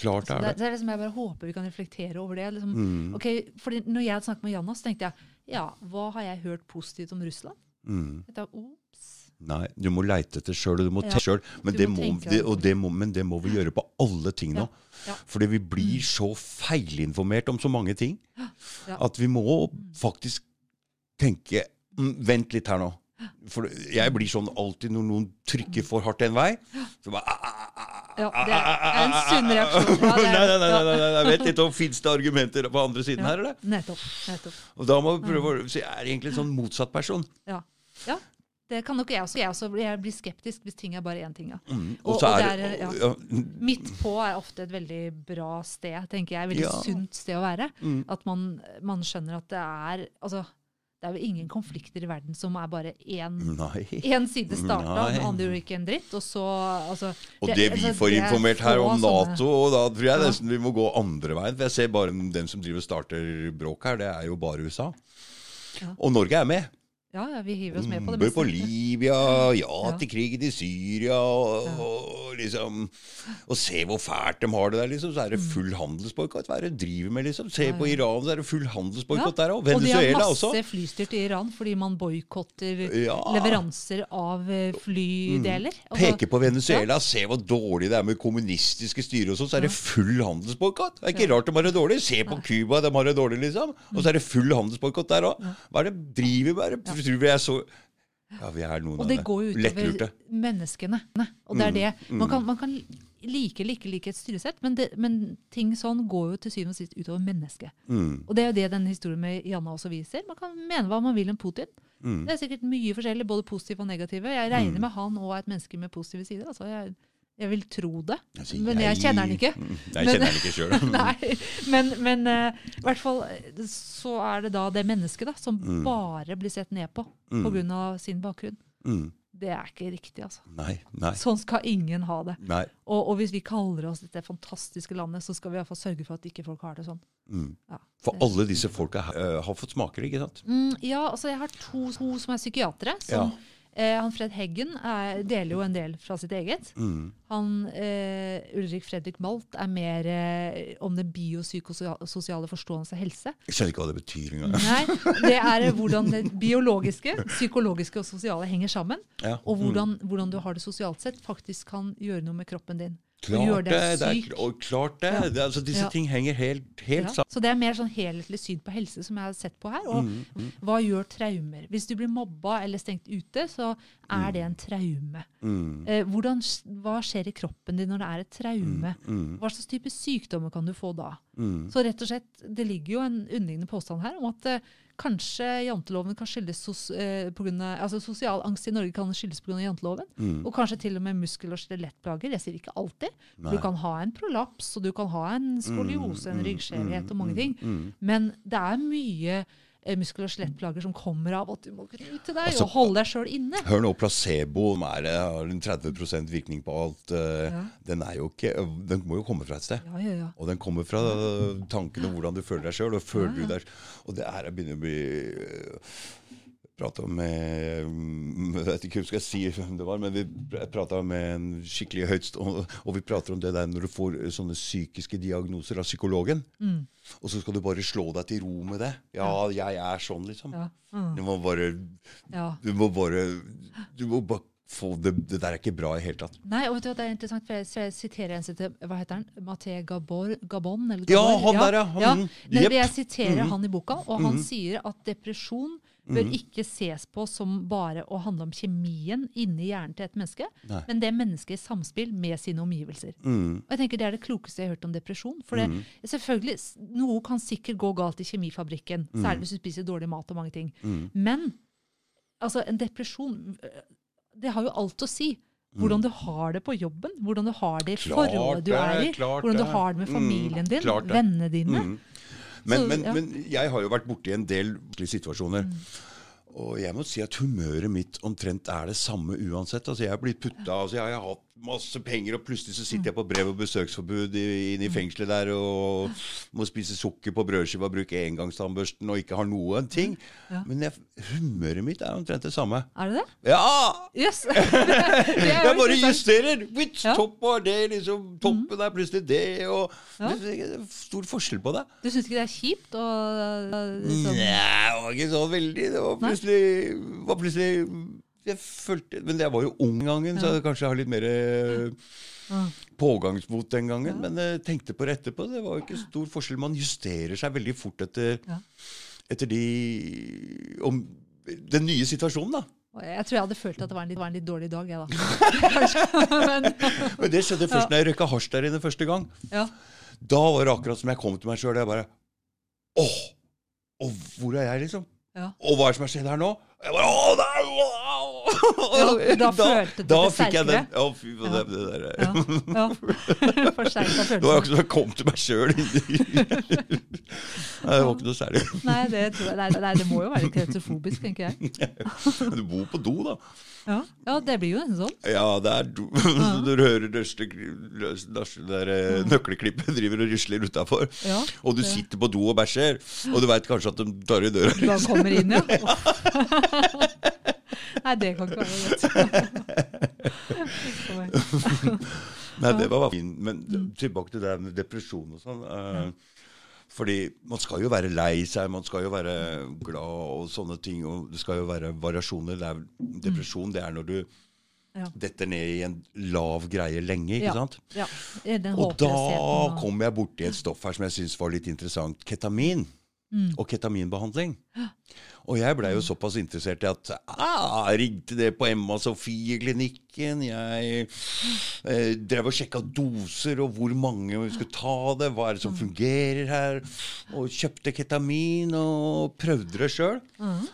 Klart er det, det. er liksom jeg bare håper vi kan reflektere over det. Liksom, Mm. Okay, fordi når jeg snakket med Janna, så tenkte jeg ja, hva har jeg hørt positivt om Russland? Mm. Tenkte, Ops. Nei, du må leite etter sjøl, og du må Ja, tenke sjøl. Men, men det må vi gjøre på alle ting nå. Ja, ja. Fordi vi blir så feilinformert om så mange ting at vi må faktisk tenke mm, Vent litt her nå. For jeg blir sånn alltid når noen trykker for hardt en vei. Så bare, ah, ah, ah, Ja, det er en sunn reaksjon. Ja, er- nei, nei, nei, nei, nei, vet ikke om fins det argumenter på andre siden her, eller? Nettopp. nettopp. Og da må vi prøve å Så jeg er egentlig en sånn motsatt person. Ja. ja. Det kan nok jeg også. Jeg, også jeg blir skeptisk hvis ting er bare én ting. Ja. Mm. Og- Og og er er, ja. ja, Midt på er ofte et veldig bra sted, tenker jeg. Et Veldig Ja. sunt sted å være. Mm. At man, man skjønner at det er Altså, det er jo ingen konflikter i verden som er bare én Én side starta, og den andre gjorde ikke en dritt. Og så altså, Og det vi altså, får det er informert her om Nato, og da tror jeg Ja. nesten vi må gå andre veien. For jeg ser bare den som driver starter bråk her, det er jo bare USA. Ja. Og Norge er med. Ja, ja, vi hiver oss med på det Bomber på. Libya, ja Ja. til krigen i Syria, og, og liksom Og se hvor fælt de har det der, liksom. Så er det full handelsboikott. Hva er det de driver med, liksom? Se Mm. På. Iran, så er det full handelsboikott der òg. og de har masse flystyrt i Iran fordi man boikotter leveranser av eh, flydeler. Mm. Peker på Venezuela, se hvor dårlig det er med kommunistiske styre og sånn, så er det full handelsboikott. Det er ikke rart de har det dårlig. Se på Cuba, de har det dårlig, liksom. Og så er det full handelsboikott der òg. Hva er det de driver med? Det- Tror vi er så Ja, vi er noen Og av det det. går jo Lettlurte. utover menneskene. Og det er det. Man kan, man kan like eller ikke like et styresett, men, det, men ting sånn går jo til syvende og sist utover mennesket. Mm. Og det er jo det denne historien med Janna også viser. Man kan mene hva man vil om Putin. Mm. Det er sikkert mye forskjellig, både positive og negative. Jeg regner med han og er et menneske med positive sider. Altså, jeg, jeg vil tro det. Altså, Men jeg kjenner den ikke. Mm, Jeg Men- kjenner den ikke sjøl. (laughs) Nei, men, men uh, i hvert fall eh, så er det da det mennesket da, som Mm. bare blir sett ned på Mm. pga. sin bakgrunn. Mm. Det er ikke riktig, altså. Nei, nei, Sånn skal ingen ha det. Og, og hvis vi kaller oss dette fantastiske landet, så skal vi i hvert fall sørge for at ikke folk har det sånn. Mm. Ja. For alle disse folka uh, har fått smaker, ikke sant? Mm, ja, altså jeg har to, to som er psykiatere. Som, eh, han Fred Heggen er, deler jo en del fra sitt eget. Mm. Han eh, Ulrik Fredrik Malt er mer eh, om den biopsykososiale forståelse av helse. Jeg skjønner ikke hva det betyr engang. Nei, det er eh, hvordan det (laughs) biologiske, psykologiske og sosiale henger sammen. Ja. Og hvordan, hvordan du har det sosialt sett, faktisk kan gjøre noe med kroppen din. Og Klart gjøre det. deg det er, og klart det. Ja. det altså, disse Ja. ting henger helt, helt sammen. Så det er mer sånn helhetlig syn på helse som jeg har sett på her. Og Mm, hva gjør traumer? Hvis du blir mobba eller stengt ute, så er det en traume. Mm, Eh, hvordan, hva skjer i kroppen din når det er et traume? mm, Hva slags type sykdommer kan du få da? mm. Så rett og slett, det ligger jo en underliggende påstand her om at eh, kanskje janteloven kan skyldes sos, eh, på grunn av, altså Sosial angst i Norge kan skyldes pga. janteloven. Mm. Og kanskje til og med muskel- og skjelettplager. Jeg sier ikke alltid. Nei. Du kan ha en prolaps, og du kan ha en skoliose, en Mm, ryggskjevhet og mange mm, ting. mm. Men det er mye muskel- og skjelettplager som kommer av at du må knyte deg Altså- og holde deg sjøl inne. Hør nå, placebo er, eh, har en 30% virkning på alt. eh, Ja. Den, er jo ikke, den må jo komme fra et sted. Ja, ja, ja. Og den kommer fra tankene om hvordan du føler deg sjøl. Og, føler du deg- og det her begynner å bli Prata med mm, Jeg vet ikke hva jeg skal si hvem det var, men vi prata med en skikkelig høytstående Og vi prater om det der når du får sånne psykiske diagnoser av psykologen. Mm. Og så skal du bare slå deg til ro med det. Ja, jeg er sånn, liksom. ja. Mm. Du må bare. Du må bare Du må bare få det Det der er ikke bra i hele tatt. Nei, og vet du hva, det er interessant, for jeg, siterer en som heter Hva heter han? Maté Gabor, Gabon? Eller Ja, Gabor? han der, ja. Han- ja. Nemlig, Jeg siterer Mhm. han i boka, og han Mhm. sier at depresjon bør mm. ikke ses på som bare å handle om kjemien inni hjernen til et menneske, Nei. men det mennesket i samspill med sine omgivelser. Mm. Og jeg tenker Det er det klokeste jeg har hørt om depresjon. For det, Mhm. selvfølgelig, Noe kan sikkert gå galt i kjemifabrikken, Mhm. særlig hvis du spiser dårlig mat og mange ting. Mm. Men altså, en depresjon øh, Det har jo alt å si. Hvordan du har det på jobben, hvordan du har det i Mm. Klart forholdet du er i, hvordan du har det med Mm, familien din, mm, vennene dine. Mm. Men, men, men jeg har jo vært borti en del situasjoner. Og jeg må si at humøret mitt omtrent er det samme uansett. Altså Jeg har blitt putta altså Jeg har hatt masse penger, og plutselig så sitter jeg på brev- og besøksforbud inne i fengselet der og må spise sukker på brødskiva og bruke engangstannbørsten og ikke har noen ting. Ja. Men jeg, humøret mitt er omtrent det samme. Er det det? Ja! Yes. (laughs) det Jeg bare justerer! Which Ja. topp var det? liksom Toppen er plutselig det, og Ja. det er stor forskjell på det. Du syns ikke det er kjipt? Og, liksom, Nei, det var ikke så veldig. Det var plutselig, var plutselig jeg følte, Men jeg var jo ung gangen, så jeg kanskje har litt mer eh, pågangsmot den gangen. Men jeg tenkte på det etterpå. Det var jo ikke stor forskjell. Man justerer seg veldig fort etter, Ja. etter de om, den nye situasjonen, da. Jeg tror jeg hadde følt at det var en litt, var en litt dårlig dag, jeg, da. (laughs) (laughs) Men, Men det skjedde først når jeg røyka hasj der inne første gang. ja. Da var det akkurat som jeg kom til meg sjøl. Jeg bare Åh! Og hvor er jeg, liksom? Ja. Og hva er det som har skjedd her nå? Jeg bare, Åh, nei, wow! Ja, da følte du det sterkere? Å, fy faen, Ja. det, der Ja. ja. Forsterka Det var akkurat som jeg kom til meg sjøl. Det var ikke noe særlig. Nei, det, tror jeg, nei, nei, det må jo være klaustrofobisk, tenker jeg. Men (laughs) Du bor på do, da. Ja, ja det blir jo nesten sånn. Ja, det er do. (laughs) Så du hører dørste der, eh, nøkkelklippet driver og rusler utafor. Ja, Og du sitter på do og bæsjer, og du veit kanskje at de tar i døra. Du kommer inn, ja. (laughs) Nei, det kan ikke være rett. (laughs) Nei, det var fint. Men tilbake til det med depresjon og sånn. eh, fordi man skal jo være lei seg, man skal jo være glad og sånne ting. Og det skal jo være variasjoner. Det er, depresjon det er når du Ja. detter ned i en lav greie lenge, ikke Ja. sant? Ja, Og da kom jeg borti et stoff her som jeg syns var litt interessant. Ketamin. Mm. Og ketaminbehandling. Og jeg blei jo såpass interessert i at ah, ringte det på Emma Sofie-klinikken. Jeg eh, drev og sjekka doser og hvor mange vi skulle ta det. Hva er det som fungerer her? Og kjøpte ketamin og prøvde det sjøl. Mhm.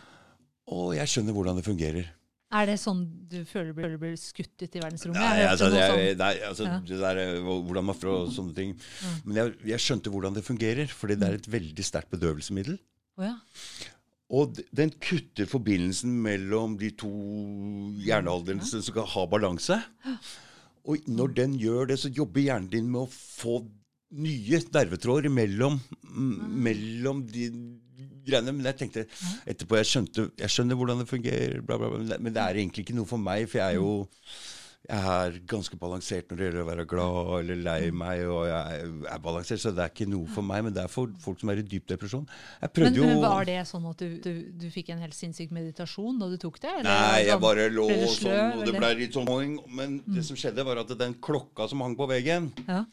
Og jeg skjønner hvordan det fungerer. Er det sånn du føler du blir, blir skutt ut i verdensrommet? Nei, altså, jeg, nei, altså Ja. det der, er hvordan man får sånne ting. Men jeg, jeg skjønte hvordan det fungerer, fordi det er et veldig sterkt bedøvelsesmiddel. Oh, ja. Og den kutter forbindelsen mellom de to hjernehalvdelene som skal ha balanse. Og når den gjør det, så jobber hjernen din med å få nye nervetråder mellom, mm, mellom de greiene. Men jeg tenkte etterpå jeg skjønte, jeg skjønner hvordan det fungerer, bla, bla, bla, men det- er egentlig ikke noe for meg. For jeg er jo jeg er ganske balansert når det gjelder å være glad eller lei meg. og jeg er balansert, Så det er ikke noe for meg, men det er for folk som er i dyp depresjon. Men, jo men Var det sånn at du, du, du fikk en helt sinnssyk meditasjon da du tok det? eller Nei, jeg sånn- bare lå ble du sånn, og det blei ble litt sånn Men Men det som skjedde, var at den klokka som hang på veggen, Ja.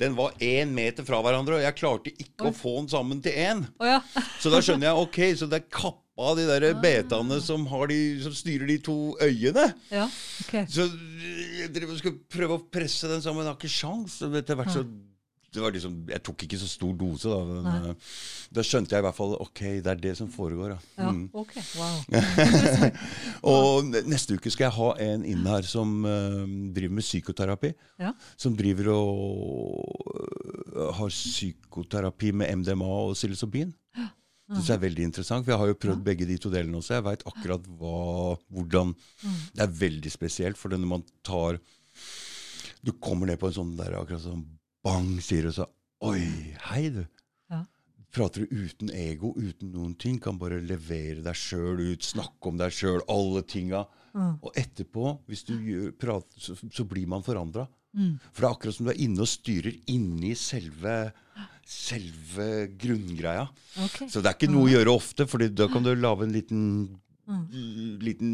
Den var én meter fra hverandre, og jeg klarte ikke å få den sammen til én. Oh, ja. Så da skjønner jeg ok, så det er kappa av de der betaene som, har de, som styrer de to øyene. ja. Ok. Så jeg skulle prøve å presse den sammen, jeg har ikke sjans. Etter hvert så liksom, Jeg tok ikke så stor dose, da. Men, eh, da skjønte jeg i hvert fall ok, det er det som foregår. Da. Ja, Mm. ok. Wow. (laughs) Og neste uke skal jeg ha en inn her som uh, driver med psykoterapi. Ja. Som driver og uh, har psykoterapi med MDMA og psilocybin. Det synes jeg er veldig interessant, for jeg har jo prøvd begge de to delene også. Jeg veit akkurat hva, hvordan Det er veldig spesielt, for når man tar Du kommer ned på en sånn der akkurat sånn bang, sier du så Oi, hei, du. Ja. Prater du uten ego, uten noen ting. Kan bare levere deg sjøl ut, snakke om deg sjøl, alle tinga. Og etterpå, hvis du gjør, prater, så, så blir man forandra. For det er akkurat som du er inne og styrer inni selve, selve grunngreia. Okay. Så det er ikke noe å gjøre ofte, for da kan du lage en liten, liten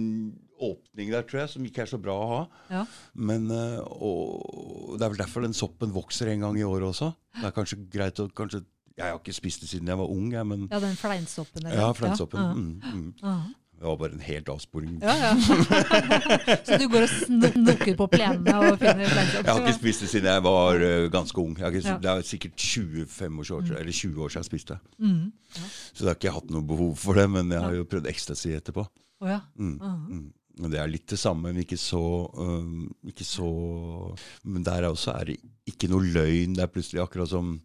åpning der, tror jeg, som ikke er så bra å ha. Ja. Men, eh, og Det er vel derfor den soppen vokser en gang i året også. Det er kanskje greit å kanskje, Jeg har ikke spist det siden jeg var ung, jeg, men ja, den fleinsoppen. eller? ja, fleinsoppen. Ja. Mm, mm. Ja. Det var bare en helt avsporing. Ja, ja. (laughs) Så du går og snukker på plenene og finner Jeg har ikke spist det siden jeg var uh, ganske ung. Jeg har ikke, Ja. Det er sikkert 25 år, siden- eller 20 år siden jeg spiste. Mm. Så da har ikke jeg hatt noe behov for det, men jeg har jo prøvd ecstasy etterpå. Å ja. Mm. Uh Men Det er litt det samme, men ikke så, um, ikke så Men der også er det ikke noe løgn. Det er plutselig akkurat som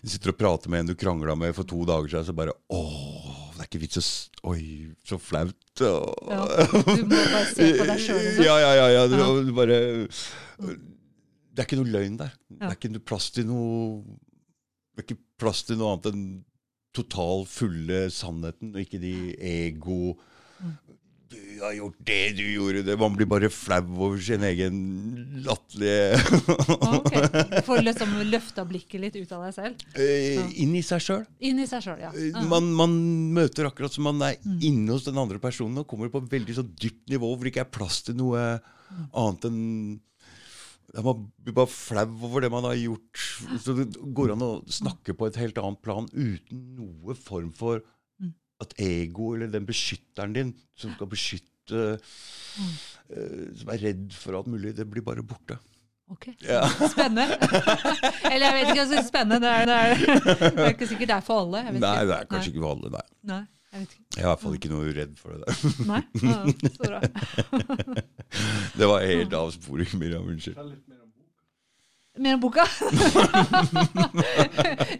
Du sitter og prater med en du krangla med for to dager siden, så bare Åh, det er ikke vits å Oi, så flaut. Ja, du må bare se på deg selv, liksom. Ja, ja, ja. ja. Du, du bare Det er ikke noe løgn der. Det er ikke plass til noe Det er ikke plass til noe annet enn total fulle sannheten, og ikke de ego Mm. Du har gjort det, du gjorde det. Man blir bare flau over sin egen latterlige (laughs) Ok. Du får liksom løfta blikket litt ut av deg selv. Eh, Inn i seg sjøl. Ja. Ja. Man, man møter akkurat som man er Mm. inne hos den andre personen og kommer på et veldig så dypt nivå hvor det ikke er plass til noe Mm. annet enn Man blir bare flau over det man har gjort. Så det går an å snakke på et helt annet plan uten noe form for. At ego eller den beskytteren din som skal beskytte Mm. uh, Som er redd for alt mulig, det blir bare borte. Ok. Ja. (laughs) Spennende. (laughs) Eller jeg vet ikke, jeg synes spennende. Det er, det, er, (laughs) det er ikke sikkert det er for alle. Jeg vet Nei, ikke. det er kanskje ikke for alle, nei. Nei, jeg vet ikke. Jeg er i hvert fall ikke noe redd for det der. Nei? Ja, så bra. Det var helt avsporing, Miriam. Unnskyld. Mer om boka?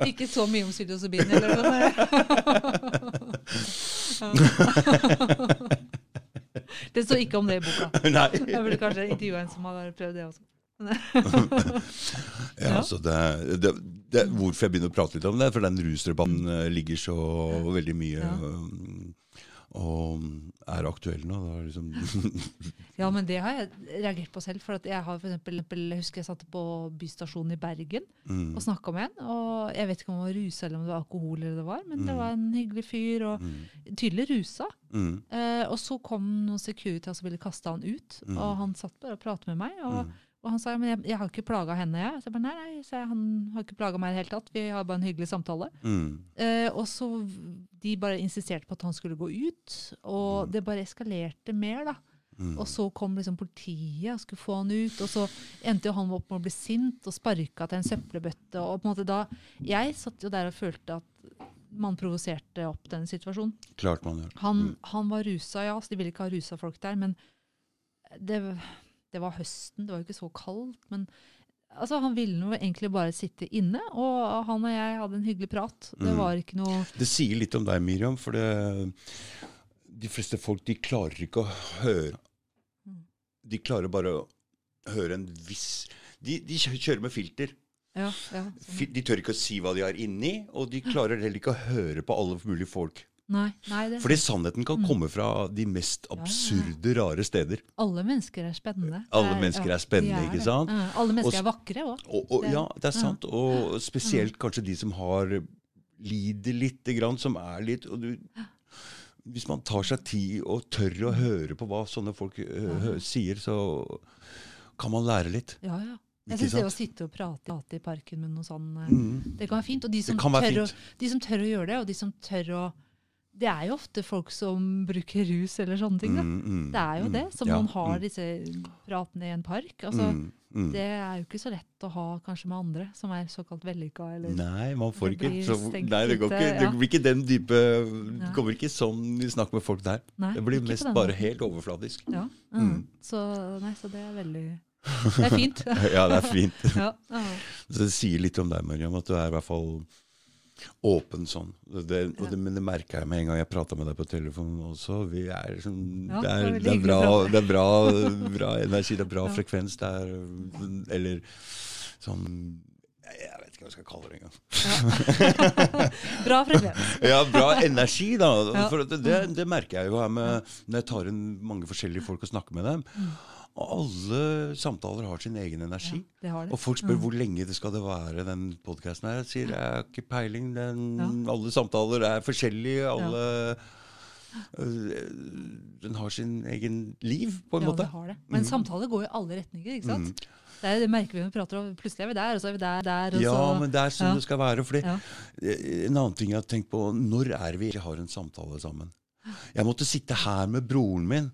ikke så mye om psilocybin, eller noe. (laughs) Det står ikke om det i boka. (laughs) Nei. Jeg burde kanskje intervjue en som har prøvd det også. (laughs) Ja, altså det, det, det, hvorfor jeg begynner å prate litt om det, for den rusdebatten eh, ligger så veldig mye Ja. Og er aktuell nå. Da, liksom. (laughs) Ja, men det har jeg reagert på selv. For at jeg har for eksempel, jeg husker jeg satt på bystasjonen i Bergen mm, og snakka med en. Og jeg vet ikke om han var rusa eller om det var alkohol, eller det var, men det Mm. var en hyggelig fyr. og mm, Tydelig rusa. mm, Eh, og så kom noen Securitas og ville kaste han ut. Mm. Og han satt bare og pratet med meg. Og, mm, og han sa ja, men jeg, jeg har ikke plaga henne, jeg. Så jeg bare, nei, nei, så jeg, han har ikke plaga meg i det hele tatt. Vi har bare en hyggelig samtale. mm, Eh, og så de bare insisterte på at han skulle gå ut, og Mm. det bare eskalerte mer, da. mm. Og så kom liksom politiet og skulle få han ut, og så endte jo han opp med å bli sint og sparka til en søppelbøtte. Og på en måte da, Jeg satt jo der og følte at man provoserte opp den situasjonen. Klart man gjør. Han, Mm. han var rusa, ja, så de ville ikke ha rusa folk der, men det, det var høsten, det var jo ikke så kaldt. Men altså, han ville jo egentlig bare sitte inne, og han og jeg hadde en hyggelig prat. Det Mm. var ikke noe Det sier litt om deg, Miriam, for det, de fleste folk de klarer ikke å høre Mm. De klarer bare å høre en viss De, de kjører med filter. Ja, ja. Sånn. De tør ikke å si hva de har inni, og de (laughs) klarer heller ikke å høre på alle mulige folk. Nei, nei det, Fordi sannheten kan Mm. komme fra de mest ja, ja. absurde, rare steder. alle mennesker er spennende. Alle mennesker er spennende, de ikke sant? Ja, alle mennesker Og er vakre òg. Ja, det er sant. Og spesielt kanskje de som har lider lite grann, som er litt og du, Hvis man tar seg tid og tør å høre på hva sånne folk uh, sier, så kan man lære litt. Ja, ja. Jeg syns det å sitte og prate, i parken med noe sånn eh, Mm. Det kan være fint. Og de som, tør å, de som tør å gjøre det, og de som tør å Det er jo ofte folk som bruker rus eller sånne ting. Mm, mm, Det er jo mm. det. Som Ja, man har mm, disse pratene i en park. Altså, mm, mm. Det er jo ikke så lett å ha kanskje med andre som er såkalt vellykka. Eller Nei, man får ikke så, Nei, det, ikke, det blir ikke den dype Det kommer ikke sånn vi snakker med folk der. Nei, Det blir mest bare helt overfladisk. Ja. Så, nei, så det er veldig Det er fint. (laughs) Ja, det er fint. (laughs) ja. ja. Så det sier litt om deg, Mariam, at du er i hvert fall åpen sånn. Det, det, men det merka jeg med en gang jeg prata med deg på telefonen også. Vi er sånn, Ja, det, er, det er bra, det er bra, bra energi, det er bra Ja. frekvens. Det er Eller sånn Jeg vet ikke hva jeg skal kalle det engang. (laughs) Bra frekvens. Ja, bra energi, da. Ja. For det, det, det merker jeg jo her med når jeg tar inn mange forskjellige folk og snakker med dem. Og alle samtaler har sin egen energi. Det har det. Og folk spør Mm. hvor lenge det skal det være, den podkasten her. Jeg sier jeg har ikke peiling. Den, Ja. Alle samtaler er forskjellige. Alle øh, Den har sin egen liv, på en ja, måte. det har det. Men Mm. samtaler går i alle retninger, ikke sant? Mm. Det, er, det merker vi når vi prater om Plutselig er vi der, og så er vi der, der, og Ja, så men det er sånn ja. det skal være. Fordi, Ja. En annen ting jeg har tenkt på, når er vi har en samtale sammen? Jeg måtte sitte her med broren min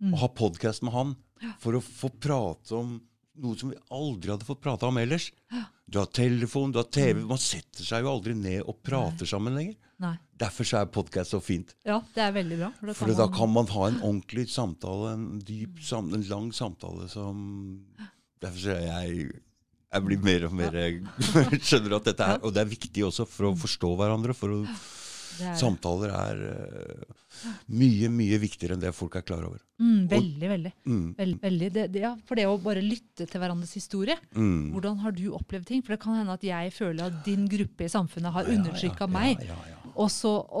Mm. og ha podkast med han for å få prate om noe som vi aldri hadde fått prata om ellers. Du har telefon, du har TV. Man setter seg jo aldri ned og prater sammen lenger. Nei. Derfor så er podkast så fint. Ja, det er veldig bra. For For kan da man, kan man ha en ordentlig samtale, en dyp, sam en lang samtale som Derfor så er jeg jeg blir mer og mer (laughs) Skjønner at dette er Og det er viktig også for å forstå hverandre. For å, er, samtaler er uh, mye, mye viktigere enn det folk er klar over. mm, veldig, veldig. Mm, veldig, veldig. Det, det, ja, for det å bare lytte til hverandres historie. mm. Hvordan har du opplevd ting? For det kan hende at jeg føler at din gruppe i samfunnet har ja, undertrykka ja, meg. Ja, ja, Og,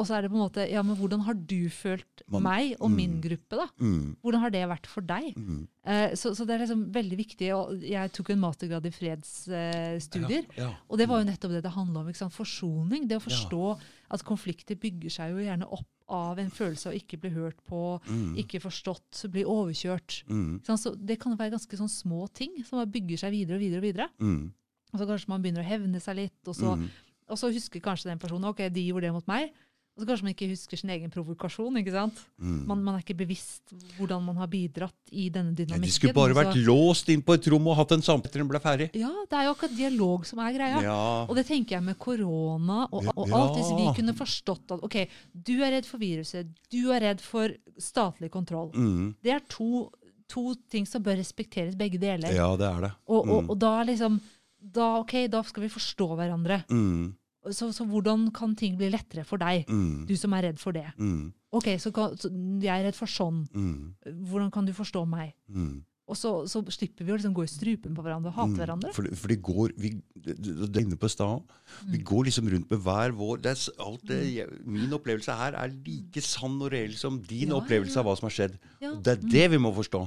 så, er det på en måte Ja, men hvordan har du følt Man- meg og min mm. gruppe, da? Mm, Hvordan har det vært for deg? mm. Eh, så, så det er liksom veldig viktig. Og jeg tok en mastergrad i fredsstudier. Ja, ja. Og det var jo nettopp det det handla om. ikke sant? Forsoning. Det å forstå at konflikter bygger seg jo gjerne opp av en følelse av ikke bli hørt på, Mm, ikke forstått, bli overkjørt. mm? Så det kan være ganske sånn små ting som bare bygger seg videre og videre. Og videre. mm, Og så kanskje man begynner å hevne seg litt, og så, mm. Og så husker kanskje den personen ok, de gjorde det mot meg. Og så kanskje man ikke husker sin egen provokasjon. ikke sant? mm. Man, man er ikke bevisst hvordan man har bidratt i denne Ja, dynamikken. de skulle bare og så- vært låst inn på et rom og hatt en samtale til den ble ferdig. Ja, det er jo akkurat dialog som er greia. Ja. Og det tenker jeg med korona og, og Ja. alt. Hvis vi kunne forstått at ok, du er redd for viruset, du er redd for statlig kontroll. Mm. Det er to, to ting som bør respekteres, begge deler. ja, det er det. Og, og, Mm. og da liksom da, okay, da skal vi forstå hverandre. Mm. Så, så hvordan kan ting bli lettere for deg, Mm. du som er redd for det? Mm. Ok, så, kan, så jeg er redd for sånn. Mm. Hvordan kan du forstå meg? Mm. Og så, så slipper vi å liksom gå i strupen på hverandre og hate Mm. hverandre. For, for det går vi, det, det er inne på sted, Mm. Vi går liksom rundt med hver vår det alt det, jeg, Min opplevelse her er like sann og reell som din ja, opplevelse ja. av hva som har skjedd. Ja. Og Det er det vi må forstå.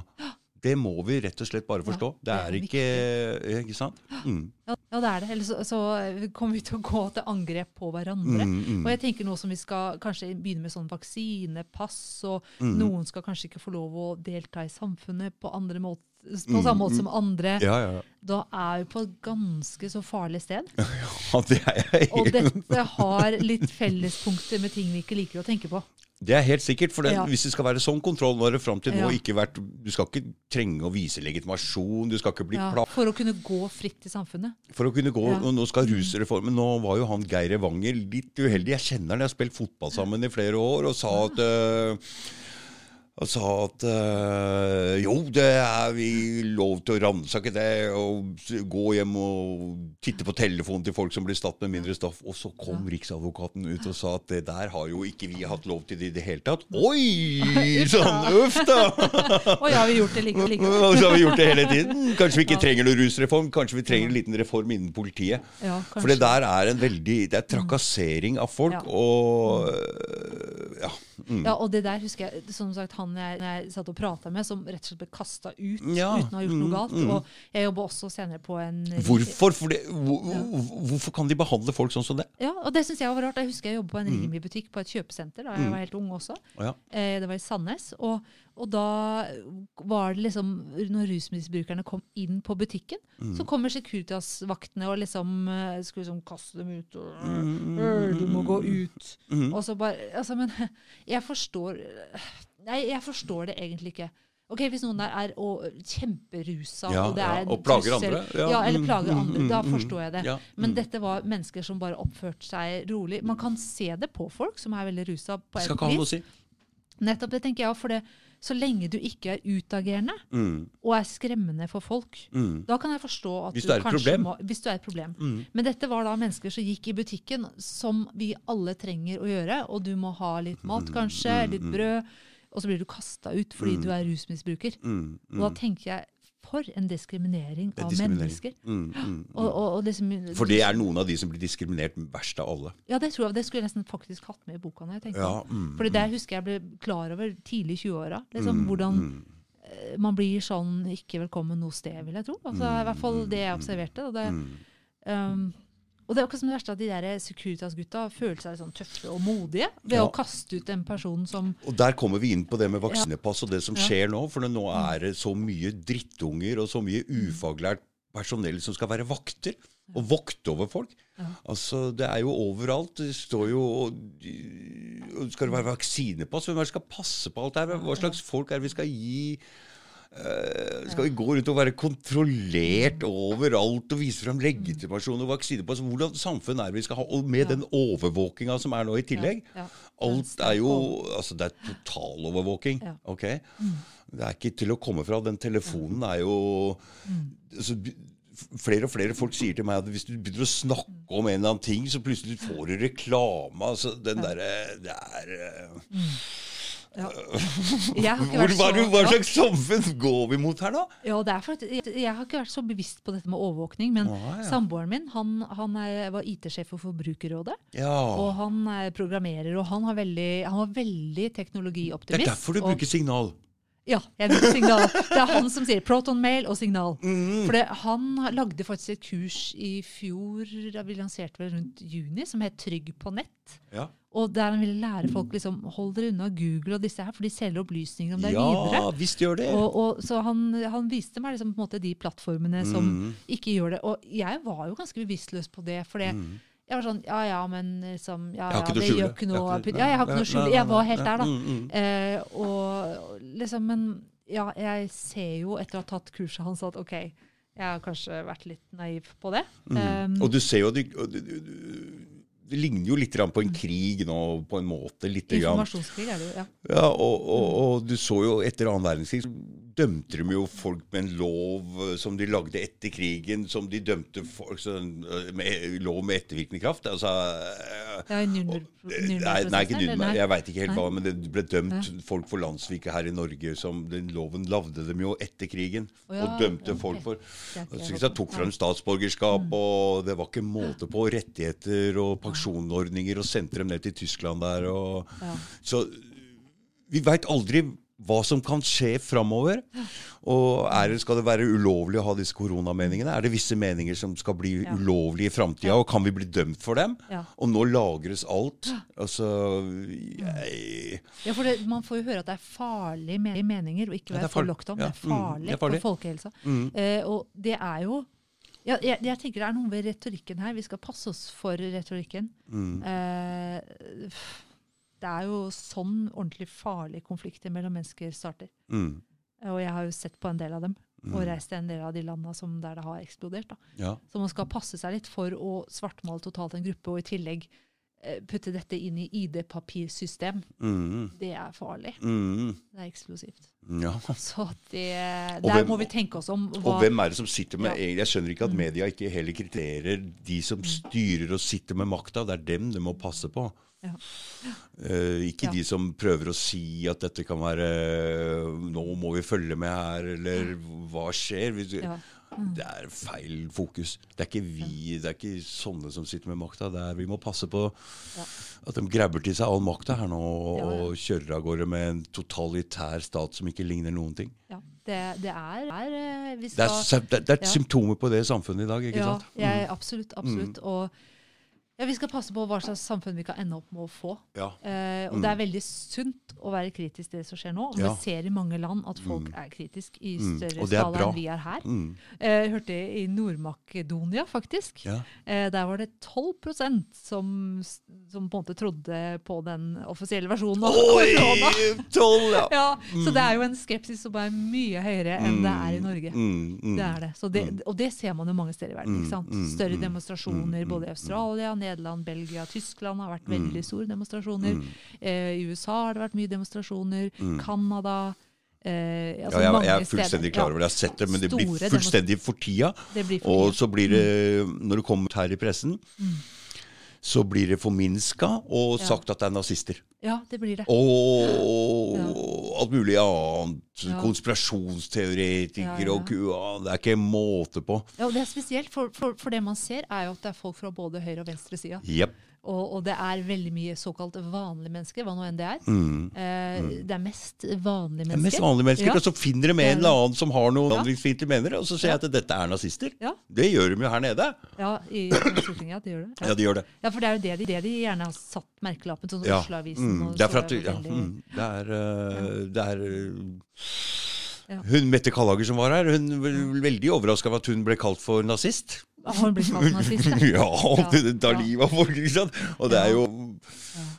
Det må vi rett og slett bare forstå. det det er er ikke Ikke sant? Mm. Ja, ja, det er det. Ellers så, så kommer vi til å gå til angrep på hverandre. Mm, mm. Og jeg tenker nå som vi skal kanskje begynne med sånn vaksinepass, og Mm. noen skal kanskje ikke få lov å delta i samfunnet på, andre måter, på samme måte som andre, Mm, Ja, ja. ja. da er vi på et ganske så farlig sted. (laughs) Ja, det er jeg Og dette har litt fellespunkter med ting vi ikke liker å tenke på. Det er helt sikkert. For det, Ja. hvis det skal være sånn kontroll, nå har det fram til nå Ja. ikke vært Du skal ikke trenge å vise legitimasjon, du skal ikke bli Ja, pla... for å kunne gå fritt i samfunnet. For å kunne gå, Ja. Nå skal rusreformen Nå var jo han Geir Evanger litt uheldig. Jeg kjenner han, jeg har spilt fotball sammen i flere år, og sa at øh, og sa at øh, jo, det er vi lov til å ransake det, og gå hjem og titte på telefonen til folk som blir statt med mindre stoff. Og så kom Riksadvokaten ut og sa at det der har jo ikke vi hatt lov til i det hele tatt. Oi! Sånn, uff da! Å ja, vi har gjort det like, like. Og så har vi gjort det hele tiden. Kanskje vi ikke trenger noen rusreform, kanskje vi trenger en liten reform innen politiet. Ja, For det der er en veldig Det er trakassering av folk, Ja. og øh, ja. Mm. Ja, og det der husker jeg, som sagt, han jeg, jeg satt og prata med, som rett og slett ble kasta ut Ja, uten å ha gjort noe mm, galt. mm. Og jeg jobba også senere på en Hvorfor? Fordi, hvor, hvor- hvorfor kan de behandle folk sånn som det? Ja, og det syns jeg var rart. Jeg husker jeg jobbet på en Mm. Rimi-butikk på et kjøpesenter da jeg var helt ung også. Ja. Eh, det var i Sandnes. Og, og da var det liksom Når rusmisbrukerne kom inn på butikken, Mm. så kommer Securitas-vaktene og liksom eh, skulle liksom kaste dem ut. Og, Mm, «Øh, du må gå ut. Mm. Og så bare Altså, men (laughs) jeg forstår Nei, jeg forstår det egentlig ikke. Ok, Hvis noen der er og, kjemperusa Ja, og det er ja, og plager trussel- andre. Ja, Ja, eller plager mm, andre. mm, Da mm, forstår jeg det. Men dette var mennesker som bare oppførte seg rolig. Man kan se det på folk som er veldig rusa. på skal ikke ha noe å si. Nettopp det tenker jeg for det, Så lenge du ikke er utagerende Mm, og er skremmende for folk, mm, da kan jeg forstå at Hvis du er et problem. må Hvis du er et problem. mm. Men dette var da mennesker som gikk i butikken, som vi alle trenger å gjøre. Og du må ha litt mat, kanskje, litt brød. Og så blir du kasta ut fordi du er rusmisbruker. Mm, Og da mm. tenker jeg for en diskriminering er av diskriminering. mennesker. Mm, mm, Og, mm. og, og liksom, For det er noen av de som blir diskriminert verst av alle. Ja, det tror jeg. Det skulle jeg nesten faktisk hatt med i boka. når jeg tenkte Ja, mm, Fordi der husker jeg ble klar over tidlig i 20-åra. Liksom, mm, hvordan mm. eh, man blir sånn ikke velkommen noe sted, vil jeg tro. Altså, I hvert fall det jeg observerte. Og det, Mm. um, og det er akkurat som det verste at de der Securitas-gutta føler seg sånn tøffe og modige ved Ja. å kaste ut en person som Og der kommer vi inn på det med vaksinepass og det som. Mm. skjer nå. For nå er det så mye drittunger og så mye ufaglært personell som skal være vakter. Og vokte over folk. Ja. Altså, Det er jo overalt. Det står jo og, Skal det være vaksinepass? Hvem er det skal passe på alt det her? Hva slags folk er det vi skal gi? Eh, skal vi gå rundt og være kontrollert overalt og vise fram legitimasjon og vaksinepass? Hvordan samfunn er vi skal ha? Og med Ja. den overvåkinga som er nå i tillegg. Ja, ja. Alt er jo Altså, det er totalovervåking. Ja. Ok? Det er ikke til å komme fra. Den telefonen er jo altså, Flere og flere folk sier til meg at hvis du begynner å snakke om en eller annen ting, så plutselig får du reklame. Altså, den derre Det er eh, Ja. (laughs) Hvor, hva, hva slags samfunn går vi mot her, da? Ja, det er faktisk, jeg, jeg har ikke vært så bevisst på dette med overvåkning, men Å, ja. samboeren min han, han er, var IT-sjef for Forbrukerrådet. Ja. Og han er programmerer, og han, har veldig, han var veldig Det er derfor du og- bruker signal. Ja, jeg bruker signal. Det er han som sier proton-mail og signal. Mm. For det, han lagde faktisk et kurs i fjor, da vi lanserte vel rundt juni, som het Trygg på nett. Ja. Og der han ville lære folk liksom, hold dere unna Google og disse her, for de selger opplysninger om deg ja, videre. visst gjør det. Og, og, så han, han viste meg liksom, måte, de plattformene som Mm. ikke gjør det. Og jeg var jo ganske bevisstløs på det. For det, Mm. Jeg var sånn Ja ja, men liksom ja, ja, det skjule. gjør ikke noe. Jeg ikke- Ja, jeg har ikke noe å skjule. Jeg var helt der, da. Mm, mm. Eh, og liksom, men ja, jeg ser jo etter å ha tatt kurset hans at OK, jeg har kanskje vært litt naiv på det. Mm. Um, og du ser jo at du, du, det, det ligner jo litt på en krig nå, på en måte. Litt informasjonskrig er det jo, ja. Ja, og, og, og du så jo etter annen verdenskrig så dømte de jo folk med en lov eh, som de lagde etter krigen, som de dømte folk eh, med lov med ettervirkende kraft. Altså det i Nürnberg- Nei, nei, ikke? Nürnberg. Jeg veit ikke helt hva, men det ble dømt folk for landssviket her i Norge. som Den loven lagde dem jo etter krigen, ja, og dømte folk for Så er jeg Tok fra dem statsborgerskap, og det var ikke måte på rettigheter og pensjonsordninger, og sendte dem ned til Tyskland der. Og, Ja. Så vi veit aldri hva som kan skje framover. Og er skal det være ulovlig å ha disse koronameningene? Er det visse meninger som skal bli Ja. ulovlige i framtida, og kan vi bli dømt for dem? Ja. Og nå lagres alt. Altså jeg, Ja, for det, Man får jo høre at det er farlige meninger å ikke være for lockdown. Ja, Det er mm, farlig, det er farlig. for folkehelsa. Mm. Eh, og det er jo ja, jeg, jeg tenker det er noe ved retorikken her. Vi skal passe oss for retorikken. mm, Eh, det er jo sånn ordentlig farlige konflikter mellom mennesker starter. mm, Og jeg har jo sett på en del av dem. Mm. Og reist til en del av de som der det har eksplodert. Ja. Så man skal passe seg litt for å svartmale totalt en gruppe, og i tillegg putte dette inn i ID-papirsystem. Mm, Det er farlig. mm, Det er eksplosivt. ja. Så det, der hvem- må vi tenke oss om. Og hvem er det som sitter med Ja. Jeg skjønner ikke at media ikke heller kriterer de som styrer og sitter med makta. Det er dem de må passe på. Ja. Uh, ikke de som prøver å si at dette kan være Nå må vi følge med her, eller hva skjer? Hvis- ja. Det er feil fokus. Det er ikke vi, det er ikke sånne som sitter med makta. Vi må passe på Ja. at de grabber til seg all makta her nå og, Ja, ja. kjører av gårde med en totalitær stat som ikke ligner noen ting. ja. Det, det er, er eh, Det er, det, er Ja. symptomer på det samfunnet i dag, ikke Ja, sant? jeg, absolutt. absolutt. Og ja, vi skal passe på hva slags samfunn vi kan ende opp med å få. Ja. Eh, og det er veldig sunt å være kritisk til det som skjer nå. Og Mm. Ja. vi ser i mange land at folk er kritiske i Mm. større skala enn vi er her. Mm. Eh, Jeg hørte i Nord-Makedonia, faktisk. Ja. Eh, der var det 12% som, som på en måte trodde på den offisielle versjonen av korona. Oi! Tolv, ja. (laughs) Ja, Så det er jo en skepsis som er mye høyere enn det er i Norge. Mm, mm. Det er det. Så det. Og det ser man jo mange steder i verden. ikke sant? Mm, mm, Større mm, demonstrasjoner mm, både i mm, Australia, Nederland, Belgia, Tyskland har vært veldig store demonstrasjoner. Mm. Eh, I USA har det vært mye demonstrasjoner. Canada eh, altså Ja, jeg, jeg er steder. fullstendig klar over det. Jeg har sett det, men det blir fullstendig for tida. Ja, Og så blir det, når det kommer her i pressen, så blir det forminska og Ja. sagt at det er nazister. Ja, det blir det. Og alt mulig annet. Ja. Konspirasjonsteoretikere Ja, ja. og kua. Det er ikke måte på. Ja, og det er spesielt, for, for, for det man ser, er jo at det er folk fra både høyre- og venstresida. Jepp. Og, og det er veldig mye såkalt vanlige mennesker, hva nå enn det er. Mm. Eh, Det er mest vanlige Det er mest vanlige mennesker, Ja. og så finner de en eller annen som har noe Ja. vandringsfiendtlige mener, og så sier Ja. jeg at dette er nazister. Ja. Det gjør de jo her nede. Ja, i Stortinget. Ja, de gjør det. Ja, de gjør det. Ja, for det er jo det de, det de gjerne har satt merkelappen, sånn Ja. Oslo-avisen. Mm. Det er for at er ja, mm. Det er, øh, det er uh, Ja. Hun Mette Kallager som var her, hun var veldig overraska over at hun ble kalt for nazist. Har hun blitt kalt nazist? (laughs) ja? ja, Ja, tar ja. livet av folk, ikke sant? Og det er jo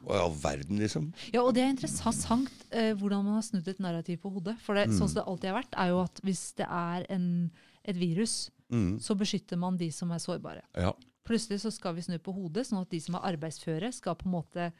i all verden, liksom? Ja, og det er interessant eh, hvordan man har snudd et narrativ på hodet. For det, Mm. sånn som det alltid har vært, er jo at hvis det er en, et virus, Mm. så beskytter man de som er sårbare. Ja. Plutselig så skal vi snu på hodet, sånn at de som er arbeidsføre, skal på en måte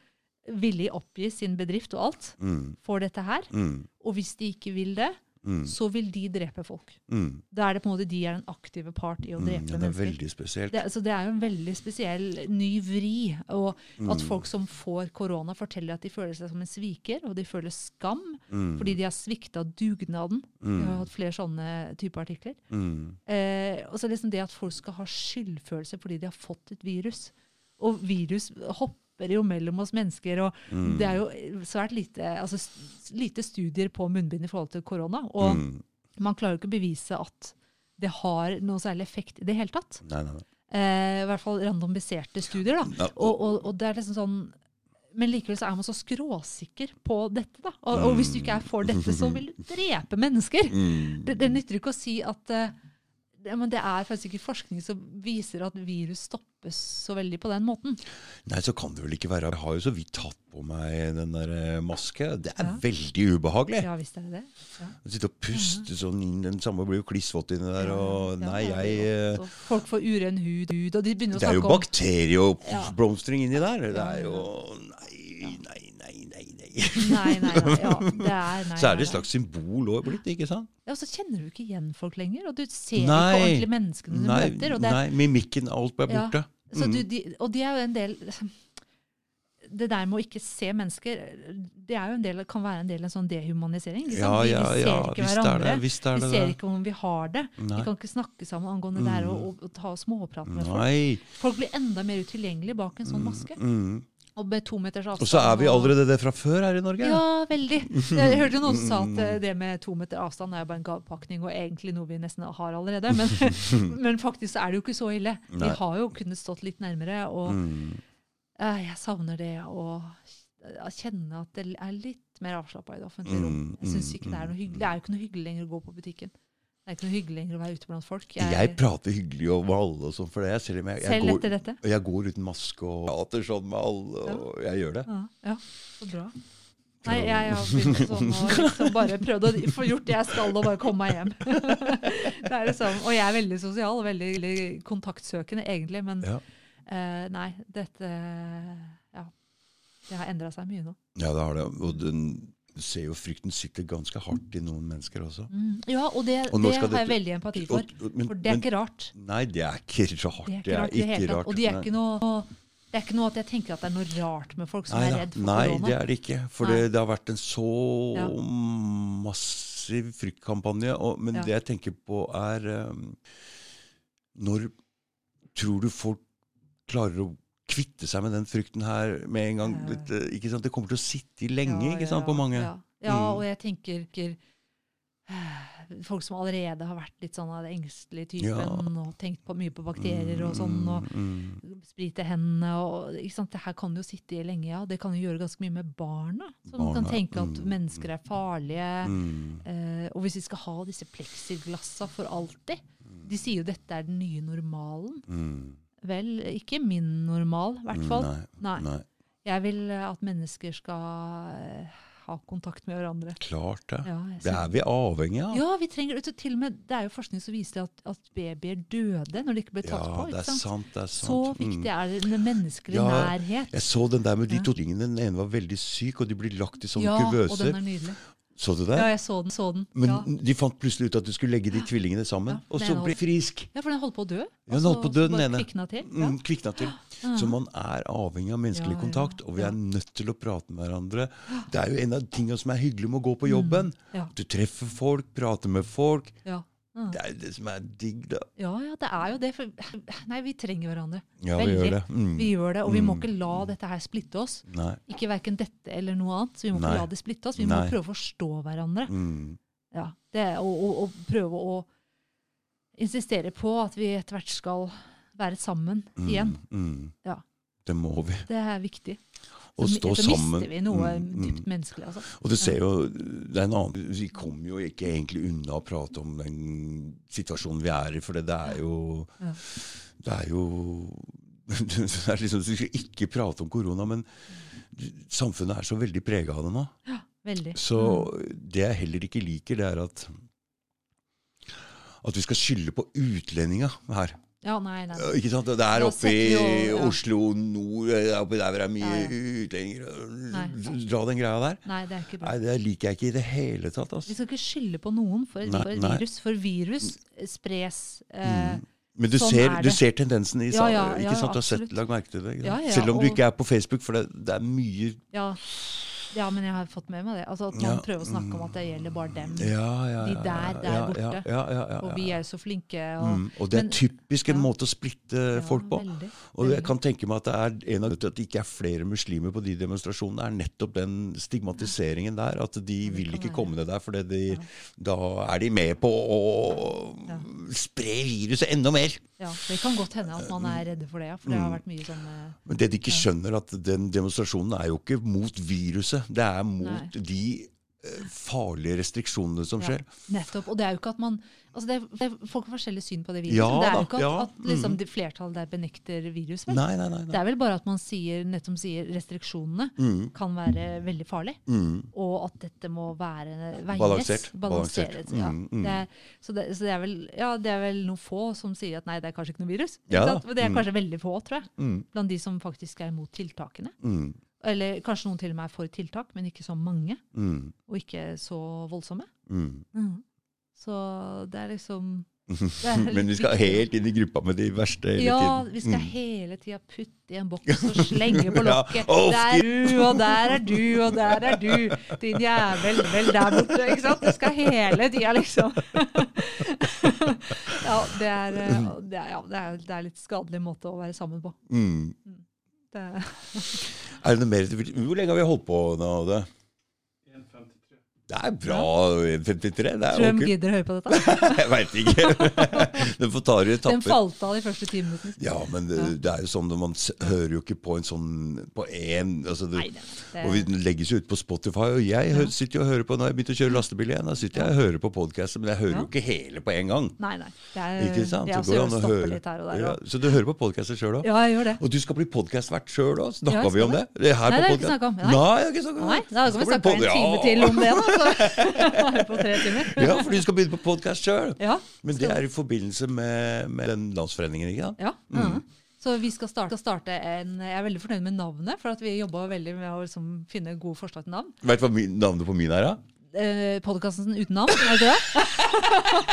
villig oppgi sin bedrift og alt Mm. for dette her. Mm. Og hvis de ikke vil det, Mm. så vil de drepe folk. Mm. Da er det på en måte de er den aktive part i å Mm. drepe Ja, det er mennesker. veldig spesielt. Det, så det er jo en veldig spesiell ny vri. Og Mm. at folk som får korona, forteller at de føler seg som en sviker, og de føler skam Mm. fordi de har svikta dugnaden. Vi har hatt flere sånne typer artikler. Mm. Eh, og så liksom det at folk skal ha skyldfølelse fordi de har fått et virus. Og virus hopper jo mellom oss mennesker, og Mm. det er jo svært lite, altså, lite studier på munnbind i forhold til korona. Og Mm. man klarer jo ikke å bevise at det har noen særlig effekt i det hele tatt. Nei, nei, nei. Eh, I hvert fall randomiserte studier. da. Ja, Og, og, og det er liksom sånn men likevel så er man så skråsikker på dette. da. Og, og hvis du ikke er for dette, så vil du drepe mennesker. Mm. Det, det nytter ikke å si at eh, det, men det er faktisk ikke forskning som viser at virus stoppes så veldig på den måten. Nei, så kan det vel ikke være. Jeg har jo så vidt tatt på meg den der eh, maske. Det er Ja. veldig ubehagelig. Ja, visst er det det. Ja. Å Sitte og puste sånn inn. Den samme blir jo klissvåt inni der. Og Ja, nei, jeg eh. Og Folk får uren hud, hud, og de begynner å snakke om Det er jo bakterieoppblomstring inni der. Det er jo Nei, nei, nei, nei. nei. Nei, nei. Ja, det er, (laughs) nei, Så er det et slags symbol òg blitt, ikke sant? Ja, og så kjenner du ikke igjen folk lenger, og du ser ikke ordentlig menneskene du møter. Og, det, nei, mimikken, alt ble Ja. Så du, Mm. de, og de er jo en del (sniffs) Det der med å ikke se mennesker, det er jo en del, kan være en del av en sånn dehumanisering. Liksom. Ja, Ja, vi, vi ser ja, ikke hverandre. er det Vi ser det. ikke om vi har det. Nei. Vi kan ikke snakke sammen angående det her og, og, og ta småprat med folk. Nei. Folk blir enda mer utilgjengelige bak en sånn maske. Mm. Og med to meters avstand. Og så er vi allerede det fra før her i Norge. Ja, veldig. (laughs) Jeg hørte noen som sa at eh, det med to meter avstand er bare en gavepakning, og egentlig noe vi nesten har allerede. Men, (laughs) men faktisk er det jo ikke så ille. Vi har jo kunnet stått litt nærmere, og Mm. eh, jeg savner det å å kjenne at det er litt mer avslappa i det offentlige rom. Mm, Jeg synes mm, ikke Det er noe hyggelig. Det er jo ikke noe hyggelig lenger å gå på butikken. Det er ikke noe hyggelig å være ute blant folk. Jeg prater hyggelig om alle og sånn for det. Selv jeg, jeg, går, etter dette. jeg går uten maske og prater sånn med alle, og jeg gjør det. Ja, ja, så bra. Nei, jeg har begynt sånn og liksom bare prøvd å få gjort det jeg skal og bare komme meg hjem. (laughs) det er liksom, og jeg er veldig sosial og veldig, veldig kontaktsøkende egentlig, men Ja. uh, nei, dette Ja. Det har endra seg mye nå. Ja, det har det. Og den, du ser jo frykten sitter ganske hardt i noen mennesker også. Mm. Ja, og det, Og det har har jeg veldig empati for. Og- men- For det er ikke rart. Nei, det er ikke rart. Det er ikke rart det hele tatt. Og det er ikke noe det er ikke noe at jeg tenker at det er noe rart med folk som Nei, er redd for Nei, korona. det er det ikke. For det, det har vært en så Ja. massiv fryktkampanje. Og, men Ja. det jeg tenker på, er um, Når tror du folk klarer å kvitte seg med den frykten her med en gang? Litt, Dette, ikke sant? Det kommer til å sitte i lenge Ja, ikke sant, på mange. Ja, ja Mm. og jeg tenker (sighs) Folk som allerede har vært litt sånn av den engstelige typen Ja. og tenkt på, mye på bakterier og sånn, og Mm, mm. sprite hendene og ikke sant? Det her kan jo sitte i lenge, ja. Det kan jo gjøre ganske mye med barna. Som Barna, kan tenke at mm, mennesker er farlige. Mm. Eh, og hvis vi skal ha disse pleksiglassene for alltid De sier jo dette er den nye normalen. Vel, ikke min normal, i hvert fall. Nei, Nei. Jeg vil eh, at mennesker skal eh, ha kontakt med hverandre. Klart det. Ja, Det er vi avhengig av. ja, vi trenger det. Til og med, det er jo forskning som viser at, at babyer døde når de ikke ble tatt Ja, på. det er sant? sant. det er sant. Så Mm. viktig er det den menneskelige Ja, nærhet. Jeg så den der med de to tingene. Den ene var veldig syk, og de blir lagt i sånne ja, og den er nydelig. Så du det? Ja, jeg så den. så den. Men ja. de fant plutselig ut at du skulle legge de tvillingene sammen, Ja, og så ble frisk. ja, for den holdt på å dø. Ja, den holdt på å dø, den ene. Kvikna til. Ja. Mm, kvikna til. Så man er avhengig av menneskelig kontakt, og vi er nødt til å prate med hverandre. Det er jo en av tingene som er hyggelig med å gå på jobben. Ja. Du treffer folk, prater med folk. Ja. Ja. Det er jo det som er digg, da. ja, ja, det er jo det. For, (laughs) nei, vi trenger hverandre. Ja, vi gjør det. Mm. Vi gjør det, og vi må Mm. ikke la dette her splitte oss. Nei. Ikke verken dette eller noe annet. Så vi må Nei. ikke la det splitte oss. Vi Nei. må prøve å forstå hverandre. Mm. Ja, det, og, og, og prøve å insistere på at vi etter hvert skal være sammen Mm. igjen. Mm. Ja. Det må vi. Det er viktig. Å Så, stå så sammen. mister vi noe Mm, mm. dypt menneskelig. Altså. Og du ser jo, det er en annen, Vi kommer jo ikke egentlig unna å prate om den situasjonen vi er i, for det, det er jo Det er jo (laughs) det er liksom, Du skal ikke prate om korona, men samfunnet er så veldig prega av det nå. Ja, Veldig. Så Mm. det jeg heller ikke liker, det er at at vi skal skylde på utlendinga her. Ja, nei, nei. nei. Ikke sant? Det er oppe i ja. Oslo nord, oppi der hvor det er mye Ja, utlendinger. Dra den greia der. Nei, det er ikke bra. Nei, det liker jeg ikke i det hele tatt. Altså. Vi skal ikke skylde på noen for, Nei, for virus, for virus spres eh, Mm. Men du, sånn ser, er du ser tendensen i Ja, sa- ja, ikke ja, sant? Du har sett, lagt merke til det. Ja, ja, Selv om du ikke er på Facebook, for det, det er mye ja, men jeg har fått med meg det. Altså At man Ja, prøver å snakke om at det gjelder bare dem. Ja, ja, De der, der borte. Og vi er jo så flinke. Og, Mm, og det er men- typisk en måte å splitte folk på. Veldig, Og jeg kan tenke meg at det er en av grunnene til at det ikke er flere muslimer på de demonstrasjonene, er nettopp den stigmatiseringen der. At de vil ikke komme ned der, for de, da er de med på å spre viruset enda mer. Ja, Det kan godt hende at man er redde for det, ja. For det har Mm. vært mye sånn eh, Men det de ikke skjønner, at den demonstrasjonen er jo ikke mot viruset. Det er mot Nei. de eh, farlige restriksjonene som Ja, skjer. Nettopp. Og det er jo ikke at man altså det er, det er, Folk har forskjellig syn på det viruset. Ja det er jo ikke at, ja, at liksom, mm. flertallet der benekter virus. Nei, nei, nei. Det er vel bare at man sier, nettopp sier restriksjonene Mm, kan være veldig farlig. mm. Og at dette må være veies. Balansert, Balanseres. Ja. Mm, mm. Det, er- så, det, så det er vel ja, det er vel noen få som sier at nei, det er kanskje ikke noe virus. Ikke det er mm. kanskje veldig få, tror jeg. Blant de som faktisk er imot tiltakene. Mm. Eller kanskje noen til og med er for tiltak, men ikke så mange. Mm. Og ikke så voldsomme. Mm. Så det er liksom det er (laughs) Men vi skal helt inn i gruppa med de verste hele Ja, tiden. vi skal Mm. hele tida putte i en boks og slenge på (laughs) Ja, lokket. å, Der er du, og der er du, og der er du. Din jævel, vel der borte. Ikke sant? Du skal hele tida, liksom. (laughs) Ja, det er, eh, det, er, ja det, er, det er litt skadelig måte å være sammen på. Mm. Er det noe mer? Hvor lenge har vi holdt på nå? Det, 1,53. Det er bra. 53, det tror er de gidder å høre på dette. (laughs) Jeg veit ikke. (laughs) Den får ta det i Den falt av de første ti minuttene. Ja, men det, det er jo sånn man hører jo ikke på en sånn på én altså det, Nei, det, det, Og vi legges jo ut på Spotify, og jeg ja. sitter jo og hører på Når jeg begynte å kjøre lastebil igjen, da sitter jeg og hører på podkaster, men jeg hører Ja. jo ikke hele på en gang. nei, nei. Det er, Ikke sant? Også går an å høre. litt her og der. Ja, så du hører på podkaster sjøl òg? Ja, jeg gjør det. Og du skal bli podkastvert sjøl òg? Snakka vi om det. er her Nei, på det har jeg ikke snakka om. Nei. Jeg har ikke snakket om det. da kan vi snakke en time til om det, da. Så. (laughs) På tre timer. Ja, for du skal begynne på podkast sjøl. Ja. Men det er i forbindelse med, med den landsforeningen, ikke sant? Ja. Mm. Så vi skal starte, starte en Jeg er veldig fornøyd med navnet, for at vi jobba veldig med å liksom finne gode forslag til navn. Vet du hva navnet på min er, da? Eh, Podkasten uten navn, er det det?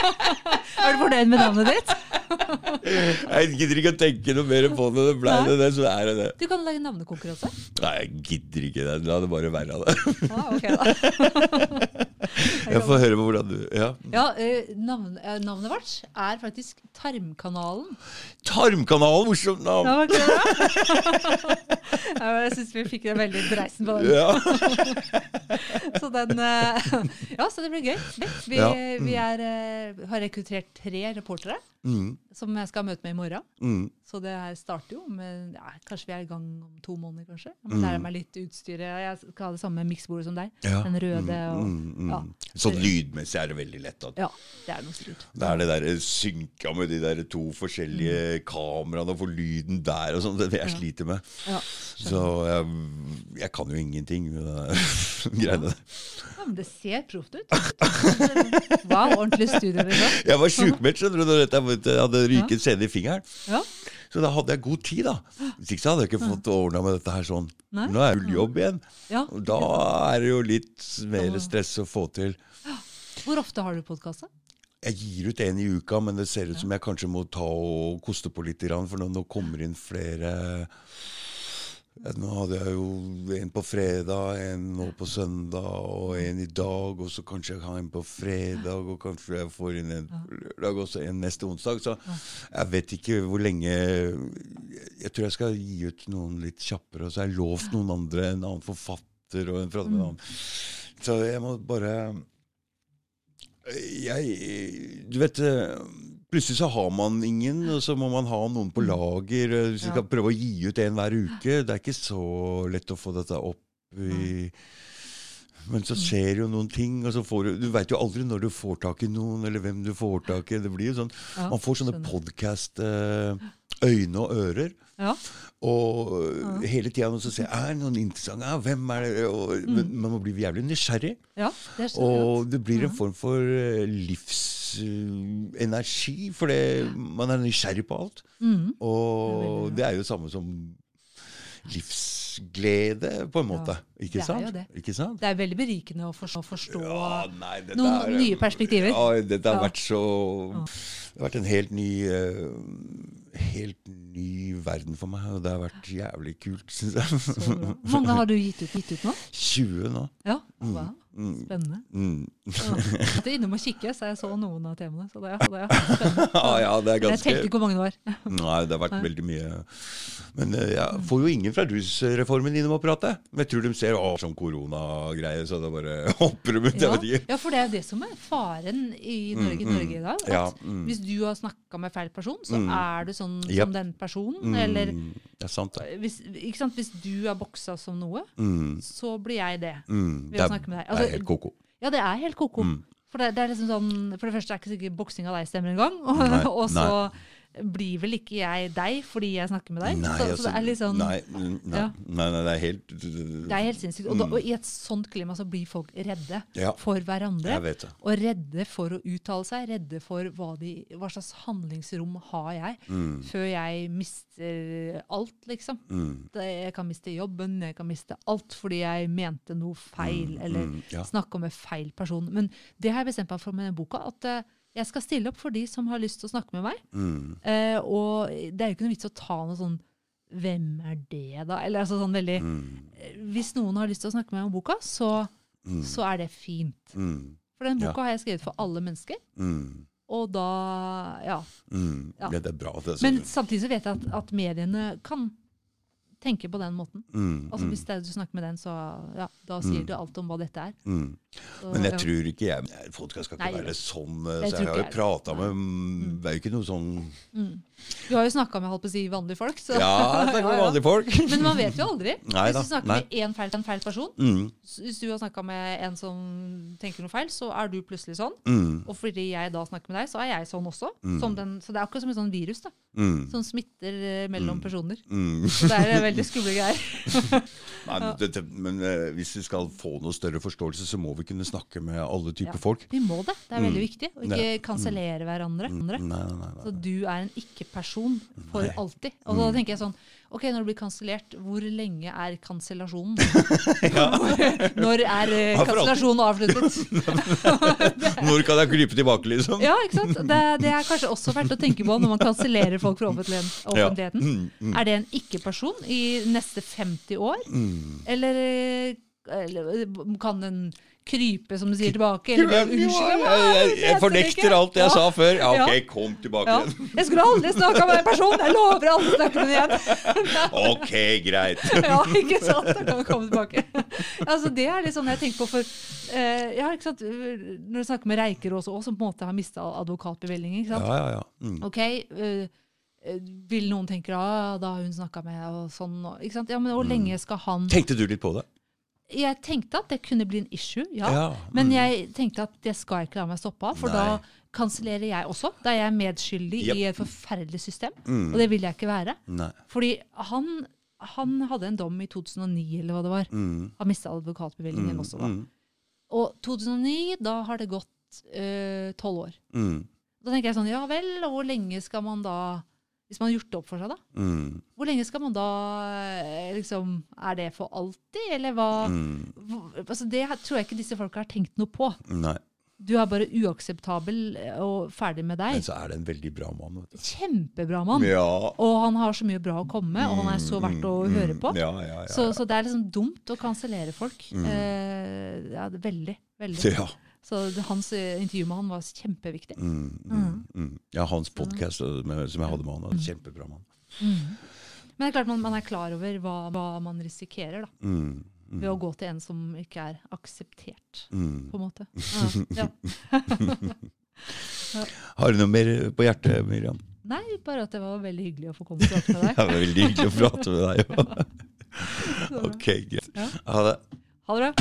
(laughs) er du fornøyd med navnet ditt? (laughs) Jeg gidder ikke å tenke noe mer på det. Det ble Nei. det, det, så er det det. Du kan lage navnekonkurranse. Nei, jeg gidder ikke det. La det bare være av det. Ah, ok da. (laughs) Jeg får høre på hvordan du Ja. Ja, eh, navn, eh, Navnet vårt er faktisk Tarmkanalen. Tarmkanalen, morsomt navn! Ja, var ikke det? Ja, jeg syns vi fikk det veldig dreisen på den. Ja. Så, den, eh, (laughs) ja, så det blir gøy. Vi, vi er, eh, har rekruttert tre reportere Mm, som jeg skal møte med i morgen. mm. Så det her starter jo med ja, Kanskje vi er i gang om to måneder, kanskje. Jeg må lære meg litt utstyret. Jeg skal ha det samme miksbordet som deg. Mm. Ja. Den røde og Mm, mm. ja. Sånn lydmessig er det veldig lett. At ja, det er noe sikkert. det er det der synka med de der to forskjellige kameraene og få lyden der og sånn. Det er det jeg Mm. Sliter med. Ja, Så jeg, jeg kan jo ingenting med de (laughs) greiene der. ja, men det ser proft ut. Wow, ordentlig studio, liksom. Jeg var sjukmeldt skjønner du, når dette- jeg hadde ryket scene i fingeren. Ja. Så da hadde jeg god tid, da. Hvis ikke så hadde jeg ikke fått ordna med dette her sånn. Nei. Nå er det full jobb igjen. Ja. Og da er det jo litt mer stress å få til. Hvor ofte har du podkast? Jeg gir ut en i uka, men det ser ut som jeg kanskje må ta og koste på litt, for nå, kommer inn flere Ja, Nå hadde jeg jo en på fredag, en nå på søndag og en i dag. Og så kanskje jeg har en på fredag, og kanskje jeg får inn en lørdag og så en neste onsdag. Så jeg vet ikke hvor lenge Jeg tror jeg skal gi ut noen litt kjappere, og så har jeg lovt noen andre, en annen forfatter og en fra en annen. Så jeg må bare jeg Du vet eh, Plutselig så har man ingen, og så må man ha noen på lager. eh, Hvis vi Ja. skal prøve å gi ut en hver uke. Det er ikke så lett å få dette opp i Men så skjer jo noen ting, og så får du Du veit jo aldri når du får tak i noen, eller hvem du får tak i. Det blir jo sånn Man får sånne podkast-øyne og ører. Ja. Og ja. hele tida så ser jeg er det noen interessante ja, Hvem er det? Og, men Man må bli jævlig nysgjerrig. ja, det er. Og det blir en form for eh, livsenergi, for det, man er nysgjerrig på alt. Mm. Og veldig det er jo samme som livsglede, på en måte. Ikke det er jo det. Ikke sant? Det er veldig berikende å forstå, forstå Ja, nei, noen er- nye perspektiver. Ja, dette har Ja. vært så Det har vært en helt ny eh, Helt ny verden for meg, og det har vært jævlig kult, syns jeg. Hvor mange har du gitt ut, gitt ut nå? 20 nå. Ja, wow. Mm. Spennende. Mm. Ja. Jeg måtte innom og kikke, så jeg så noen av temaene. Så det, det er spennende. (laughs) Ja, ja, det er ganske... jeg telte ikke hvor mange det var. (laughs) Nei, det har vært veldig mye. Men eh, jeg får jo ingen fra rusreformen innom og prate. Men jeg tror de ser å, sånn koronagreier, så det bare (laughs) hopper ut. Ja, ja, for det er jo det som er faren i Norge, mm. Norge i dag. Ja, mm. Hvis du har snakka med feil person, så Mm. er du sånn yep. som den personen. Mm, Eller Det er sant, det. hvis, hvis du er boksa som noe, Mm, så blir jeg det. mm, Ved å snakke med deg. det Altså, er helt ko-ko. Ja, det er helt ko-ko. Mm. For det, det er liksom sånn, for det første er ikke sikkert boksing av deg stemmer engang. Og, (laughs) Nei, og så blir vel ikke jeg deg fordi jeg snakker med deg. Nei, så, altså, så det er litt sånn nei, mm, nei, Ja. nei, nei, det er helt Det er helt sinnssykt. Og, da, og i et sånt klima så blir folk redde Ja. for hverandre. Og redde for å uttale seg, redde for hva, de, hva slags handlingsrom har jeg Mm, før jeg mister alt, liksom. mm, Det, jeg kan miste jobben, jeg kan miste alt fordi jeg mente noe feil, eller mm, ja. snakka med feil person. Men det har jeg bestemt meg for med denne boka, at eh, jeg skal stille opp for de som har lyst til å snakke med meg. mm, Eh, og det er jo ikke noe vits å ta noe sånn Hvem er det, da? Eller altså sånn veldig mm, eh, Hvis noen har lyst til å snakke med meg om boka, så, mm, så er det fint. mm, For den Ja. boka har jeg skrevet for alle mennesker. mm, Og da Ja. mm. Ja. Ja, det er bra. Det, er Men samtidig så vet jeg at, at mediene kan tenke på den måten. mm, Altså mm, Hvis det er du snakker med den, så ja, da sier Mm. du alt om hva dette er. mm. Så, Men jeg ja. tror ikke jeg Folk skal ikke Nei, være sånn. jeg Så jeg har jo prata med mm, Det er jo ikke noe sånn mm. Du har jo snakka med holdt på å si, vanlige folk. Så. Ja, jeg med (laughs) vanlige folk. Men man vet jo aldri. (laughs) Nei Hvis du snakker nei. med én feil, til en feil person, Mm, hvis du har snakka med en som tenker noe feil, så er du plutselig sånn. mm, Og fordi jeg da snakker med deg, så er jeg sånn også. Mm. Som den, så det er akkurat som et sånn virus da, mm, som smitter eh, mellom Mm. personer. mm. Det er veldig skumle greier. (laughs) Nei, men eh, hvis vi skal få noe større forståelse, så må vi kunne snakke med alle typer Ja. folk. Vi må det. Det er veldig viktig. Og ikke Ja. kansellere hverandre. Mm, Nei, nei, nei, Så du er en ikke-person for alltid. Og da tenker jeg sånn Ok, når det blir kansellert, hvor lenge er kansellasjonen? (laughs) (laughs) når er eh, Ja, kansellasjonen avsluttet? (laughs) Når kan jeg krype tilbake, liksom? Ja, ikke sant? Det, det er kanskje også verdt å tenke på når man kansellerer folk fra offentligheten. Ja. Mm, mm, Er det en ikke-person i neste 50 år? mm. Eller, eh, eller kan den krype, som du sier, tilbake? Eller be unnskyldt? jeg, jeg fornekter alt jeg sa før. Ja, ok, Ja. kom tilbake Ja. igjen. Jeg skulle aldri snakka med en person! Jeg lover aldri snakke med den igjen! Ok, greit. (laughs) Ja, ikke sant? Da kan vi komme tilbake. Altså, det er litt sånn jeg tenker på for eh, ja, ikke sant? Når du snakker med Reiker også, som på en måte har mista advokatbevilgning. ikke sant? ja, ja. Mm. Ok, eh, vil noen tenke ah, da har hun snakka med og sånn. Ikke sant? Ja, men hvor Mm. lenge skal han Tenkte du litt på det? Jeg tenkte at det kunne bli en issue, ja. Ja, Men mm. jeg tenkte at det skal jeg ikke la meg stoppe av, for Nei. da kansellerer jeg også. Da er jeg medskyldig Yep. i et forferdelig system, Mm. og det vil jeg ikke være. Nei. Fordi han, han hadde en dom i 2009, eller hva det var. Mm. Han mista advokatbevilgningen Mm. også. da. Mm. Og 2009, da har det gått tolv år. Mm. Da tenker jeg sånn, ja vel, og hvor lenge skal man da Hvis man har gjort det opp for seg, da? Mm. Hvor lenge skal man da eh, liksom Er det for alltid, eller hva? Mm. Altså, det tror jeg ikke disse folka har tenkt noe på. Nei. Du er bare uakseptabel eh, og ferdig med deg. Men så er det en veldig bra mann. Vet du. Kjempebra mann. Ja. Og han har så mye bra å komme med, og han er så verdt å Mm, høre mm, på. Ja, ja, ja. Så, så det er liksom dumt å kansellere folk. Mm. Eh, ja, veldig. veldig. (laughs) ja. Så hans eh, intervju med han var kjempeviktig. Mm, mm, mm. ja, hans podkast som jeg hadde med han, var kjempebra mann. Men det er klart man, man er klar over hva, hva man risikerer da, Mm, mm, ved å gå til en som ikke er akseptert, mm. på en måte. (laughs) Ja, ja. (laughs) Har du noe mer på hjertet, Miriam? Nei, bare at det var veldig hyggelig å få komme og prate med deg. (laughs) Det var veldig hyggelig å prate med deg. Ok, greit. Ha det. Ha det bra.